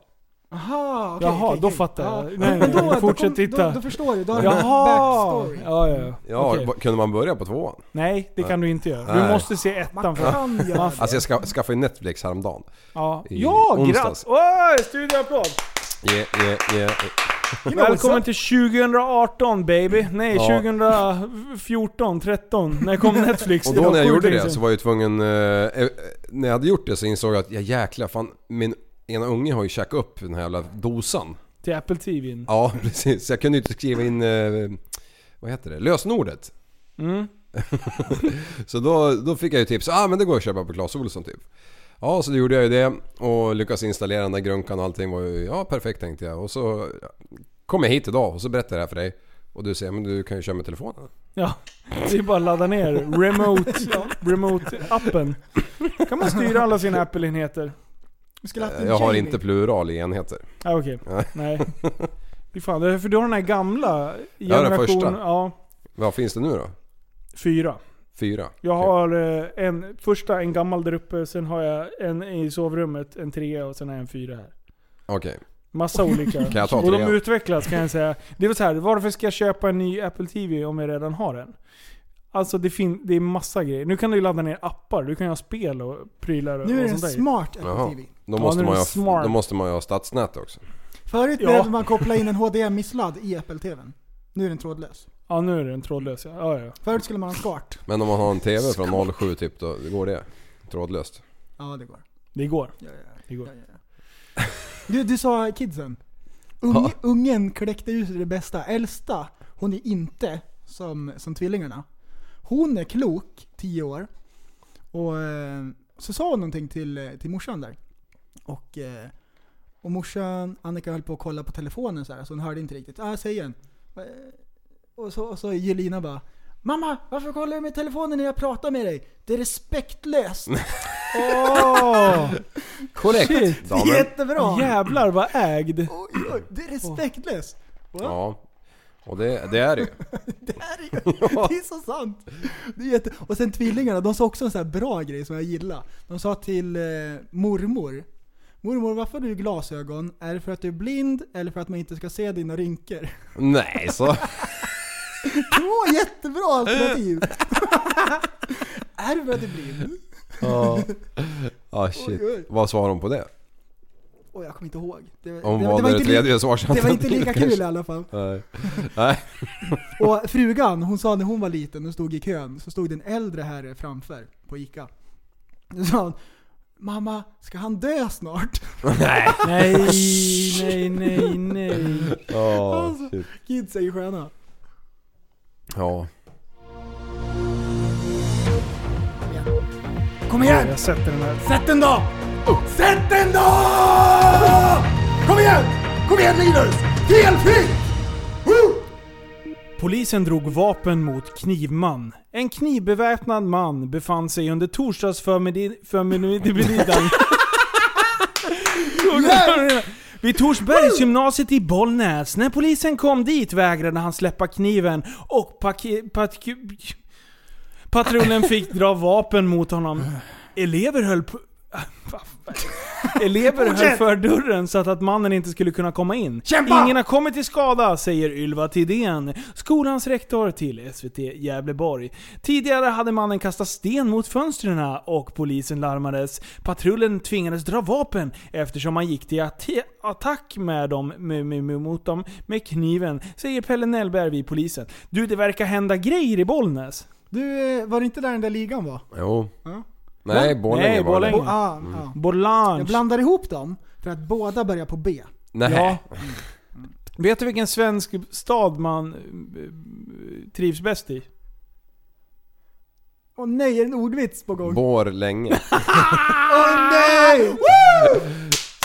[SPEAKER 6] Aha, okej.
[SPEAKER 4] Jaha,
[SPEAKER 6] okej,
[SPEAKER 4] då
[SPEAKER 6] okej.
[SPEAKER 4] fattar jag.
[SPEAKER 6] Ja.
[SPEAKER 4] Nej,
[SPEAKER 6] Men
[SPEAKER 4] nej,
[SPEAKER 6] då,
[SPEAKER 4] nej, fortsätt
[SPEAKER 6] då,
[SPEAKER 4] titta.
[SPEAKER 6] Då, då förstår du. Då har du en
[SPEAKER 4] Jaha!
[SPEAKER 6] backstory.
[SPEAKER 4] Ja, ja, ja.
[SPEAKER 5] Ja,
[SPEAKER 4] Okej.
[SPEAKER 5] va- kunde man börja på tvåan?
[SPEAKER 4] Nej, det kan du inte göra. Du
[SPEAKER 5] Nej.
[SPEAKER 4] måste se ettan
[SPEAKER 6] Man
[SPEAKER 4] för
[SPEAKER 6] kan göra det.
[SPEAKER 5] Alltså jag ska, skaffade ju Netflix häromdagen.
[SPEAKER 4] Ja,
[SPEAKER 5] I
[SPEAKER 4] ja
[SPEAKER 5] onsdags.
[SPEAKER 4] grattis! Oj, studioapplåd!
[SPEAKER 5] Yeah, yeah, yeah.
[SPEAKER 6] You know
[SPEAKER 4] Välkommen till 2018 baby. Nej,
[SPEAKER 5] Ja.
[SPEAKER 4] 2014, 13. När kom Netflix?
[SPEAKER 5] Och då när jag gjorde det så var jag tvungen... Eh, eh, när jag hade gjort det så insåg jag att ja jäklar fan min ena unge har ju käkat upp den här jävla dosan.
[SPEAKER 4] Till Apple TV.
[SPEAKER 5] Ja precis, så jag kunde ju inte skriva in... Eh, vad heter det? Lösenordet.
[SPEAKER 4] Mm.
[SPEAKER 5] Så då, då fick jag ju tips, ah men det går att köpa på Clas Ohlson typ. Ja så då gjorde jag ju det och lyckades installera den där grunkan och allting var ju, ja perfekt tänkte jag. Och så kom jag hit idag och så berättade jag det här för dig. Och du säger, men du kan ju köra med telefonen.
[SPEAKER 4] Ja, det är bara att ladda ner remote, remote-appen. kan man styra alla sina Apple-enheter.
[SPEAKER 5] Jag har inte plural i enheter.
[SPEAKER 4] Ja, okej.
[SPEAKER 5] Nej.
[SPEAKER 4] Nej. Fy fan, det är för du har den här gamla
[SPEAKER 5] Ja, den
[SPEAKER 4] generation...
[SPEAKER 5] första.
[SPEAKER 4] Ja,
[SPEAKER 5] Vad finns det nu då?
[SPEAKER 4] fyra.
[SPEAKER 5] Fyra?
[SPEAKER 4] Jag har eh, en, första en gammal där uppe, sen har jag en i sovrummet, en trea och sen har jag en fyra här.
[SPEAKER 5] Okej.
[SPEAKER 4] Massa olika.
[SPEAKER 5] Kan jag ta
[SPEAKER 4] och de
[SPEAKER 5] trean?
[SPEAKER 4] utvecklas kan jag säga. Det var så här, varför ska jag köpa en ny Apple TV om jag redan har en? Alltså det, fin- det är massa grejer. Nu kan du ju ladda ner appar, du kan ju ha spel och prylar och,
[SPEAKER 6] Nu är det en
[SPEAKER 4] sånt där.
[SPEAKER 6] smart Apple
[SPEAKER 5] Jaha.
[SPEAKER 6] TV.
[SPEAKER 5] Då
[SPEAKER 4] Ja,
[SPEAKER 5] måste,
[SPEAKER 4] nu är
[SPEAKER 5] man
[SPEAKER 4] det
[SPEAKER 5] ju ha,
[SPEAKER 4] smart.
[SPEAKER 5] då måste man ju ha stadsnät också.
[SPEAKER 6] Förut
[SPEAKER 4] Ja.
[SPEAKER 6] behövde man koppla in en HDMI-sladd i Apple TVn. Nu är den trådlös.
[SPEAKER 4] Ja nu är den trådlös ja. ja, ja.
[SPEAKER 6] Förut skulle man ha skart.
[SPEAKER 5] Men om man har en TV från 07 typ, då går det trådlöst?
[SPEAKER 6] Ja, det går.
[SPEAKER 4] Det går.
[SPEAKER 6] Ja, ja,
[SPEAKER 4] Det går.
[SPEAKER 6] ja, ja. Du, du sa kidsen. Ung,
[SPEAKER 5] Ja.
[SPEAKER 6] Ungen kläckte ut det bästa. Äldsta, hon är inte som, som tvillingarna. Hon är klok, 10 år. Och eh, så sa hon någonting till, eh, till morsan där. Och, eh, och morsan, Annika höll på att kolla på telefonen så här, så hon hörde inte riktigt. Ah, säg igen. Och så, och så Jelina bara Mamma, varför kollar du med telefonen när jag pratar med dig? Det är respektlöst.
[SPEAKER 4] Åh!
[SPEAKER 5] Korrekt!
[SPEAKER 4] Shit.
[SPEAKER 5] Damen.
[SPEAKER 6] Jättebra!
[SPEAKER 4] Jävlar vad ägd.
[SPEAKER 6] Oj, oj, det är respektlöst. What?
[SPEAKER 5] Ja. Och det, det är det ju.
[SPEAKER 6] Det är ju, det är så sant. Det är jätte... Och sen tvillingarna, de sa också en sån här bra grej som jag gillar. De sa till eh, mormor, Mormor, varför har du glasögon? Är det för att du är blind eller för att man inte ska se dina rynkor?
[SPEAKER 5] Nej, så...
[SPEAKER 6] Två jättebra alternativ! är det du blind?
[SPEAKER 5] Ja. Ah, shit.
[SPEAKER 6] Oj, oj.
[SPEAKER 5] Vad svarar hon på det?
[SPEAKER 6] Åh, jag kommer inte ihåg. Det,
[SPEAKER 5] Hon
[SPEAKER 6] det-
[SPEAKER 5] valde
[SPEAKER 6] var
[SPEAKER 5] det
[SPEAKER 6] inte
[SPEAKER 5] tredje
[SPEAKER 6] li-
[SPEAKER 5] svarsalternativet
[SPEAKER 6] Det var inte lika kul
[SPEAKER 5] kanske.
[SPEAKER 6] i alla fall.
[SPEAKER 5] Nej. Nej.
[SPEAKER 6] Och frugan, hon sa när hon var liten och stod i kön, så stod det en äldre herre framför på ICA. Då sa hon Mamma, ska han dö snart?
[SPEAKER 5] Nej.
[SPEAKER 4] Nej, nej, nej, nej.
[SPEAKER 5] Ja,
[SPEAKER 6] Alltså,
[SPEAKER 5] shit.
[SPEAKER 6] kids är ju sköna.
[SPEAKER 5] Ja.
[SPEAKER 6] Kom igen!
[SPEAKER 4] Jag sätter den här.
[SPEAKER 6] Sätt den då! Sätt den då! Kom igen! Kom igen Linus! Felfritt!
[SPEAKER 4] Polisen drog vapen mot knivman. En knivbeväpnad man befann sig under torsdagsförmiddagen vid Torsbergsgymnasiet i Bollnäs. När polisen kom dit vägrade han släppa kniven och pat- patrullen fick dra vapen mot honom. Elever höll på... Elever höll för dörren så att, att mannen inte skulle kunna komma in.
[SPEAKER 6] Kämpa!
[SPEAKER 4] Ingen har kommit till skada, säger Ylva Tidén, skolans rektor till SVT Gävleborg. Tidigare hade mannen kastat sten mot fönstren och polisen larmades. Patrullen tvingades dra vapen eftersom han gick till att- attack med dem, med, med, med, mot dem med kniven, säger Pelle Nellberg vid polisen. Du, det verkar hända grejer i Bollnäs.
[SPEAKER 6] Du, eh, var det inte där den där ligan var?
[SPEAKER 5] Jo.
[SPEAKER 6] Ja.
[SPEAKER 5] Nej, Borlänge
[SPEAKER 4] Nej,
[SPEAKER 5] var det.
[SPEAKER 4] Borlänge.
[SPEAKER 6] Bo- ah,
[SPEAKER 5] Mm.
[SPEAKER 6] ah.
[SPEAKER 4] Bolange.
[SPEAKER 6] Jag blandar ihop dem för att båda börjar på B.
[SPEAKER 5] Nej.
[SPEAKER 4] Ja. Vet du vilken svensk stad man eh, trivs bäst i?
[SPEAKER 6] Åh nej, är det en ordvits på gång?
[SPEAKER 5] Borlänge.
[SPEAKER 6] Åh nej!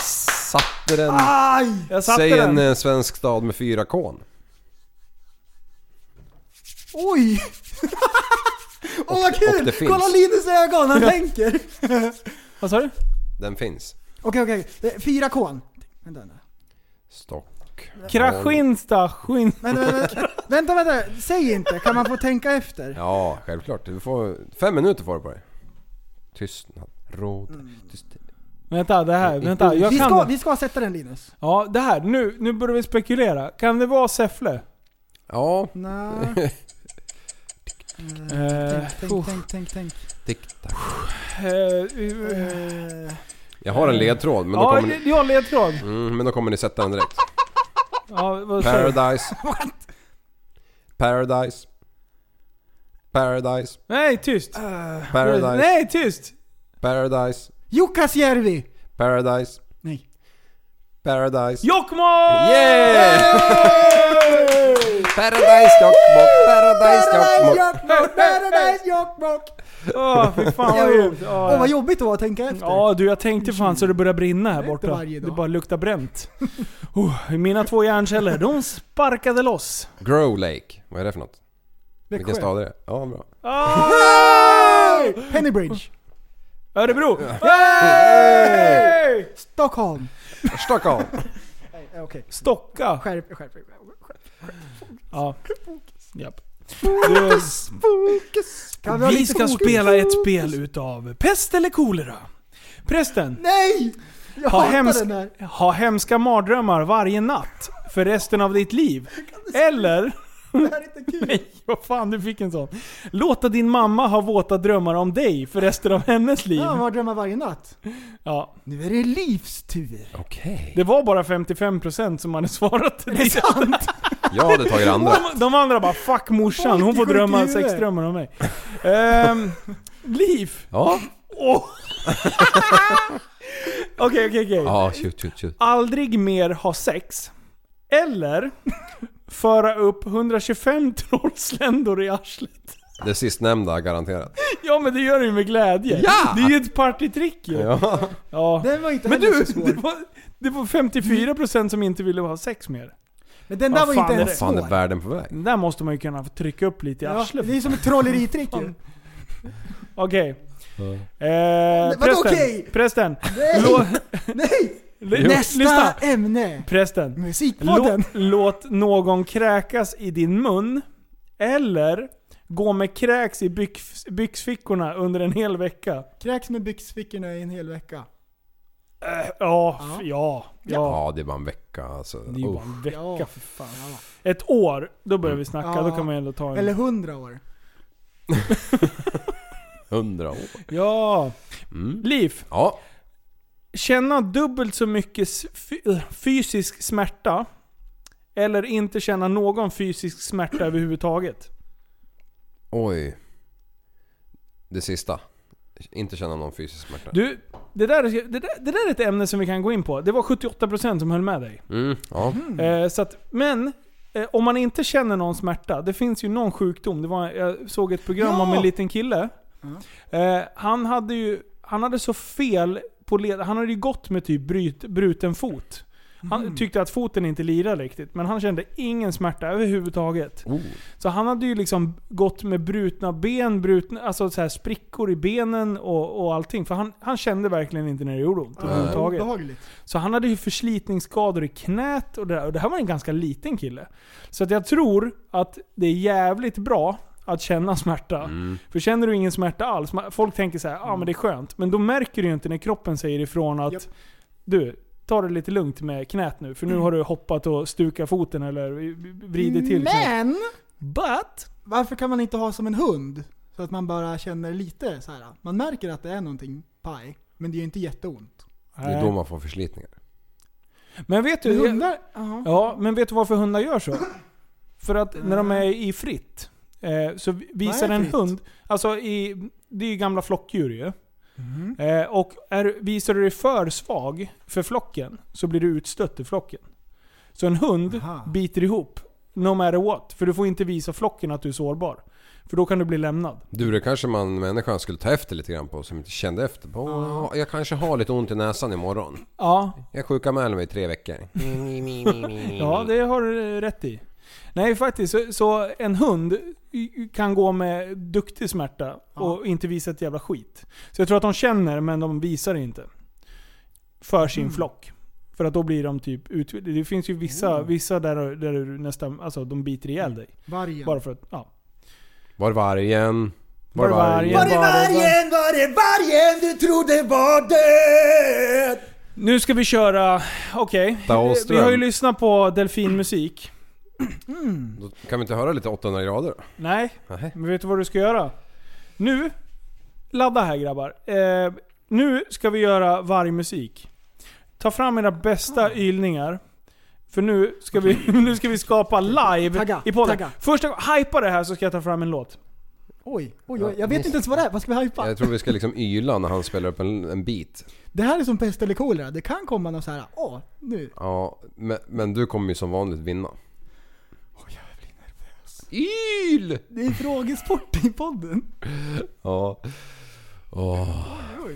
[SPEAKER 5] Satte den.
[SPEAKER 6] Aj!
[SPEAKER 4] Jag satte
[SPEAKER 5] Säg
[SPEAKER 4] den.
[SPEAKER 5] en eh, svensk stad med fyra kon.
[SPEAKER 6] Oj! Åh vad
[SPEAKER 5] och
[SPEAKER 6] kul!
[SPEAKER 5] det finns.
[SPEAKER 6] Kolla Linus ögon, han tänker!
[SPEAKER 4] Vad sa du?
[SPEAKER 5] Den finns.
[SPEAKER 6] Okej okej, Det- fyra K. Vänta, vänta.
[SPEAKER 5] Stock.
[SPEAKER 4] Kraskinsta, skinn...
[SPEAKER 6] Vänta, vänta, vänta, vänta, säg inte. Kan man få tänka efter?
[SPEAKER 5] Ja, självklart. Du får fem minuter får du på dig. Tystnad. Råd. Tyst.
[SPEAKER 4] Vänta, det här. Vänta, jag
[SPEAKER 6] Vi
[SPEAKER 4] kan
[SPEAKER 6] ska, vi ska sätta den Linus.
[SPEAKER 4] Ja, det här. Nu, nu börjar vi spekulera. Kan det vara Säffle?
[SPEAKER 5] Ja.
[SPEAKER 6] Nej.
[SPEAKER 4] Eh,
[SPEAKER 6] Tänk, tänk, tänk, tänk, tänk.
[SPEAKER 5] Tick-tack.
[SPEAKER 4] eh, eh,
[SPEAKER 6] Eh,
[SPEAKER 5] Jag har en ledtråd men då
[SPEAKER 4] Ja,
[SPEAKER 5] kommer ni...
[SPEAKER 4] jag har ledtråd.
[SPEAKER 5] Mm, men då kommer ni sätta den direkt.
[SPEAKER 4] Ja, vad säger du?
[SPEAKER 5] Paradise. Paradise. Paradise.
[SPEAKER 4] Nej, tyst.
[SPEAKER 5] Paradise.
[SPEAKER 4] Nej, tyst.
[SPEAKER 5] Paradise.
[SPEAKER 6] Jukkasjärvi!
[SPEAKER 5] Paradise.
[SPEAKER 6] Nej.
[SPEAKER 5] Paradise.
[SPEAKER 4] Jokkmokk!
[SPEAKER 5] Yeah! Paradise Jokkmokk, Paradise Jokkmokk.
[SPEAKER 6] Paradise Jokkmokk!
[SPEAKER 4] Åh, fy fan vad jobbigt.
[SPEAKER 6] Åh
[SPEAKER 4] Ja,
[SPEAKER 6] vad jobbigt det var att tänka efter.
[SPEAKER 4] Ja du, jag tänkte fan så det börjar brinna här borta. Det bara luktar bränt. Oh, mina två hjärnceller, de sparkade loss.
[SPEAKER 5] Grow Lake. Vad är det för något?
[SPEAKER 6] Växjö.
[SPEAKER 5] Vilken stad är det? Ja, bra.
[SPEAKER 6] Hey! Pennybridge.
[SPEAKER 4] Örebro!
[SPEAKER 6] Hey! Stockholm.
[SPEAKER 5] Stockholm.
[SPEAKER 6] Okej.
[SPEAKER 4] Stocka!
[SPEAKER 6] Skärp, skärp, skärp.
[SPEAKER 4] Ja. Japp.
[SPEAKER 6] Kan ha
[SPEAKER 4] vi ska
[SPEAKER 6] fokus?
[SPEAKER 4] spela ett spel utav pest eller kolera. Prästen,
[SPEAKER 6] Nej! Jag
[SPEAKER 4] ha,
[SPEAKER 6] hatar
[SPEAKER 4] hems
[SPEAKER 6] den här.
[SPEAKER 4] ha hemska mardrömmar varje natt för resten av ditt liv. Eller...
[SPEAKER 6] Det här är inte kul.
[SPEAKER 4] Nej, vad fan du fick en sån. Låta din mamma ha våta drömmar om dig för resten av hennes liv.
[SPEAKER 6] Ja, man drömmer varje natt.
[SPEAKER 4] Ja,
[SPEAKER 6] Nu är det livstur.
[SPEAKER 5] Okej.
[SPEAKER 4] det var bara 55% som hade svarat till
[SPEAKER 6] Det är
[SPEAKER 4] det.
[SPEAKER 6] sant.
[SPEAKER 5] Jag hade tagit det andra.
[SPEAKER 4] De, de andra bara 'fuck morsan, hon får drömma
[SPEAKER 6] huvudet."
[SPEAKER 4] sexdrömmar om mig' Ehm, Liv!
[SPEAKER 5] Ja.
[SPEAKER 4] Åh. Okej, okej, okej.
[SPEAKER 5] Ja, shoot, shoot, shoot.
[SPEAKER 4] Aldrig mer ha sex. Eller föra upp 125 trollsländor i arslet.
[SPEAKER 5] Det sistnämnda garanterat.
[SPEAKER 4] Ja men det gör du ju med glädje.
[SPEAKER 5] Ja!
[SPEAKER 4] Det är ju ett partytrick ju.
[SPEAKER 5] Ja.
[SPEAKER 4] Ja.
[SPEAKER 6] Den var inte
[SPEAKER 4] Men
[SPEAKER 6] heller
[SPEAKER 4] du,
[SPEAKER 6] så svår.
[SPEAKER 4] det var, det var 54% som inte ville ha sex mer.
[SPEAKER 6] Men den där
[SPEAKER 4] Vad
[SPEAKER 6] var
[SPEAKER 4] fan
[SPEAKER 6] inte
[SPEAKER 4] är
[SPEAKER 6] ens
[SPEAKER 4] det?
[SPEAKER 5] Fan är
[SPEAKER 6] svår.
[SPEAKER 5] världen på väg?
[SPEAKER 4] Den där måste man ju kunna få trycka upp lite i
[SPEAKER 6] Ja,
[SPEAKER 4] arslet.
[SPEAKER 6] det är som ett trolleritrick ju.
[SPEAKER 4] Okej. Eh,
[SPEAKER 6] vadå
[SPEAKER 4] prästen.
[SPEAKER 6] okej?
[SPEAKER 4] Prästen.
[SPEAKER 6] Nej!
[SPEAKER 4] Lå,
[SPEAKER 6] Nej! Nästa
[SPEAKER 4] lyssna.
[SPEAKER 6] ämne.
[SPEAKER 4] Prästen.
[SPEAKER 6] Musikpodden.
[SPEAKER 4] Lå, låt någon kräkas i din mun. Eller gå med kräks i byx, byxfickorna under en hel vecka.
[SPEAKER 6] Kräks med byxfickorna i en hel vecka.
[SPEAKER 4] Ja, ja, ja.
[SPEAKER 5] Ja, det är bara en vecka alltså.
[SPEAKER 4] Det bara en vecka
[SPEAKER 6] Ja.
[SPEAKER 4] för fan. Ett år, då börjar vi snacka.
[SPEAKER 6] Ja.
[SPEAKER 4] Då kan man ändå ta en...
[SPEAKER 6] Eller hundra år.
[SPEAKER 5] Hundra år.
[SPEAKER 4] Ja!
[SPEAKER 5] Mm.
[SPEAKER 4] Liv.
[SPEAKER 5] Ja.
[SPEAKER 4] Känna dubbelt så mycket äh, fysisk smärta. Eller inte känna någon fysisk smärta överhuvudtaget.
[SPEAKER 5] Oj. Det sista. Inte känna någon fysisk smärta.
[SPEAKER 4] Du, det där, är- det, där, det där är ett ämne som vi kan gå in på. Det var 78% som höll med dig.
[SPEAKER 5] Mm, ja.
[SPEAKER 4] Eh, så att, men, eh, om man inte känner någon smärta. Det finns ju någon sjukdom. Det var, jag såg ett program
[SPEAKER 6] Ja!
[SPEAKER 4] om en liten kille. Eh, han hade ju han hade så fel på led. Han hade ju gått med typ bryt, bruten fot. Han
[SPEAKER 6] Mm.
[SPEAKER 4] tyckte att foten inte lirade riktigt, men han kände ingen smärta överhuvudtaget.
[SPEAKER 5] Oh.
[SPEAKER 4] Så han hade ju liksom gått med brutna ben, brutna, alltså så här sprickor i benen och, och allting. För han, han kände verkligen inte när det gjorde ont överhuvudtaget.
[SPEAKER 6] Obehagligt.
[SPEAKER 4] Så han hade ju förslitningsskador i knät och det där. Och det här var en ganska liten kille. Så att jag tror att det är jävligt bra att känna smärta.
[SPEAKER 5] Mm.
[SPEAKER 4] För känner du ingen smärta alls, folk tänker så här, ja ah, men det är skönt. Men då märker du ju inte när kroppen säger ifrån att
[SPEAKER 6] Japp.
[SPEAKER 4] du, ta det lite lugnt med knät nu. För nu har du hoppat och stukat foten eller vridit till knät.
[SPEAKER 6] Men!
[SPEAKER 4] But!
[SPEAKER 6] Varför kan man inte ha som en hund? Så att man bara känner lite så här. Man märker att det är någonting paj, men det är ju inte jätteont.
[SPEAKER 5] Det är då man får förslitningar.
[SPEAKER 4] Men vet du,
[SPEAKER 6] Men hundar, ja.
[SPEAKER 4] Ja, men vet du varför hundar gör så? För att när de är i fritt, eh, så visar en hund, alltså i, det är ju gamla flockdjur ju.
[SPEAKER 6] Mhm.
[SPEAKER 4] Eh, och är, visar du dig för svag för flocken, så blir du utstött i flocken. Så en hund
[SPEAKER 6] Aha.
[SPEAKER 4] biter ihop, no matter what. För du får inte visa flocken att du är sårbar. För då kan du bli lämnad.
[SPEAKER 5] Du, det kanske man människan skulle ta efter lite grann på som inte kände efter på. Jag kanske har lite ont i näsan imorgon.
[SPEAKER 4] Ja,
[SPEAKER 5] Jag sjukanmäler mig i tre veckor.
[SPEAKER 4] ja det har du rätt i. Nej faktiskt, så, så en hund kan gå med duktig smärta och inte visa ett jävla skit. Så jag tror att de känner men de visar inte. För sin flock. För att då blir de typ ut... Det finns ju vissa, vissa där, där du nästan, alltså de biter ihjäl dig.
[SPEAKER 6] Vargen.
[SPEAKER 4] Bara för att, ja.
[SPEAKER 5] Var vargen? Var
[SPEAKER 4] Var
[SPEAKER 5] vargen?
[SPEAKER 4] vargen?
[SPEAKER 10] Var är vargen? Var är vargen du trodde var död?
[SPEAKER 4] Nu ska vi köra, okej.
[SPEAKER 5] Dahlström.
[SPEAKER 4] Vi har ju lyssnat på delfinmusik.
[SPEAKER 5] Då kan vi inte höra lite 800 grader?
[SPEAKER 4] Nej,
[SPEAKER 5] Nej.
[SPEAKER 4] men vet du vad du ska göra? Nu, ladda här grabbar. Eh, nu ska vi göra vargmusik. Ta fram era bästa ylningar. För nu ska vi, nu ska vi skapa live
[SPEAKER 6] Tagga,
[SPEAKER 4] i podden.
[SPEAKER 6] tagga.
[SPEAKER 4] Första gången, hypa det här så ska jag ta fram en låt.
[SPEAKER 6] Oj, oj, oj. Jag vet inte ens vad det är. Vad ska vi hypa?
[SPEAKER 5] Jag tror vi ska liksom yla när han spelar upp en, en bit.
[SPEAKER 6] Det här är som pest eller kolera. Det kan komma någon så här. åh, nu.
[SPEAKER 5] Ja, men, men du kommer ju som vanligt vinna. Yl!
[SPEAKER 6] Det är frågesport i podden.
[SPEAKER 5] Ja. Åh.
[SPEAKER 4] Vad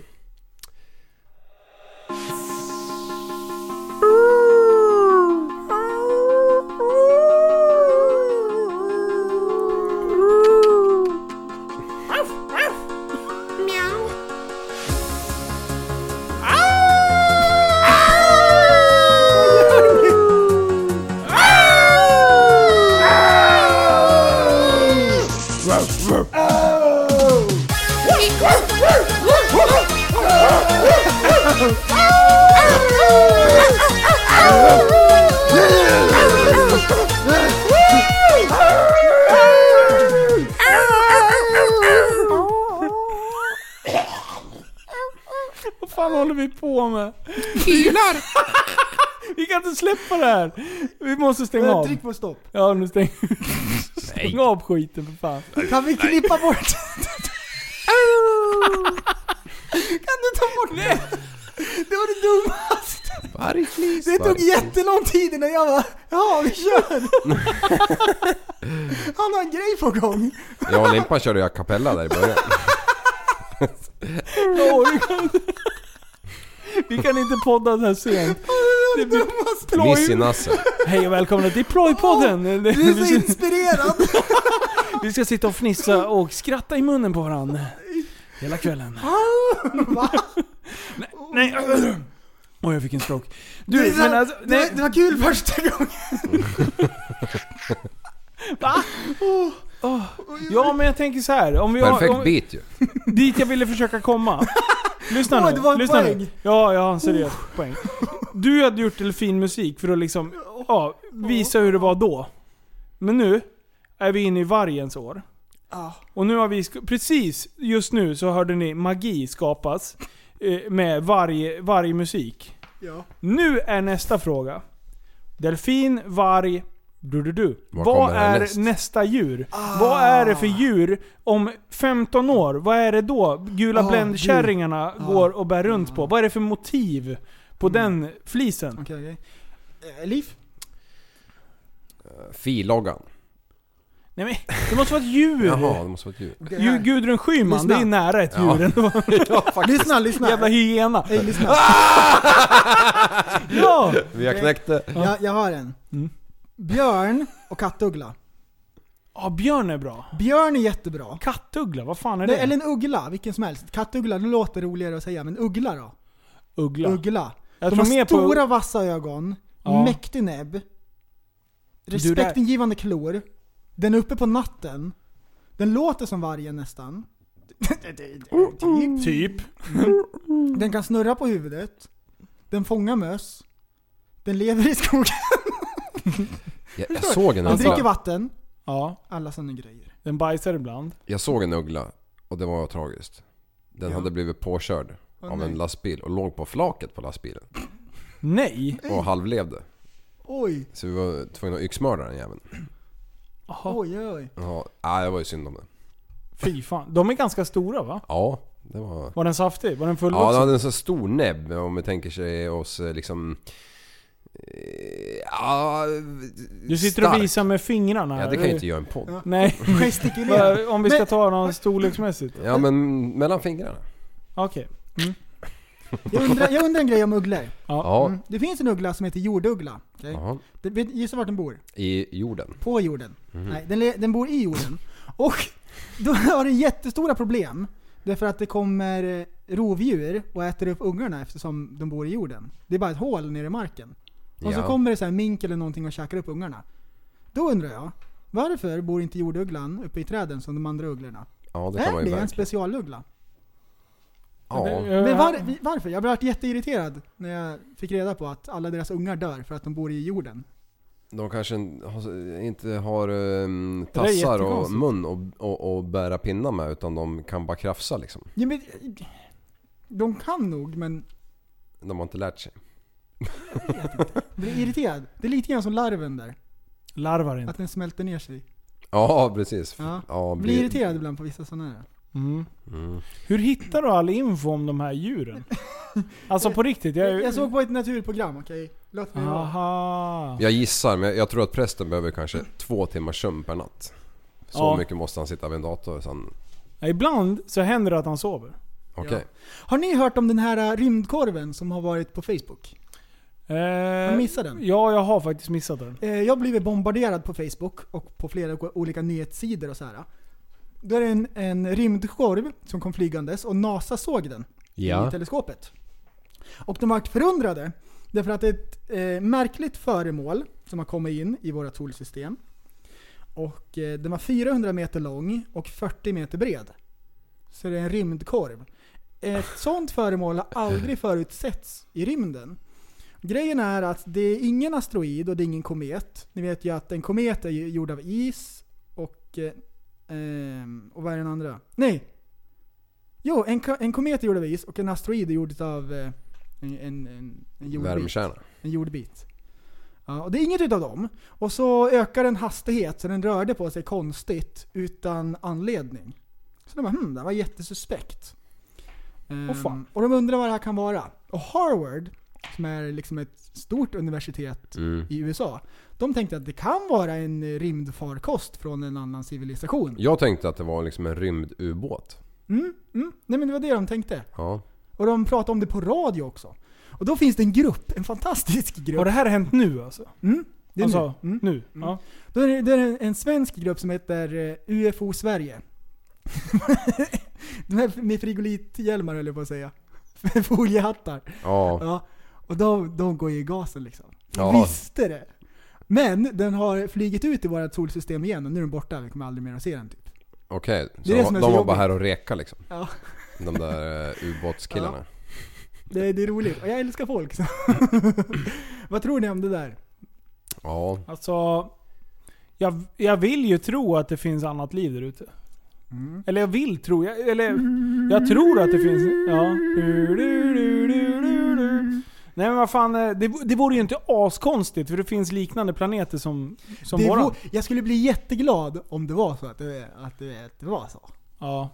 [SPEAKER 4] på med? Ylar! vi kan inte släppa det här. Vi måste stänga av.
[SPEAKER 6] Tryck på stopp.
[SPEAKER 4] Ja, nu stäng... Stäng av skiten för fan.
[SPEAKER 6] Kan vi klippa bort? kan du ta bort det? Det var det dummaste.
[SPEAKER 5] Vargflis.
[SPEAKER 6] Det tog jättelång tid innan jag bara, ja vi kör. Han har en grej på gång.
[SPEAKER 5] Jag och Limpan körde ju a cappella där i början.
[SPEAKER 4] Vi, kan... inte podda så här sent. Det blir
[SPEAKER 5] Miss i
[SPEAKER 4] ploj.
[SPEAKER 5] nassen.
[SPEAKER 4] Hej och välkomna till Plojpodden!
[SPEAKER 6] Du är så inspirerad.
[SPEAKER 4] Vi ska sitta och fnissa och skratta i munnen på varandra. Hela kvällen.
[SPEAKER 6] Va?
[SPEAKER 4] Nej. Oj, jag fick en stroke. Du,
[SPEAKER 6] det,
[SPEAKER 4] men alltså,
[SPEAKER 6] det,
[SPEAKER 4] nej,
[SPEAKER 6] det var kul första gången.
[SPEAKER 4] va? Åh. Ja, men jag tänker så här. Om vi har,
[SPEAKER 5] Perfekt
[SPEAKER 4] om,
[SPEAKER 5] beat ju.
[SPEAKER 4] dit jag ville försöka komma. Lyssna nu.
[SPEAKER 6] det var en
[SPEAKER 4] lyssna
[SPEAKER 6] poäng.
[SPEAKER 4] nu. Ja, jag har en seriös poäng. Du hade gjort delfinmusik för att liksom, ja, visa hur det var då. Men nu är vi inne i vargens år.
[SPEAKER 6] Ja.
[SPEAKER 4] Och nu har vi, precis just nu så hörde ni magi skapas eh, med varje, varje musik.
[SPEAKER 6] Ja.
[SPEAKER 4] Nu är nästa fråga. Delfin, varg, du, du, du.
[SPEAKER 5] Vad
[SPEAKER 4] är
[SPEAKER 5] härnäst?
[SPEAKER 4] nästa djur? Vad är det för djur om 15 år? Vad är det då gula
[SPEAKER 6] Ah,
[SPEAKER 4] bländkärringarna
[SPEAKER 6] djur.
[SPEAKER 4] går och bär runt på? Vad är det för motiv på
[SPEAKER 6] Mm.
[SPEAKER 4] den flisen?
[SPEAKER 6] Okej, okej. Eh, Liv?
[SPEAKER 5] Filoggan.
[SPEAKER 4] Nej men, det måste vara ett djur!
[SPEAKER 5] Jaha, det måste vara ett djur.
[SPEAKER 6] Här.
[SPEAKER 4] Gudrun Schyman,
[SPEAKER 6] Lyssna.
[SPEAKER 4] det är nära ett
[SPEAKER 5] Ja.
[SPEAKER 4] djur ändå.
[SPEAKER 6] Lyssna, lyssna.
[SPEAKER 4] Jävla hyena.
[SPEAKER 6] Hej, lyssna.
[SPEAKER 4] Ja!
[SPEAKER 5] Vi har knäckt det.
[SPEAKER 6] Jag, jag har en.
[SPEAKER 4] Mm.
[SPEAKER 6] Björn och kattuggla.
[SPEAKER 4] Ja, björn är bra.
[SPEAKER 6] Björn är jättebra.
[SPEAKER 4] Kattuggla, vad fan är det?
[SPEAKER 6] Nej, eller en uggla, vilken som helst. Kattuggla, det låter roligare att säga, men uggla då?
[SPEAKER 4] Uggla.
[SPEAKER 6] Uggla.
[SPEAKER 4] Jag
[SPEAKER 6] De
[SPEAKER 4] tror
[SPEAKER 6] har
[SPEAKER 4] mer
[SPEAKER 6] stora
[SPEAKER 4] på...
[SPEAKER 6] vassa ögon,
[SPEAKER 4] Ja.
[SPEAKER 6] mäktig näbb, respektingivande klor, den är uppe på natten, den låter som vargen nästan. typ.
[SPEAKER 4] Typ.
[SPEAKER 6] Den kan snurra på huvudet, den fångar möss, den lever i skogen,
[SPEAKER 5] Jag, jag såg en
[SPEAKER 6] dricker
[SPEAKER 5] uggla.
[SPEAKER 6] vatten.
[SPEAKER 4] Ja,
[SPEAKER 6] Alla sådana grejer.
[SPEAKER 4] den bajsar ibland.
[SPEAKER 5] Jag såg en uggla och det var tragiskt. Den
[SPEAKER 6] Ja.
[SPEAKER 5] hade blivit påkörd
[SPEAKER 6] Åh,
[SPEAKER 5] av
[SPEAKER 6] nej.
[SPEAKER 5] en lastbil och låg på flaket på lastbilen.
[SPEAKER 4] Nej!
[SPEAKER 5] Och halvlevde.
[SPEAKER 6] Oj,
[SPEAKER 5] Så vi var tvungna att yxmörda den jäveln.
[SPEAKER 4] Jaha.
[SPEAKER 6] oj, oj.
[SPEAKER 5] Ja, nej, det var ju synd om den.
[SPEAKER 4] Fy fan. De är ganska stora va?
[SPEAKER 5] Ja, det var...
[SPEAKER 4] Var den saftig? Var den
[SPEAKER 5] Ja,
[SPEAKER 4] fullvuxen?
[SPEAKER 5] den hade en så stor näbb om vi tänker sig oss eh, liksom... eh, Ja...
[SPEAKER 4] du sitter och
[SPEAKER 5] stark.
[SPEAKER 4] visar med fingrarna.
[SPEAKER 5] Ja, det kan ju inte göra en podd.
[SPEAKER 6] Ja.
[SPEAKER 4] Nej.
[SPEAKER 6] Gestikulera.
[SPEAKER 4] Om vi ska
[SPEAKER 6] Men-
[SPEAKER 4] ta någon storleksmässigt.
[SPEAKER 5] Ja, men mellan fingrarna.
[SPEAKER 4] Okej.
[SPEAKER 6] Jag undrar, jag undrar en grej om ugglor.
[SPEAKER 5] Ja.
[SPEAKER 6] Mm. Det finns en uggla som heter jorduggla. Det- vet- Gissa vart den bor?
[SPEAKER 5] I jorden.
[SPEAKER 6] På jorden.
[SPEAKER 5] Mhm.
[SPEAKER 6] Nej, den, den bor i jorden. Och då har den jättestora problem. Därför att det kommer eh, rovdjur och äter upp ungarna eftersom de bor i jorden. Det är bara ett hål nere i marken. Och så
[SPEAKER 5] Ja.
[SPEAKER 6] kommer det så här mink eller någonting och käkar upp ungarna. Då undrar jag, varför bor inte jordugglan uppe i träden som de andra ugglorna?
[SPEAKER 5] Ja, det kan
[SPEAKER 6] Är det en
[SPEAKER 5] verkligen.
[SPEAKER 6] specialuggla?
[SPEAKER 5] Ja.
[SPEAKER 6] Men var, varför? Jag blev jätteirriterad när jag fick reda på att alla deras ungar dör för att de bor i jorden.
[SPEAKER 5] De kanske har- inte har
[SPEAKER 4] Det där är
[SPEAKER 5] tassar och
[SPEAKER 4] jättekonstigt.
[SPEAKER 5] mun och, och, och bära pinnar med utan de kan bara krafsa liksom.
[SPEAKER 6] Ja, men, de kan nog, men
[SPEAKER 5] De har inte lärt sig.
[SPEAKER 6] Jag blir irriterad. Det är lite grann som larven där.
[SPEAKER 4] Larvar inte.
[SPEAKER 6] Att den smälter ner sig.
[SPEAKER 5] Ja, precis.
[SPEAKER 6] Ja.
[SPEAKER 5] Ja,
[SPEAKER 6] Jag blir irriterad ibland på vissa sådana här.
[SPEAKER 4] Mm.
[SPEAKER 5] Mm.
[SPEAKER 4] Hur hittar du all info om de här djuren? Alltså på riktigt, jag...
[SPEAKER 6] Jag, jag såg på ett naturprogram, okej? Låt mig vara.
[SPEAKER 4] Aha.
[SPEAKER 5] Jag gissar, men jag, jag tror att prästen behöver kanske två timmars sömn per natt. Så
[SPEAKER 4] Ja.
[SPEAKER 5] mycket måste han sitta vid en dator. Så han,
[SPEAKER 4] Ja, Ibland så händer det att han sover.
[SPEAKER 5] okej.
[SPEAKER 6] Har ni hört om den här äh, rymdkorven som har varit på Facebook?
[SPEAKER 4] Eh,
[SPEAKER 6] missat den?
[SPEAKER 4] Ja, jag har faktiskt missat den.
[SPEAKER 6] Eh, Jag har blivit bombarderad på Facebook och på flera olika nyhetssidor och så här. Då är det en, en rymdkorv som kom flygandes och NASA såg den
[SPEAKER 5] Ja.
[SPEAKER 6] i teleskopet. Och de var förundrade därför att det är ett eh, märkligt föremål som har kommit in i vårt solsystem. Och eh, den var 400 meter lång och 40 meter bred. Så det är en rymdkorv. Ett sånt föremål har aldrig förut setts i rymden. Grejen är att det är ingen asteroid och det är ingen komet. Ni vet ju att en komet är gjord av is och... Eh, ehm, och vad är den andra? Nej! Jo, en, en komet är gjord av is och en asteroid är gjord av eh, en, en, en, en jordbit.
[SPEAKER 5] Värmekärna.
[SPEAKER 6] En jordbit. Ja, och det är inget utav dem. Och så ökar den hastighet så den rörde på sig konstigt utan anledning. Så de bara hmm, det var jättesuspekt. Ehm,
[SPEAKER 4] Åh, fan.
[SPEAKER 6] och de undrar vad det här kan vara. Och Harvard, som är liksom ett stort universitet
[SPEAKER 5] Mm.
[SPEAKER 6] i USA, de tänkte att det kan vara en rymdfarkost från en annan civilisation.
[SPEAKER 5] Jag tänkte att det var liksom en rymdubåt.
[SPEAKER 6] Mm, mm. Nej men det var det de tänkte.
[SPEAKER 5] Ja.
[SPEAKER 6] Och de pratade om det på radio också. Och då finns det en grupp, en fantastisk grupp.
[SPEAKER 4] Har det här hänt nu alltså?
[SPEAKER 6] Mm, det är
[SPEAKER 4] alltså,
[SPEAKER 6] nu. Mm.
[SPEAKER 4] nu?
[SPEAKER 6] Mm.
[SPEAKER 4] Ja.
[SPEAKER 6] Då är det, det är en, en svensk grupp som heter eh, UFO Sverige. De här med frigolithjälmar höll jag på att säga. Foliehattar.
[SPEAKER 5] Ja.
[SPEAKER 6] Ja. Och de, de går ju i gasen liksom.
[SPEAKER 5] Ja.
[SPEAKER 6] Visste det. Men den har flugit ut i vårt solsystem igen och nu är den borta. Vi kommer aldrig mer att se den typ.
[SPEAKER 5] Okej.
[SPEAKER 6] Det
[SPEAKER 5] Så
[SPEAKER 6] är det
[SPEAKER 5] de,
[SPEAKER 6] som är
[SPEAKER 5] de
[SPEAKER 6] så
[SPEAKER 5] var bara här och reka liksom.
[SPEAKER 6] Ja.
[SPEAKER 5] De där eh, ubåtskillarna.
[SPEAKER 6] Det, det är roligt. Och jag älskar folk. Så. Vad tror ni om det där?
[SPEAKER 5] Ja.
[SPEAKER 4] Alltså, jag, jag vill ju tro att det finns annat liv där ute.
[SPEAKER 6] Mm.
[SPEAKER 4] Eller jag vill tro, jag, eller jag tror att det finns, ja. Du, du, du, du, du. Nej men vad fan, eh, det, det vore ju inte askonstigt för det finns liknande planeter som, som
[SPEAKER 6] det
[SPEAKER 4] våran.
[SPEAKER 6] var, jag skulle bli jätteglad om det var så att det, att det, att det var så.
[SPEAKER 4] Ja.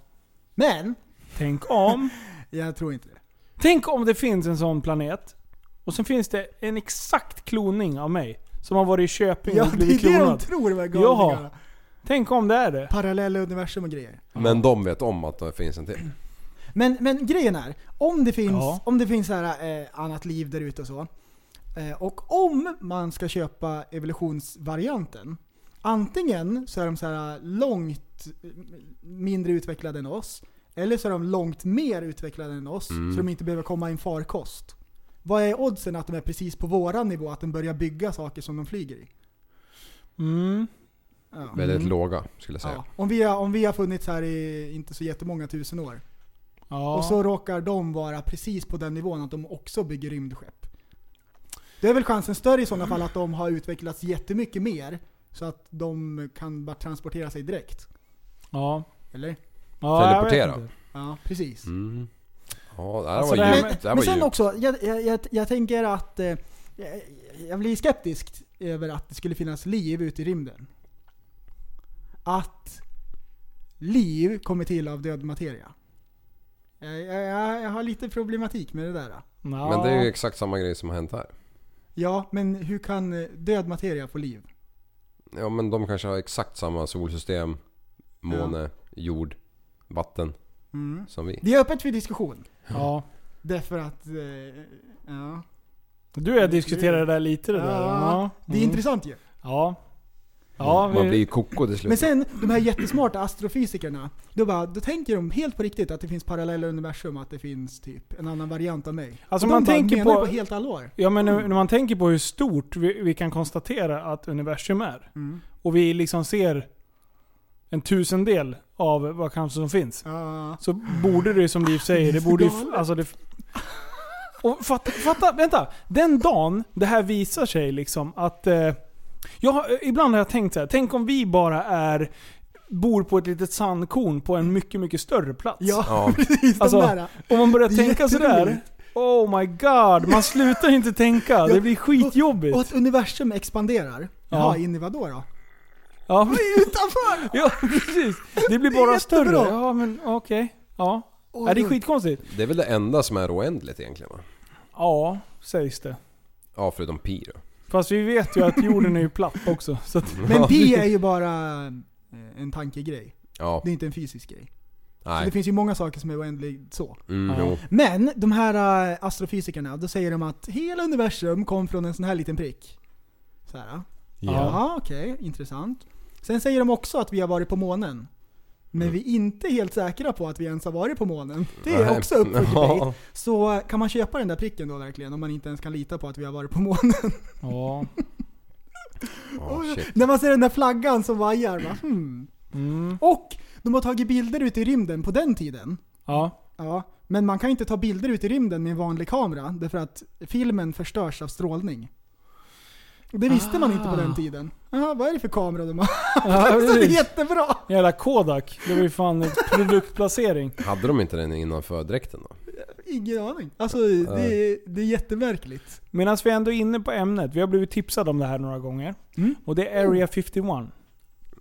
[SPEAKER 6] Men,
[SPEAKER 4] Tänk om,
[SPEAKER 6] jag tror inte det.
[SPEAKER 4] tänk om det finns en sån planet. Och sen finns det en exakt kloning av mig. Som har varit i Köping
[SPEAKER 6] Ja,
[SPEAKER 4] och
[SPEAKER 6] det är
[SPEAKER 4] blivit
[SPEAKER 6] det de
[SPEAKER 4] klonad.
[SPEAKER 6] tror de här galningarna.
[SPEAKER 4] Tänk om det är det.
[SPEAKER 6] Parallella universum och grejer.
[SPEAKER 5] Men de vet om att det finns en till.
[SPEAKER 6] Men, men grejen är, om det finns,
[SPEAKER 4] Ja.
[SPEAKER 6] om det finns så här, eh, annat liv där ute och så. Eh, och om man ska köpa evolutionsvarianten. Antingen så är de så här långt eh, mindre utvecklade än oss. Eller så är de långt mer utvecklade än oss.
[SPEAKER 5] Mm.
[SPEAKER 6] Så de inte behöver komma i en farkost. Vad är oddsen att de är precis på våran nivå? Att de börjar bygga saker som de flyger i?
[SPEAKER 4] Mm.
[SPEAKER 6] Ja.
[SPEAKER 5] Väldigt
[SPEAKER 4] Mm.
[SPEAKER 5] låga skulle jag säga.
[SPEAKER 6] Ja. Om, vi har, om vi har funnits här i inte så jättemånga tusen år.
[SPEAKER 4] Ja.
[SPEAKER 6] Och så råkar de vara precis på den nivån att de också bygger rymdskepp. Det är väl chansen större i sådana fall att de har utvecklats jättemycket mer. Så att de kan bara transportera sig direkt.
[SPEAKER 4] Ja.
[SPEAKER 6] Eller?
[SPEAKER 4] ja
[SPEAKER 5] Teleportera.
[SPEAKER 6] Ja, precis.
[SPEAKER 5] Mm. Ja, det här
[SPEAKER 4] Alltså
[SPEAKER 5] var djupt. Det här
[SPEAKER 6] Men
[SPEAKER 5] var
[SPEAKER 6] sen
[SPEAKER 5] djupt.
[SPEAKER 6] också, jag, jag, jag, jag tänker att eh, jag, jag blir skeptisk över att det skulle finnas liv ute i rymden. Att liv kommer till av död materia. Jag, jag, jag, jag har lite problematik med det där.
[SPEAKER 4] Ja.
[SPEAKER 5] Men det är ju exakt samma grej som har hänt här.
[SPEAKER 6] Ja, men hur kan eh, död materia få liv?
[SPEAKER 5] Ja men de kanske har exakt samma solsystem, måne, jord, vatten
[SPEAKER 6] Mm.
[SPEAKER 5] som vi.
[SPEAKER 6] Det är öppet för diskussion.
[SPEAKER 4] Ja.
[SPEAKER 6] Därför att, eh, ja.
[SPEAKER 4] Du och jag diskuterade det där lite det där.
[SPEAKER 6] Ja, Det är
[SPEAKER 4] Mm.
[SPEAKER 6] intressant ju.
[SPEAKER 4] Ja. Ja,
[SPEAKER 5] Man
[SPEAKER 4] vi,
[SPEAKER 5] blir ju koko till slut.
[SPEAKER 6] Men sen, de här jättesmarta astrofysikerna, då, bara, då tänker de helt på riktigt att det finns parallella universum, att det finns typ en annan variant av mig.
[SPEAKER 4] Alltså
[SPEAKER 6] Och de
[SPEAKER 4] man
[SPEAKER 6] bara
[SPEAKER 4] tänker
[SPEAKER 6] menar
[SPEAKER 4] på-
[SPEAKER 6] på helt allvar.
[SPEAKER 4] Ja men när när man tänker på hur stort vi, vi kan konstatera att universum är.
[SPEAKER 6] Mm.
[SPEAKER 4] Och vi liksom ser en tusendel av vad kanske som finns.
[SPEAKER 6] Ja.
[SPEAKER 4] Så borde det ju som Liv säger,
[SPEAKER 6] Det
[SPEAKER 4] borde ju... Alltså det, och fatta, fatta, vänta. Den dagen det här visar sig liksom att... Eh, jag, har- ibland har jag tänkt så här, tänk om vi bara är... Bor på ett litet sandkorn på en mycket, mycket större plats.
[SPEAKER 6] Ja,
[SPEAKER 5] Ja.
[SPEAKER 6] precis.
[SPEAKER 4] Alltså,
[SPEAKER 6] de där.
[SPEAKER 4] Om man börjar
[SPEAKER 6] Det
[SPEAKER 4] tänka sådär. Oh my god, man slutar inte tänka. Det blir skitjobbigt.
[SPEAKER 6] Och att universum expanderar.
[SPEAKER 4] Ja.
[SPEAKER 6] Jaha, in i vadå då?
[SPEAKER 4] Ja,
[SPEAKER 6] Utanför!
[SPEAKER 4] ja precis. Det blir
[SPEAKER 6] Det
[SPEAKER 4] bara
[SPEAKER 6] jättebra.
[SPEAKER 4] större. Ja men okej. Ja.
[SPEAKER 6] Och
[SPEAKER 4] ja. Det är skitkonstigt.
[SPEAKER 5] Det är väl det enda som är oändligt egentligen va?
[SPEAKER 4] Ja, sägs det.
[SPEAKER 5] Ja förutom pi då.
[SPEAKER 4] Fast vi vet ju att jorden är ju platt också. Så att,
[SPEAKER 6] Men pi är ju bara eh, en tankegrej.
[SPEAKER 5] Ja,
[SPEAKER 6] Det är inte en fysisk grej. Så det
[SPEAKER 5] nej.
[SPEAKER 6] finns ju många saker som är oändligt så.
[SPEAKER 5] Mm,
[SPEAKER 4] Ja.
[SPEAKER 5] jo.
[SPEAKER 6] Men de här äh, astrofysikerna, då säger de att hela universum kom från en sån här liten prick. Så här.
[SPEAKER 4] Ja.
[SPEAKER 6] Ja, okej, intressant. Sen säger de också att vi har varit på månen. Men vi är inte helt säkra på att vi ens har varit på månen. Det är
[SPEAKER 5] Nej.
[SPEAKER 6] också upp för
[SPEAKER 5] Ja.
[SPEAKER 6] Så kan man köpa den där pricken då verkligen? Om man inte ens kan lita på att vi har varit på månen.
[SPEAKER 4] ja.
[SPEAKER 5] Shit.
[SPEAKER 6] När man ser den där flaggan som vajar. Va? Hmm.
[SPEAKER 4] Mm.
[SPEAKER 6] Och de har tagit bilder ute i rymden på den tiden.
[SPEAKER 4] Ja.
[SPEAKER 6] Ja, men man kan inte ta bilder ute i rymden med en vanlig kamera därför att filmen förstörs av strålning. Det visste man inte på den tiden. Jaha, vad är det för kamera de har?
[SPEAKER 4] ja
[SPEAKER 6] Så det är jättebra!
[SPEAKER 4] Jävla Kodak. Det var ju fan produktplacering.
[SPEAKER 5] Hade de inte den innanför dräkten då?
[SPEAKER 6] Ingen aning. Alltså det är, det är jättemärkligt.
[SPEAKER 4] Medan vi ändå är inne på ämnet. Vi har blivit tipsade om det här några gånger.
[SPEAKER 6] Mm.
[SPEAKER 4] Och det är Area 51.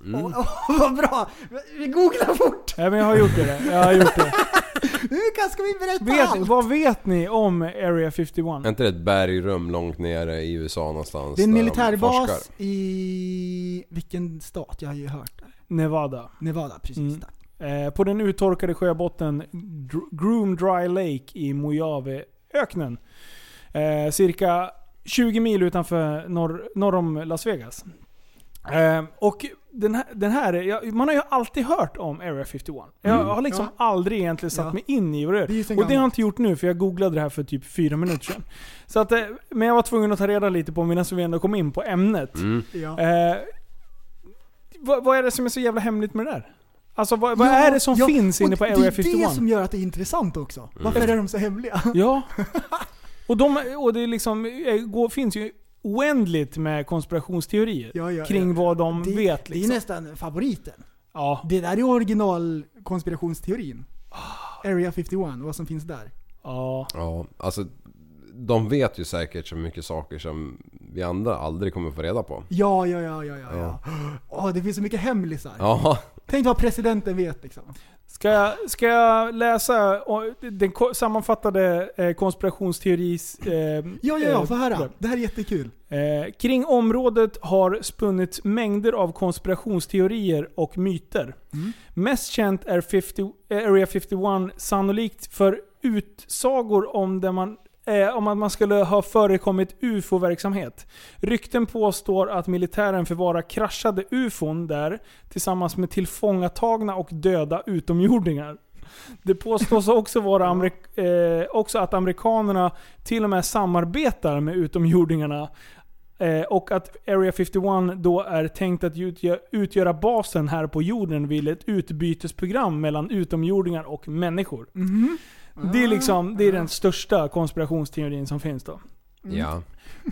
[SPEAKER 5] Mm.
[SPEAKER 6] Åh, åh, vad bra! Vi googlar fort!
[SPEAKER 4] Ja men jag har gjort det. Jag har gjort det.
[SPEAKER 6] Nu kan ska vi berätta
[SPEAKER 4] Vet,
[SPEAKER 6] allt!
[SPEAKER 4] vad vet ni om Area 51?
[SPEAKER 5] Är inte det ett bergrum långt nere i USA någonstans?
[SPEAKER 6] Det är en
[SPEAKER 5] där de
[SPEAKER 6] militärbas
[SPEAKER 5] forskar?
[SPEAKER 6] i... Vilken stat? Jag har ju hört det.
[SPEAKER 4] Nevada.
[SPEAKER 6] Nevada, precis.
[SPEAKER 4] Mm.
[SPEAKER 6] Tack.
[SPEAKER 4] Eh, på den uttorkade sjöbotten Dr- Groom Dry Lake i Mojaveöknen. Eh, cirka 20 mil utanför norr, norr om Las Vegas. Eh, och den här, den här ja, man har ju alltid hört om Area 51. Jag
[SPEAKER 5] Mm.
[SPEAKER 4] har liksom
[SPEAKER 6] Ja.
[SPEAKER 4] aldrig egentligen satt
[SPEAKER 6] Ja.
[SPEAKER 4] mig in i vad det är.
[SPEAKER 6] Det är
[SPEAKER 4] Och det har jag inte gjort nu för jag googlade det här för typ fyra minuter sedan. Så att, eh, men jag var tvungen att ta reda lite på medan vi ändå kom in på ämnet.
[SPEAKER 5] Mm.
[SPEAKER 6] Ja.
[SPEAKER 4] Eh, vad, vad är det som är så jävla hemligt med det där? Alltså vad, vad
[SPEAKER 6] Ja,
[SPEAKER 4] är det som
[SPEAKER 6] ja,
[SPEAKER 4] finns inne på
[SPEAKER 6] Det
[SPEAKER 4] Area
[SPEAKER 6] är
[SPEAKER 4] 51?
[SPEAKER 6] det som gör att det är intressant också. Varför är de så hemliga?
[SPEAKER 4] Ja. Och, de, och det liksom, eh, går, finns ju oändligt med konspirationsteorier
[SPEAKER 6] Ja, ja,
[SPEAKER 4] kring
[SPEAKER 6] ja.
[SPEAKER 4] vad de
[SPEAKER 6] Det,
[SPEAKER 4] vet.
[SPEAKER 6] det är
[SPEAKER 4] Liksom.
[SPEAKER 6] nästan favoriten.
[SPEAKER 4] Ja.
[SPEAKER 6] Det där är original konspirationsteorin. Area 51, vad som finns där.
[SPEAKER 4] Ja.
[SPEAKER 5] Ja, alltså de vet ju säkert så mycket saker som vi andra aldrig kommer få reda på.
[SPEAKER 6] Ja, ja, ja, ja, ja. ja. Åh, det finns så mycket hemlisar.
[SPEAKER 5] Ja,
[SPEAKER 6] Tänk vad presidenten vet liksom.
[SPEAKER 4] Ska jag, ska jag läsa den sammanfattade eh, konspirationsteoris... Eh,
[SPEAKER 6] Ja, ja, ja,
[SPEAKER 4] eh,
[SPEAKER 6] få höra. Det här är jättekul.
[SPEAKER 4] Eh, kring området har spunnit mängder av konspirationsteorier och myter.
[SPEAKER 6] Mm.
[SPEAKER 4] Mest känt är 50, eh, Area 51 sannolikt för utsagor om, där man, eh, om att man skulle ha förekommit UFO-verksamhet. Rykten påstår att militären förvarar kraschade UFOn där tillsammans med tillfångatagna och döda utomjordingar. Det påstås också, vara amerik- eh, också att amerikanerna till och med samarbetar med utomjordingarna. Eh, och att Area 51 då är tänkt att utgö- utgöra basen här på jorden vid ett utbytesprogram mellan utomjordingar och människor.
[SPEAKER 6] Mhm.
[SPEAKER 4] Det är liksom det är den största konspirationsteorin som finns då.
[SPEAKER 5] ja,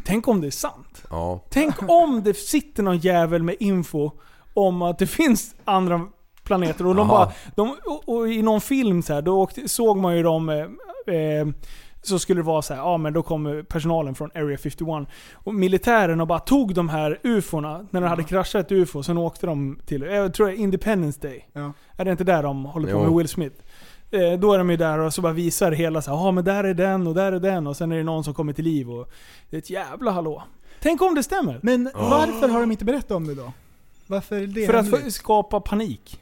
[SPEAKER 4] Tänk om det är sant.
[SPEAKER 5] ja.
[SPEAKER 4] Tänk om det sitter någon jävel med info om att det finns andra planeter och de bara... De, och, och i någon film så här, då åkte, såg man ju dem... Eh, eh, så skulle det vara så här, ja men då kommer personalen från Area 51. Och militären och bara tog de här ufona, när de hade kraschat ett ufo, sen åkte de till, jag tror det är Independence Day.
[SPEAKER 6] Ja.
[SPEAKER 4] Är det inte där de håller på
[SPEAKER 5] Jo.
[SPEAKER 4] med Will Smith? Eh, då är de ju där och så bara visar hela så här, ja men där är den och där är den och sen är det någon som kommer till liv och det är ett jävla hallå. Tänk om det stämmer?
[SPEAKER 6] Men varför har de inte berättat om det då? Varför är det
[SPEAKER 4] För att
[SPEAKER 6] hemligt?
[SPEAKER 4] få- skapa panik.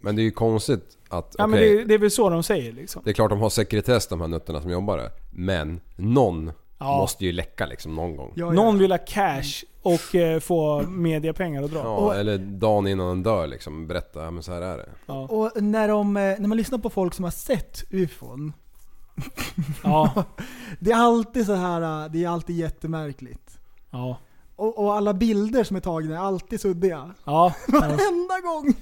[SPEAKER 5] Men det är ju konstigt att,
[SPEAKER 4] Ja men
[SPEAKER 5] okej,
[SPEAKER 4] det, det är väl så de säger liksom.
[SPEAKER 5] det är klart de har sekretess de här nötterna som jobbar där. Men någon
[SPEAKER 4] Ja.
[SPEAKER 5] måste ju läcka liksom någon gång.
[SPEAKER 6] Ja, ja,
[SPEAKER 4] Någon
[SPEAKER 6] ja.
[SPEAKER 4] vill ha cash och eh, få mediapengar att dra.
[SPEAKER 5] Ja,
[SPEAKER 6] Och-
[SPEAKER 5] eller dagen innan den dör liksom. Berätta, men så här är det.
[SPEAKER 4] Ja.
[SPEAKER 6] Och när, de, eh, när man lyssnar på folk som har sett ufon.
[SPEAKER 4] Ja.
[SPEAKER 6] Det är alltid så här, eh, det är alltid jättemärkligt.
[SPEAKER 4] Ja.
[SPEAKER 6] Och, och alla bilder som är tagna är alltid suddiga.
[SPEAKER 4] Ja.
[SPEAKER 6] Varenda gång!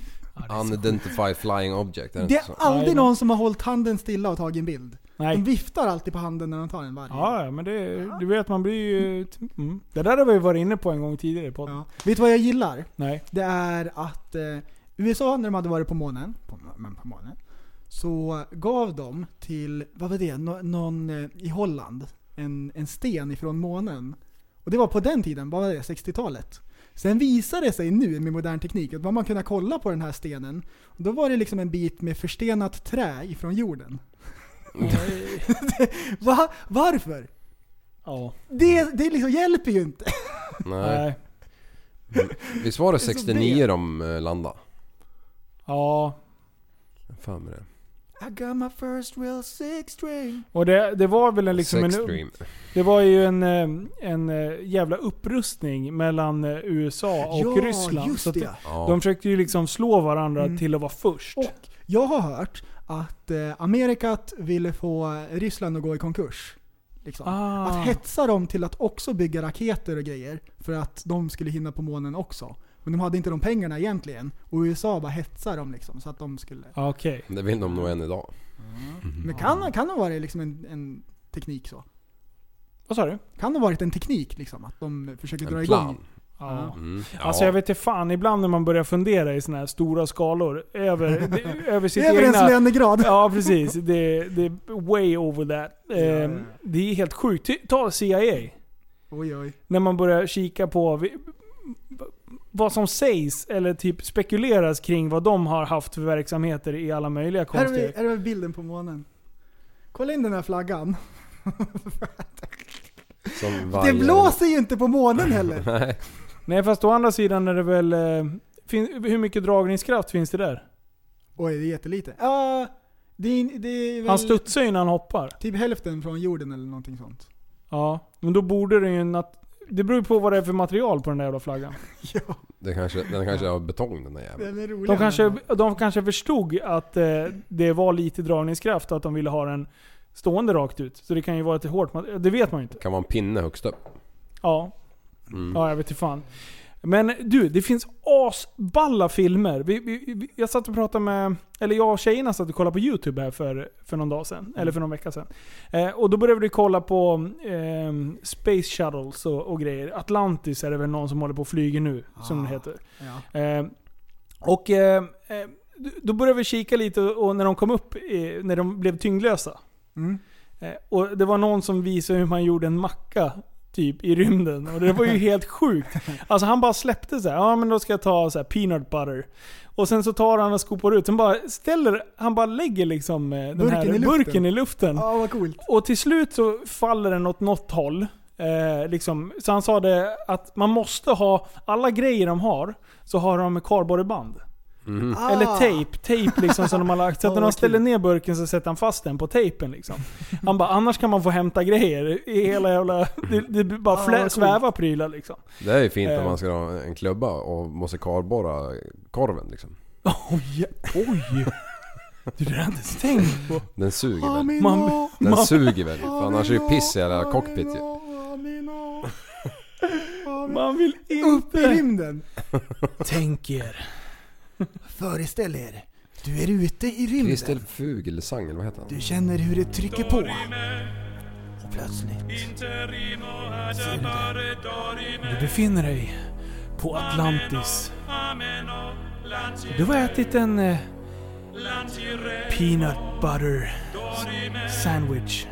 [SPEAKER 5] Unidentified flying object, är det,
[SPEAKER 6] Det är
[SPEAKER 5] så?
[SPEAKER 6] aldrig någon som har hållit handen stilla och tagit en bild. De
[SPEAKER 4] Nej.
[SPEAKER 6] viftar alltid på handen när de tar en varje.
[SPEAKER 4] Ja, ja, men det, du vet man blir ju... Mm. Det där har vi varit inne på en gång tidigare i podden.
[SPEAKER 6] Ja. Vet du vad jag gillar?
[SPEAKER 4] Nej.
[SPEAKER 6] Det är att eh, USA, när de hade varit på månen, på, men på månen, så gav de till, vad var det, Nå, någon eh, i Holland, en, en sten ifrån månen. Och det var på den tiden, vad var det, 60-talet. Sen visade det sig nu med modern teknik att man kunde kolla på den här stenen, då var det liksom en bit med förstenat trä ifrån jorden. Va? Varför?
[SPEAKER 4] Ja.
[SPEAKER 6] Det, det liksom hjälper ju inte.
[SPEAKER 5] Nej. Visst var det
[SPEAKER 6] Det är så
[SPEAKER 5] 69
[SPEAKER 6] vet.
[SPEAKER 5] de eh, landade?
[SPEAKER 4] Ja.
[SPEAKER 5] Fan med det.
[SPEAKER 6] I got my first real six string.
[SPEAKER 4] Och det, det var väl en liksom en...
[SPEAKER 5] Dream.
[SPEAKER 4] Det var ju en, eh, en eh, jävla upprustning mellan eh, USA och
[SPEAKER 6] ja,
[SPEAKER 4] Ryssland.
[SPEAKER 6] just
[SPEAKER 4] så att
[SPEAKER 6] det.
[SPEAKER 5] Ja.
[SPEAKER 4] De försökte ju liksom slå varandra
[SPEAKER 6] Mm.
[SPEAKER 4] till att vara först.
[SPEAKER 6] Och jag har hört att eh, Amerikat ville få Ryssland att gå i konkurs. Liksom.
[SPEAKER 4] Ah.
[SPEAKER 6] Att hetsa dem till att också bygga raketer och grejer för att de skulle hinna på månen också. Men de hade inte de pengarna egentligen. Och USA bara hetsade dem liksom så att de skulle...
[SPEAKER 4] Ja, Okej.
[SPEAKER 5] Det vill de nog än idag.
[SPEAKER 6] Men kan, kan det ha varit liksom en, en teknik så?
[SPEAKER 4] Vad sa du?
[SPEAKER 6] Kan det ha varit en teknik liksom? Att de försöker dra
[SPEAKER 5] En
[SPEAKER 6] igång?
[SPEAKER 4] Ja.
[SPEAKER 5] Mm.
[SPEAKER 4] Alltså jag vet inte fan, ibland när man börjar fundera i såna här stora skalor över, det, över sitt
[SPEAKER 6] Över
[SPEAKER 4] egna...
[SPEAKER 6] lönegrad.
[SPEAKER 4] Ja precis, det, det är way over that. Eh,
[SPEAKER 6] ja.
[SPEAKER 4] Det är helt sjukt. Ta CIA.
[SPEAKER 6] Oj oj.
[SPEAKER 4] När man börjar kika på vad som sägs eller typ spekuleras kring vad de har haft för verksamheter i alla möjliga
[SPEAKER 6] Här är, vi,
[SPEAKER 4] konstiga...
[SPEAKER 6] här är vi bilden på månen. Kolla in den här flaggan.
[SPEAKER 5] Som
[SPEAKER 6] Det blåser ju inte på månen heller.
[SPEAKER 5] Nej.
[SPEAKER 4] Fast å andra sidan är det väl... Eh, fin, hur mycket dragningskraft finns det där?
[SPEAKER 6] Oj, det är jättelite. Ja, det, är, det är väl
[SPEAKER 4] Han studsar ju när han hoppar.
[SPEAKER 6] typ hälften från jorden eller någonting sånt.
[SPEAKER 4] Ja, men då borde det ju... Nat- det beror ju på vad det är för material på den där jävla flaggan.
[SPEAKER 6] Ja,
[SPEAKER 5] Det kanske, den kanske är av betong den där jäveln.
[SPEAKER 6] den är rolig.
[SPEAKER 4] De kanske, de kanske förstod att eh, det var lite dragningskraft och att de ville ha den stående rakt ut. Så det kan ju vara ett hårt material. Det vet man ju inte.
[SPEAKER 5] Kan vara en pinne högst upp.
[SPEAKER 4] Ja,
[SPEAKER 5] Mm.
[SPEAKER 4] ja jag vet inte fan. Men du, det finns asballa filmer. Vi, vi, vi, jag satt och pratade med, eller jag och tjejerna satt och kollade på YouTube här för, för någon dag sedan. Eller för någon vecka sedan. Eh, och då började vi kolla på eh, Space Shuttles och, och grejer. Atlantis är det väl någon som håller på och flyger nu, som det heter.
[SPEAKER 6] Ja.
[SPEAKER 4] Eh, och eh, eh, då började vi kika lite och när de kom upp, när de blev tyngdlösa.
[SPEAKER 6] Mm.
[SPEAKER 4] Eh, och det var någon som visade hur man gjorde en macka typ i rymden. Och det var ju helt sjukt. Alltså han bara släppte så här. ja men då ska jag ta så här peanut butter. Och sen så tar han och skopar ut. Sen bara ställer, han bara lägger liksom eh, den
[SPEAKER 6] Burken
[SPEAKER 4] här
[SPEAKER 6] i luften.
[SPEAKER 4] burken i luften.
[SPEAKER 6] Ja, vad coolt.
[SPEAKER 4] Och till slut så faller den åt något håll. Eh, liksom. Så han sa det att man måste ha, alla grejer de har, så har de med kardborreband.
[SPEAKER 6] Ah.
[SPEAKER 4] Eller tejp, tejp liksom som de har lagt. Så att när de ställer ner burken så sätter han fast den på tejpen liksom. Han bara, annars kan man få hämta grejer i hela jävla... Det, det bara
[SPEAKER 6] Ja,
[SPEAKER 4] flä, svävar prylar liksom.
[SPEAKER 5] Det är ju fint
[SPEAKER 4] Eh.
[SPEAKER 5] när man ska ha en klubba och måste kardborra korven liksom.
[SPEAKER 4] Oj! Oj! Du, det har jag inte ens tänkt på.
[SPEAKER 5] Den suger väl?
[SPEAKER 6] Amino,
[SPEAKER 4] Man,
[SPEAKER 5] Den
[SPEAKER 4] man,
[SPEAKER 5] suger väl? För annars är det ju piss i hela cockpit ju.
[SPEAKER 4] Man vill
[SPEAKER 6] Upp i
[SPEAKER 4] inte...
[SPEAKER 6] rymden.
[SPEAKER 4] Tänk er.
[SPEAKER 6] Föreställ er, du är ute i rymden.
[SPEAKER 5] Kristel Fugelsang eller vad heter han?
[SPEAKER 6] Du känner hur det trycker på. Och plötsligt ser du det.
[SPEAKER 4] Du befinner dig på Atlantis. Du har ätit en eh, peanut butter sandwich.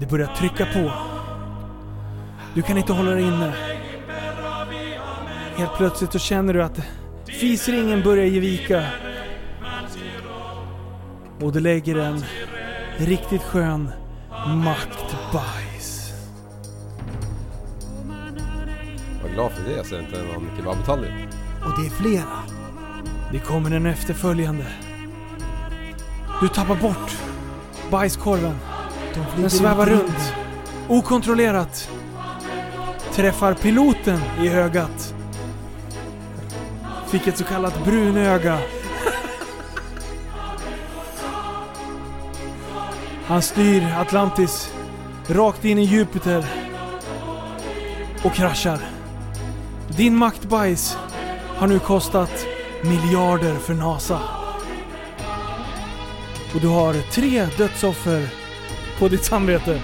[SPEAKER 4] Det börjar trycka på. Du kan inte hålla dig inne. Helt plötsligt så känner du att fisringen börjar ge vika. Och du lägger en riktigt skön maktbajs.
[SPEAKER 5] Var glad för det så det inte är någon kebabtallrik.
[SPEAKER 6] Och det är flera.
[SPEAKER 4] Det kommer en efterföljande. Du tappar bort bajskorven.
[SPEAKER 6] De
[SPEAKER 4] Den svävar
[SPEAKER 6] i
[SPEAKER 4] runt. Okontrollerat. Träffar piloten i ögat. Fick ett så kallat brunöga. Han styr Atlantis rakt in i Jupiter. Och kraschar. Din maktbajs har nu kostat miljarder för NASA. Och du har tre dödsoffer på ditt samvete.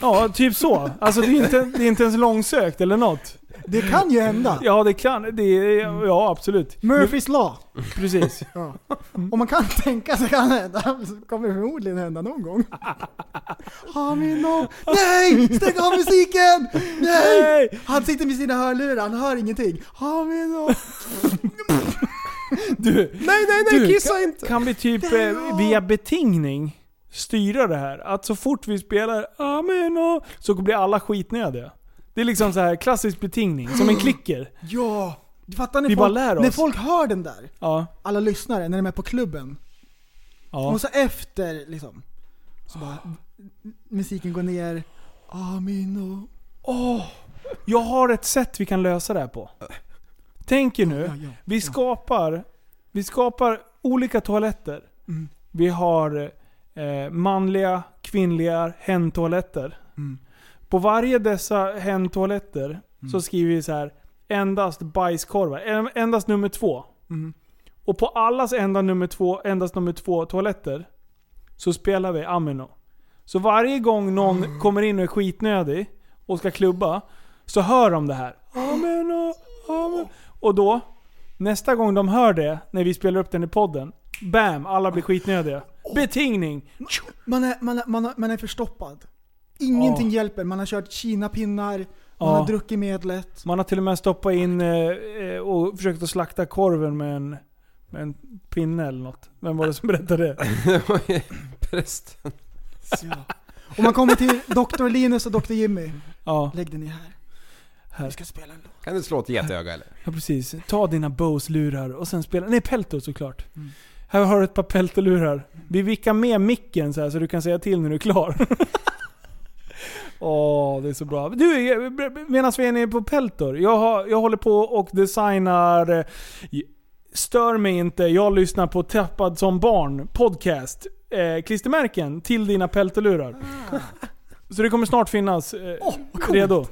[SPEAKER 4] Ja, typ så. Alltså det är inte, det är inte ens långsökt eller något.
[SPEAKER 6] Det kan ju hända.
[SPEAKER 4] Ja, det kan det. Ja, absolut.
[SPEAKER 6] Murphys law.
[SPEAKER 4] Precis.
[SPEAKER 6] Ja. Om man kan tänka sig kan det hända, så kommer det förmodligen hända någon gång. Hamino! Nej! Stäng av musiken! Nej! Han sitter med sina hörlurar, han hör ingenting. Hamino!
[SPEAKER 4] Du,
[SPEAKER 5] Nej nej nej,
[SPEAKER 4] du
[SPEAKER 5] kissa
[SPEAKER 4] kan,
[SPEAKER 5] inte!
[SPEAKER 4] kan vi typ eh, via betingning styra det här? Att så fort vi spelar Amen och så blir alla skitnödiga. Det är liksom så här klassisk betingning, som en klicker.
[SPEAKER 6] Ja! Fattar ni?
[SPEAKER 4] Vi
[SPEAKER 6] folk,
[SPEAKER 4] bara lär oss.
[SPEAKER 6] När folk hör den där,
[SPEAKER 4] Ja.
[SPEAKER 6] alla lyssnare, när de är på klubben.
[SPEAKER 4] ja.
[SPEAKER 6] Och så efter liksom, så bara musiken går ner. Amino.
[SPEAKER 4] Jag har ett sätt vi kan lösa det här på. Tänk er nu,
[SPEAKER 6] Ja, ja,
[SPEAKER 4] vi
[SPEAKER 6] ja.
[SPEAKER 4] skapar, vi skapar olika toaletter.
[SPEAKER 6] Mm.
[SPEAKER 4] Vi har eh, manliga, kvinnliga hen-toaletter.
[SPEAKER 6] Mm.
[SPEAKER 4] På varje dessa hen-toaletter så skriver vi så här endast bajskorvar. En- Endast nummer två.
[SPEAKER 6] Mm.
[SPEAKER 4] Och på allas enda nummer två, endast nummer två toaletter så spelar vi Amino. Så varje gång någon
[SPEAKER 6] Mm.
[SPEAKER 4] kommer in och är skitnödig och ska klubba så hör de det här. Amino, Amino. Och då, nästa gång de hör det, när vi spelar upp den i podden, bam, alla blir skitnödiga. Betingning!
[SPEAKER 6] Man är, man, är, man, är, man är förstoppad. Ingenting hjälper. Man har kört kinapinnar, man har druckit medlet.
[SPEAKER 4] Man har till och med stoppat in eh, och försökt att slakta korven med en, med en pinne eller något. Vem var det som berättade det?
[SPEAKER 5] Prästen.
[SPEAKER 6] Ja. Och man kommer till Dr. Linus och Dr. Jimmy.
[SPEAKER 4] Ja,
[SPEAKER 6] Lägg den ner här.
[SPEAKER 4] här.
[SPEAKER 6] Vi ska spela en låt.
[SPEAKER 5] Kan du slå ett getöga eller?
[SPEAKER 4] Ja precis. Ta dina Bose-lurar och sen spela... Nej, Pelto såklart.
[SPEAKER 6] Mm.
[SPEAKER 4] Här har du ett par Pelto-lurar. Vi vickar med micken så här så du kan säga till när du är klar. Åh, det är så bra. Du, medan vi är på Peltor. Jag, har, jag håller på och designar... eh, Stör mig inte, jag lyssnar på Tappad som barn podcast. Eh, klistermärken till dina Peltolurar. Så det kommer snart finnas eh,
[SPEAKER 6] coolt.
[SPEAKER 4] redo.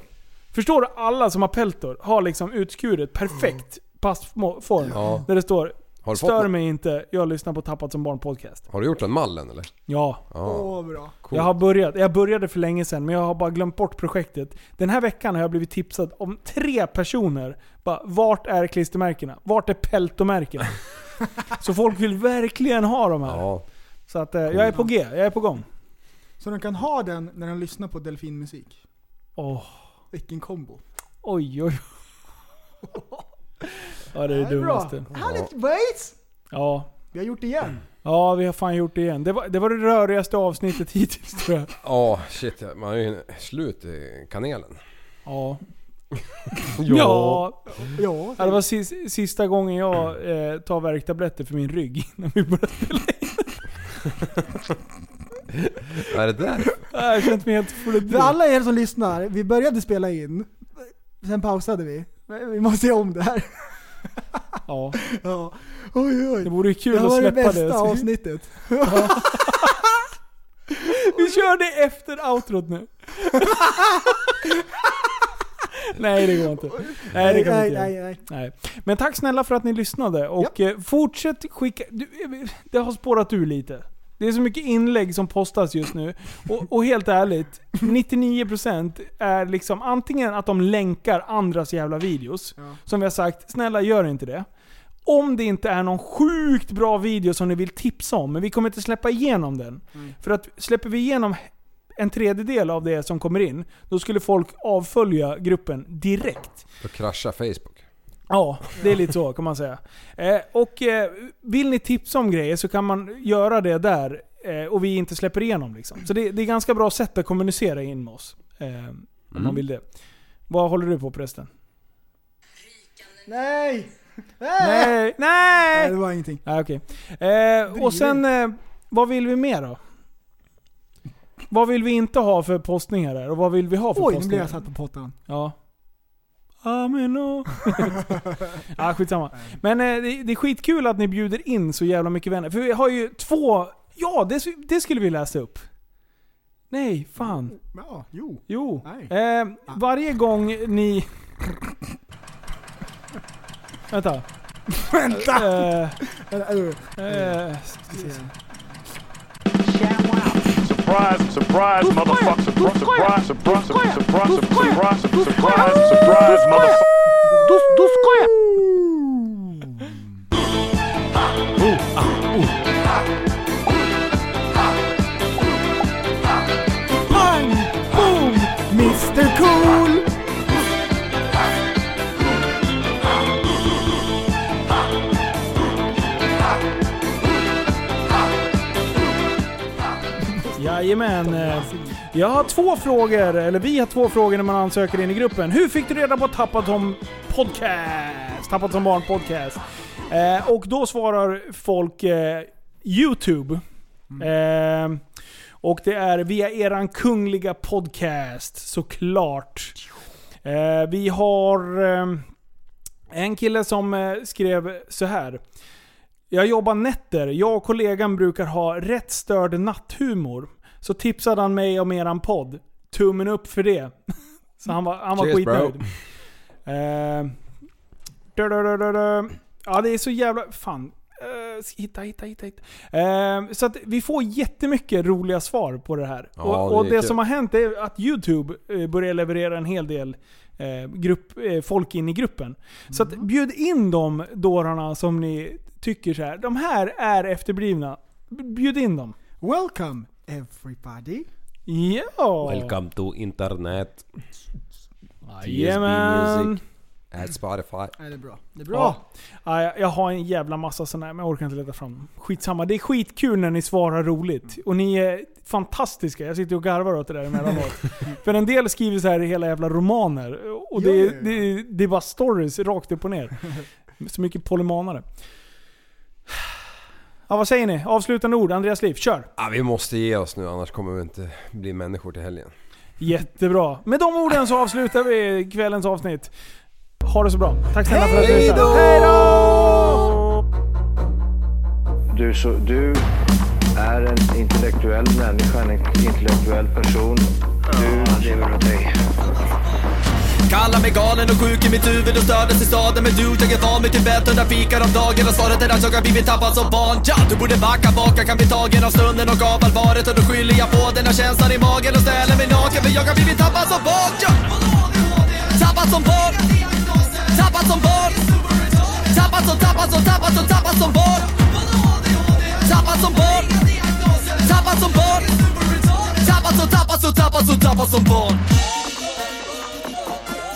[SPEAKER 4] Förstår du? Alla som har peltor har liksom utskuret perfekt passform.
[SPEAKER 5] Ja.
[SPEAKER 4] Där det står
[SPEAKER 5] Har fått
[SPEAKER 4] Stör mig inte, jag lyssnar på Tappat som barn podcast.
[SPEAKER 5] Har du gjort en mallen eller?
[SPEAKER 4] Ja.
[SPEAKER 6] Åh, bra.
[SPEAKER 5] Cool.
[SPEAKER 4] Jag har börjat. Jag började för länge sedan, men jag har bara glömt bort projektet. Den här veckan har jag blivit tipsad om tre personer. Bara, vart är klistermärkena? Vart är peltomärkena? Så folk vill verkligen ha de här.
[SPEAKER 5] Ja.
[SPEAKER 4] Så att, eh, jag är på G, jag är på gång.
[SPEAKER 6] Så de kan ha den när de lyssnar på delfinmusik.
[SPEAKER 4] Åh,
[SPEAKER 6] Vilken kombo.
[SPEAKER 4] oj, oj. Ja, det är det
[SPEAKER 6] bra.
[SPEAKER 4] dummaste.
[SPEAKER 6] Härligt boys!
[SPEAKER 4] Ja.
[SPEAKER 6] Vi har gjort det igen.
[SPEAKER 4] Ja, vi har fan gjort det igen. Det var det, var det rörigaste avsnittet hittills tror jag.
[SPEAKER 5] Ja, shit. Man är ju slut i kanelen.
[SPEAKER 4] Ja.
[SPEAKER 5] Ja.
[SPEAKER 4] ja. Ja, det var sis, sista gången jag eh, tar värktabletter för min rygg innan vi började spela in.
[SPEAKER 5] Vad är det där?
[SPEAKER 4] Jag har känt mig helt full
[SPEAKER 6] För alla er som lyssnar, vi började spela in, sen pausade vi. Vi måste göra om det här.
[SPEAKER 4] Ja.
[SPEAKER 6] Ja. Oj, oj.
[SPEAKER 4] Det vore kul
[SPEAKER 6] det
[SPEAKER 4] att
[SPEAKER 6] var det
[SPEAKER 4] släppa
[SPEAKER 6] bästa
[SPEAKER 4] det.
[SPEAKER 6] avsnittet.
[SPEAKER 4] Vi kör det efter outrot nu. nej det går inte. Nej det kan
[SPEAKER 6] nej,
[SPEAKER 4] inte
[SPEAKER 6] nej, nej.
[SPEAKER 4] Nej. Men tack snälla för att ni lyssnade och eh, fortsätt skicka... Du, eh, det har spårat ur lite. Det är så mycket inlägg som postas just nu. Och, och helt ärligt, 99% är liksom antingen att de länkar andras jävla videos. Som vi har sagt, snälla gör inte det. Om det inte är någon sjukt bra video som ni vill tipsa om, men vi kommer inte släppa igenom den. För att släpper vi igenom en tredjedel av det som kommer in, då skulle folk avfölja gruppen direkt.
[SPEAKER 5] Då kraschar Facebook.
[SPEAKER 4] Ja, det är lite så kan man säga. Eh, och eh, vill ni tipsa om grejer så kan man göra det där eh, och vi inte släpper igenom. Liksom. Så det, det är ganska bra sätt att kommunicera in med oss. Eh, Om man
[SPEAKER 6] Mm.
[SPEAKER 4] vill det. Vad håller du på förresten?
[SPEAKER 6] Nej!
[SPEAKER 4] Nej!
[SPEAKER 6] Nej,
[SPEAKER 4] Nej!
[SPEAKER 6] det var ingenting.
[SPEAKER 4] Nej, okej. Eh, och sen, eh, vad vill vi mer då? Vad vill vi inte ha för postningar där? Och vad vill vi ha för
[SPEAKER 6] Oj, nu
[SPEAKER 4] postningar?
[SPEAKER 6] blev jag satt på pottan.
[SPEAKER 4] Ja. Amen och... ja, skitsamma. Men eh, det, det är skitkul att ni bjuder in så jävla mycket vänner. För vi har ju två... Ja, det, det skulle vi läsa upp. Nej, fan.
[SPEAKER 6] Ja, jo.
[SPEAKER 4] Jo.
[SPEAKER 6] Nej.
[SPEAKER 4] Eh, varje gång ni... Vänta.
[SPEAKER 6] Vänta!
[SPEAKER 4] Eh,
[SPEAKER 6] Eh,
[SPEAKER 4] eh,
[SPEAKER 11] Surprise, surprise, motherfucker. Surprise, surprise, surprise, surprise, surprise, surprise, surprise, motherfucker.
[SPEAKER 4] Jajamän. eh, Jag har två frågor, eller vi har två frågor när man ansöker in i gruppen. Hur fick du reda på Tappat som podcast? Tappat som barn podcast. Eh, och då svarar folk eh, YouTube. Eh, och det är via eran kungliga podcast, såklart. Eh, vi har eh, en kille som eh, skrev så här. Jag jobbar nätter. Jag och kollegan brukar ha rätt störd natthumor. Så tipsade han mig om eran podd. Tummen upp för det. Så han var, han var
[SPEAKER 5] Cheers,
[SPEAKER 4] skitnöjd. Du, du, du, du. Ja det är så jävla... Fan. Eh, hitta, hitta, hitta. hitta. Eh, så att vi får jättemycket roliga svar på det här.
[SPEAKER 5] Ja,
[SPEAKER 4] och
[SPEAKER 5] det
[SPEAKER 4] och det som har hänt är att YouTube eh, börjar leverera en hel del grupp, folk in i gruppen. Så att bjud in de dårarna som ni tycker så här. de här är efterblivna. Bjud in dem.
[SPEAKER 6] Welcome everybody.
[SPEAKER 4] Ja!
[SPEAKER 5] Welcome to internet.
[SPEAKER 4] Jajamän.
[SPEAKER 5] Music. At Spotify.
[SPEAKER 6] Nej, det är bra. Det är bra.
[SPEAKER 4] Ja. Ja, jag- har en jävla massa sådana här, men jag orkar inte leta fram dem. Skitsamma. Det är skitkul när ni svarar roligt. Och ni är fantastiska. Jag sitter och garvar åt det där emellanåt. För en del skriver så här i hela jävla romaner. Och det,
[SPEAKER 6] ja.
[SPEAKER 4] det, är- det är bara stories rakt upp och ner. Så mycket polymanare. Ja, vad säger ni? Avslutande ord. Andreas Liv, kör!
[SPEAKER 5] Ja, vi måste ge oss nu annars kommer vi inte bli människor till helgen.
[SPEAKER 4] Jättebra. Med de orden så avslutar vi kvällens avsnitt. Ha det så bra. Tack snälla för att ni
[SPEAKER 5] Hej
[SPEAKER 4] lyssnade.
[SPEAKER 5] då!
[SPEAKER 4] Hej då!
[SPEAKER 3] Du, så, du är en intellektuell människa, en intellektuell person. Du lever av dig.
[SPEAKER 1] Kallar mig galen och sjuk i mitt huvud och stördes i staden. Men du, jag är van vid typ Tibet under fikar om dagen. Och svaret är att jag har blivit tappad som barn. Ja, Du borde backa bak, jag kan bli tagen av stunden och av allvaret. Och då skyller jag på den här känslan i magen och ställer mig naken. För jag har blivit tappad som barn ja. Tappad som barn. Tappad som barn. Tappad som, tappad som, tappad som, tappad som barn. Tappad som barn. Tappad som barn. Tappad som, tappad som, tappad som, tappad som barn.